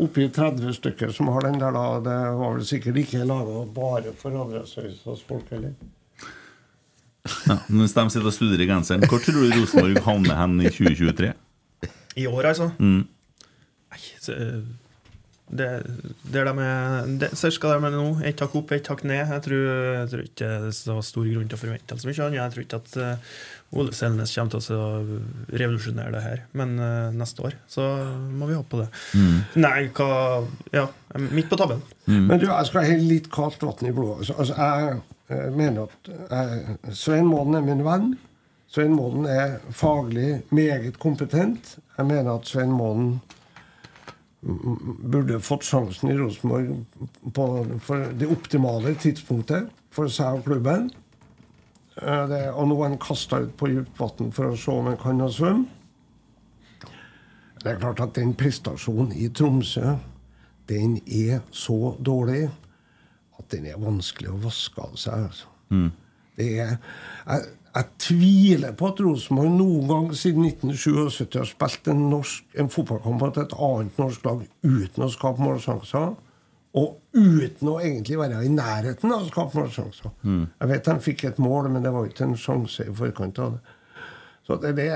oppi 30 stykker som har den der, da. Det var vel sikkert ikke laga bare for Adressehuset folk heller. Ja, hvis de sitter og studerer i genseren. Hvor tror du Rosenborg havner hen i 2023? I år, altså? Mm. Nei, så, eh, det, det de er det, Cirka der de er nå. Ett hakk opp, ett hakk ned. Jeg tror, jeg tror ikke det er stor grunn til å forvente så mye annet. Jeg tror ikke at eh, Ole Selnes kommer til å revolusjonere det her. Men uh, neste år så må vi håpe på det. Mm. Nei, hva Ja, midt på tabben. Men du, jeg skal helle litt kaldt vann i blodet. Altså, altså, jeg mener at eh, Svein Målen er min venn. Svein Målen er faglig meget kompetent. Jeg mener at Svein Målen burde fått sjansen i Rosenborg på det optimale tidspunktet for seg og klubben. Eh, Det, og nå er han kasta ut på dypt vann for å se om han kan svømme. Det er klart at den prestasjonen i Tromsø, den er så dårlig at den er vanskelig å vaske av seg. Altså. Mm. Det er, jeg, jeg tviler på at Rosenborg noen gang siden 1977 har spilt en, norsk, en fotballkamp mot et annet norsk lag uten å skape målsjanser. Og uten å egentlig være i nærheten av å skape målsjanser. Mm. Jeg vet de fikk et mål, men det var ikke en sjanse i forkant av det. Så det, det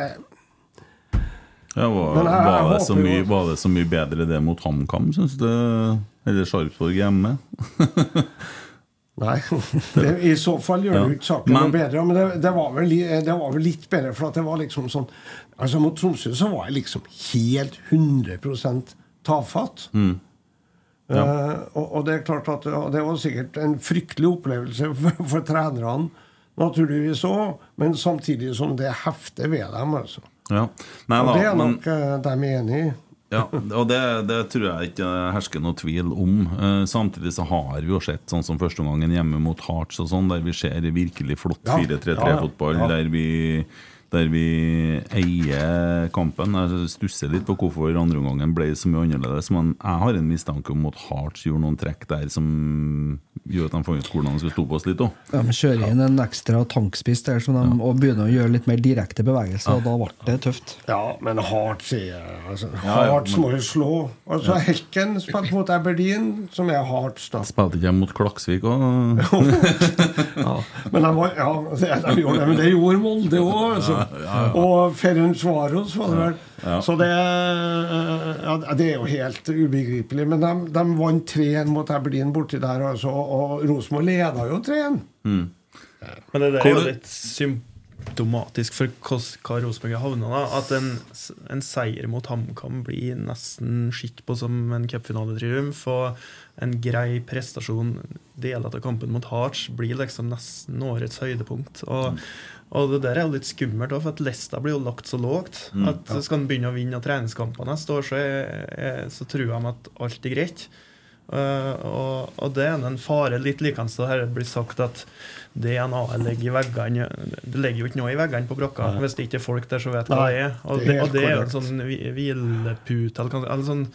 Ja, var, jeg- var, det så mye, var det så mye bedre det mot HamKam, syns du? Eller Sarpsborg hjemme? Nei. Det, I så fall gjør Ja. jo ikke saken noe bedre. Men det, det, var vel, det var vel litt bedre, for at det var liksom sånn Altså Mot Tromsø så var jeg liksom helt 100 tafatt. Mm. Ja. Uh, og, og det er klart at det var sikkert en fryktelig opplevelse for, for trenerne, naturligvis òg, men samtidig som det hefter ved dem. altså. Ja. Nei og det er men nok eh, de enig i. ja, og det, det tror jeg ikke hersker noe tvil om. Eh, samtidig så har vi jo sett sånn som førsteomgangen hjemme mot Hearts og sånn, der vi ser virkelig flott 4-3-3-fotball, ja, ja. der vi der vi eier kampen. Jeg stusser litt på hvorfor andreomgangen ble så mye annerledes, men jeg har en mistanke om at Hearts gjorde noen trekk der som gjør at de fant ut hvordan de skal stå på oss litt òg. De kjører inn en ekstra tankspiss der som de, og begynner å gjøre litt mer direkte bevegelser, og da ble det tøft. Ja, men Hearts er altså, Ja, ja, men- må jo slå. Altså Hekken spilte mot Aberdeen, som er Hearts, da. Spilte ikke de mot Klaksvik òg? Ja, men de, var, ja, det, de gjorde det, men det gjorde Molde òg. Altså. Og Ferencvaros var det vel. Ja. Så det, ja, det er jo helt ubegripelig. Men de, de vant 3-1 mot Aberdeen borti der, altså, og Rosenborg leda jo 3-1. Mm. Men det der er jo litt symptomatisk for hva Rosenborg har havna. da, At en, en seier mot HamKam blir nesten sett på som en cupfinaletriumf. Og en grei prestasjon deler av kampen mot Hearts blir liksom nesten årets høydepunkt. Og, og det der er jo litt skummelt, òg, for at lista blir jo lagt så lågt. Mm. At Skal en begynne å vinne treningskampene neste år, så, er, så tror de at alt er greit. Uh, og, og det er en fare litt likens det blir sagt at DNA-et ligger i veggene Det ligger jo ikke noe i veggene på Brokka Nei. hvis det ikke er folk der som vet hva det er. Og det og det er jo en sånn hvi- hvilepute eller, eller sånn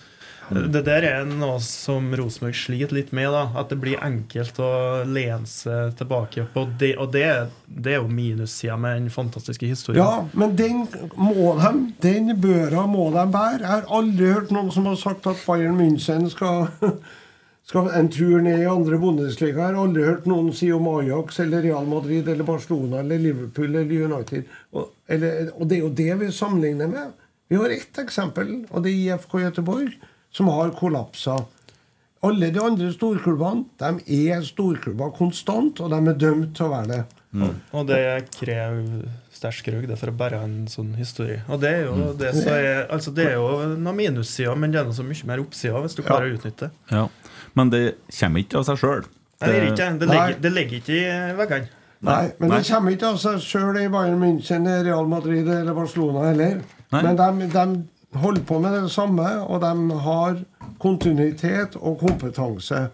Det der er noe som Rosenborg sliter litt med. da At det blir enkelt å lene seg tilbake på. Det, og det, det er jo minussida med den fantastiske historien. Ja, men den må de, den børa må de bære. Jeg har aldri hørt noen som har sagt at Bayern München skal, skal en tur ned i andre Bundesliga. Jeg har aldri hørt noen si om Ajax eller Real Madrid eller Barcelona eller Liverpool eller United. Og, eller, og det er jo det vi sammenligner med. Vi har ett eksempel, og det er IFK Göteborg, som har kollapsa. Alle de andre storklubbene de er storklubber konstant, og de er dømt til å være det. Og det krever sterk rygg det for å bære en sånn historie. Og det er jo, Mm. det som er, altså det er jo noen minussider, men det er noe så mye mer oppsider hvis du klarer å utnytte det. Ja. Men det kommer ikke av seg sjøl. Det, Det, er ikke, det, legger, det ligger ikke i veggene. Nei, men Nei. det kommer ikke av seg sjøl i Bayern München, Real Madrid eller Barcelona heller. Nei. Men de, de holder på med det samme, og de har kontinuitet og kompetanse.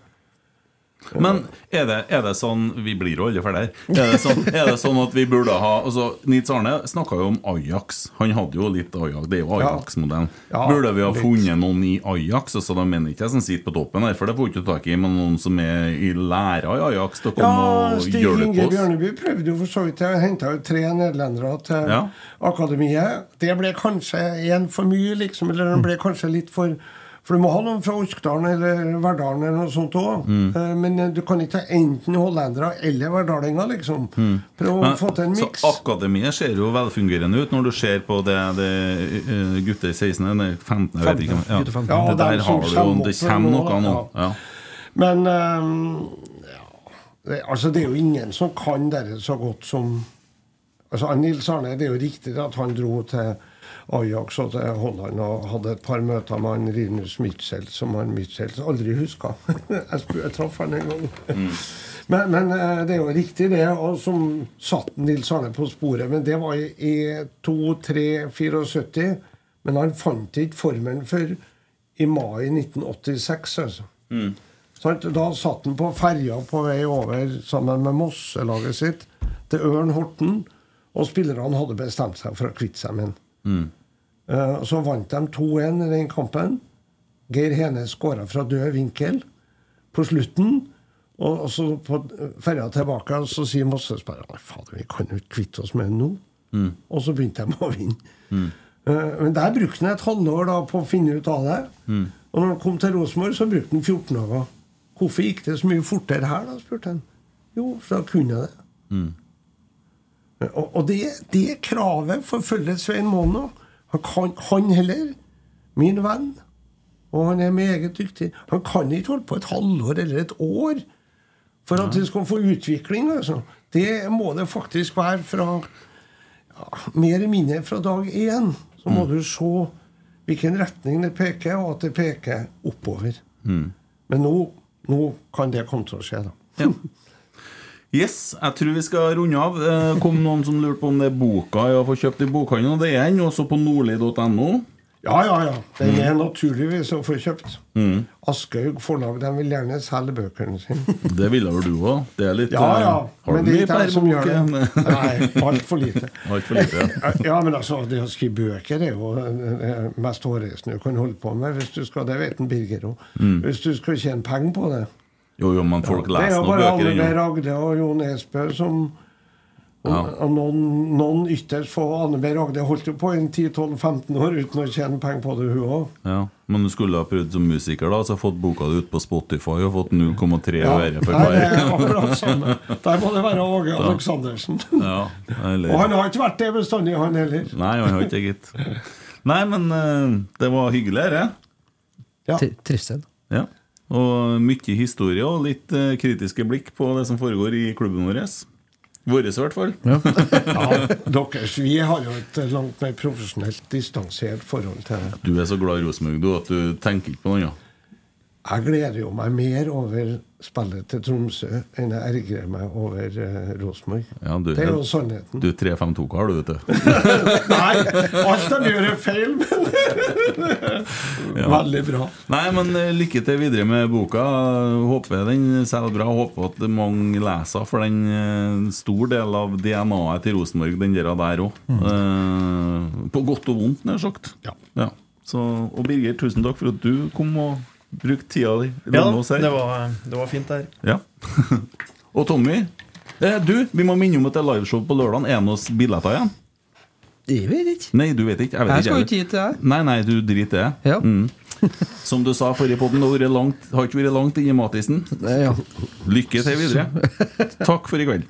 Men er det, er det sånn Vi blir jo alle ferdig her. Er det, sånn, er det sånn at vi burde ha altså, Nils Arne snakka jo om Ajax. Han hadde jo litt Ajax. Det er jo Ajax-modellen. Ja, burde vi ha litt. funnet noen i Ajax? Altså, De mener ikke jeg som sitter på toppen her, for det får du ikke tak i. Men noen som er i læra i Ajax, Ja, og Stig det Inge? Bjørneby prøvde jo for så vidt å jo ut tre nederlendere til Ja. akademiet. Det ble kanskje én for mye, liksom. Eller det ble kanskje litt for For du må ha noen fra Orkdalen eller Verdalen eller noe sånt òg. Mm. Men eh, du kan ikke ha enten hollendere eller verdalinger, liksom. Prøv å få til en så miks. Akademiet ser jo velfungerende ut når du ser på det, det eh, gutter 16 eller 15, jeg vet ikke. Ja. Ja, det der har du jo Det kommer noe nå. ja. Ja. Men um, ja, det, altså, det er jo ingen som kan dette så godt som altså, Nils Arne, Det er jo riktig at han dro til Ajax og til Holland og hadde et par møter med han Rinus Mitchell, som han Mitchell aldri huska. jeg, jeg traff han en gang. Men, men eh, det er jo riktig, det, og som satte Nils Arne på sporet. Men det var i, i 2-3-74. Men han fant ikke formelen før i mai 1986. altså. Sant? Da satt han på ferja på vei over sammen med Mosse-laget sitt til Ørn Horten. Og spillerne hadde bestemt seg for å kvitte seg med han. Eh, så vant de 2-1 i den kampen. Geir Hene skåra fra død vinkel på slutten. Og, så på ferja tilbake så sier Mosse-spillerne Fader, vi kan jo ikke kvitte oss med den nå. Og så begynte de å vinne. Eh, men der brukte han et halvår da på å finne ut av det. Og når han kom til Rosenborg, så brukte han 14 dager. Hvorfor gikk det så mye fortere her, da, spurte han. Jo, for da kunne jeg det. Og, og det, det kravet forfølger Svein Mono. Han, kan, han heller, min venn, og han er meget dyktig, han kan ikke holde på et halvår eller et år for at det skal få utvikling. Altså. Det må det faktisk være fra ja, mer eller mindre fra dag én. Så må du se hvilken retning det peker, og at det peker oppover. Men nå, nå kan det komme til å skje, da. Ja. Yes, jeg tror vi skal runde av. Det kom noen som lurte på om det er boka jeg har fått kjøpt i bokhandelen. Det er den også på nordli.no. Ja, ja, ja. Den er naturligvis å få kjøpt. Aschehoug forlag de vil gjerne selge bøkene sine. Det ville vel du òg? Det er litt Ja, ja. eh, Men det er ikke jeg som gjør det. Nei, altfor lite. Alt for lite, ja. Ja, men altså, det å skrive bøker er jo det mest hårreisende du kan holde på med. hvis du skal, Det vet en Birger òg. Hvis du skal tjene penger på det. Jo, jo, men folk det er leser jo bare Anne B. Ragde og Jo Nesbø som Ja. og noen, noen ytterst få. Anne B. Ragde holdt jo på i en 10-12-15 år uten å tjene penger på det, hun òg. Ja, men du skulle ha prøvd som musiker, da, så fått boka di ut på Spotify og fått 0,3 Ja, øre for er hver. Der må det være Åge Aleksandersen. Ja, eller... Og han har ikke vært det bestandig, han heller. Nei, han har ikke gitt. Nei, men eh, det var hyggelig, dette. Ja. Trivsel. Ja. Og mye historie og litt eh, kritiske blikk på det som foregår i klubben vår. Vår, i hvert fall. Ja, deres, Vi har jo et langt mer profesjonelt distansert forhold til det. Du er så glad i Rosenborg du, at du tenker ikke på noe annet. Jeg gleder jo meg mer over spillet til Tromsø enn jeg ergrer meg over uh, Rosenborg. Ja, Det er jo sannheten. Du er 3-5-2-kar, du, vet du. Nei, alt de gjør er feil, men Veldig bra. Nei, men eh, lykke til videre med boka. Håper den selger bra. Håper at mange leser, for den en stor del av DNA-et til Rosenborg, den der òg. Mm. Uh, på godt og vondt, nær sagt. Ja. Så, og Birger, tusen takk for at du kom og brukte tida di Ja, oss her. det var, det var fint der. Ja. og Tommy, eh, du, vi må minne om at det er liveshow på lørdag. Er det noen billetter igjen? Jeg vet ikke. Nei, du vet ikke. Jeg, vet Jeg skal jo ikke hit til deg. Nei, nei, du driter i det. Ja. Mm. Som du sa forrige podden, det langt- har ikke vært langt inn i matisen. Nei, ja. Lykke til videre. Takk for i kveld.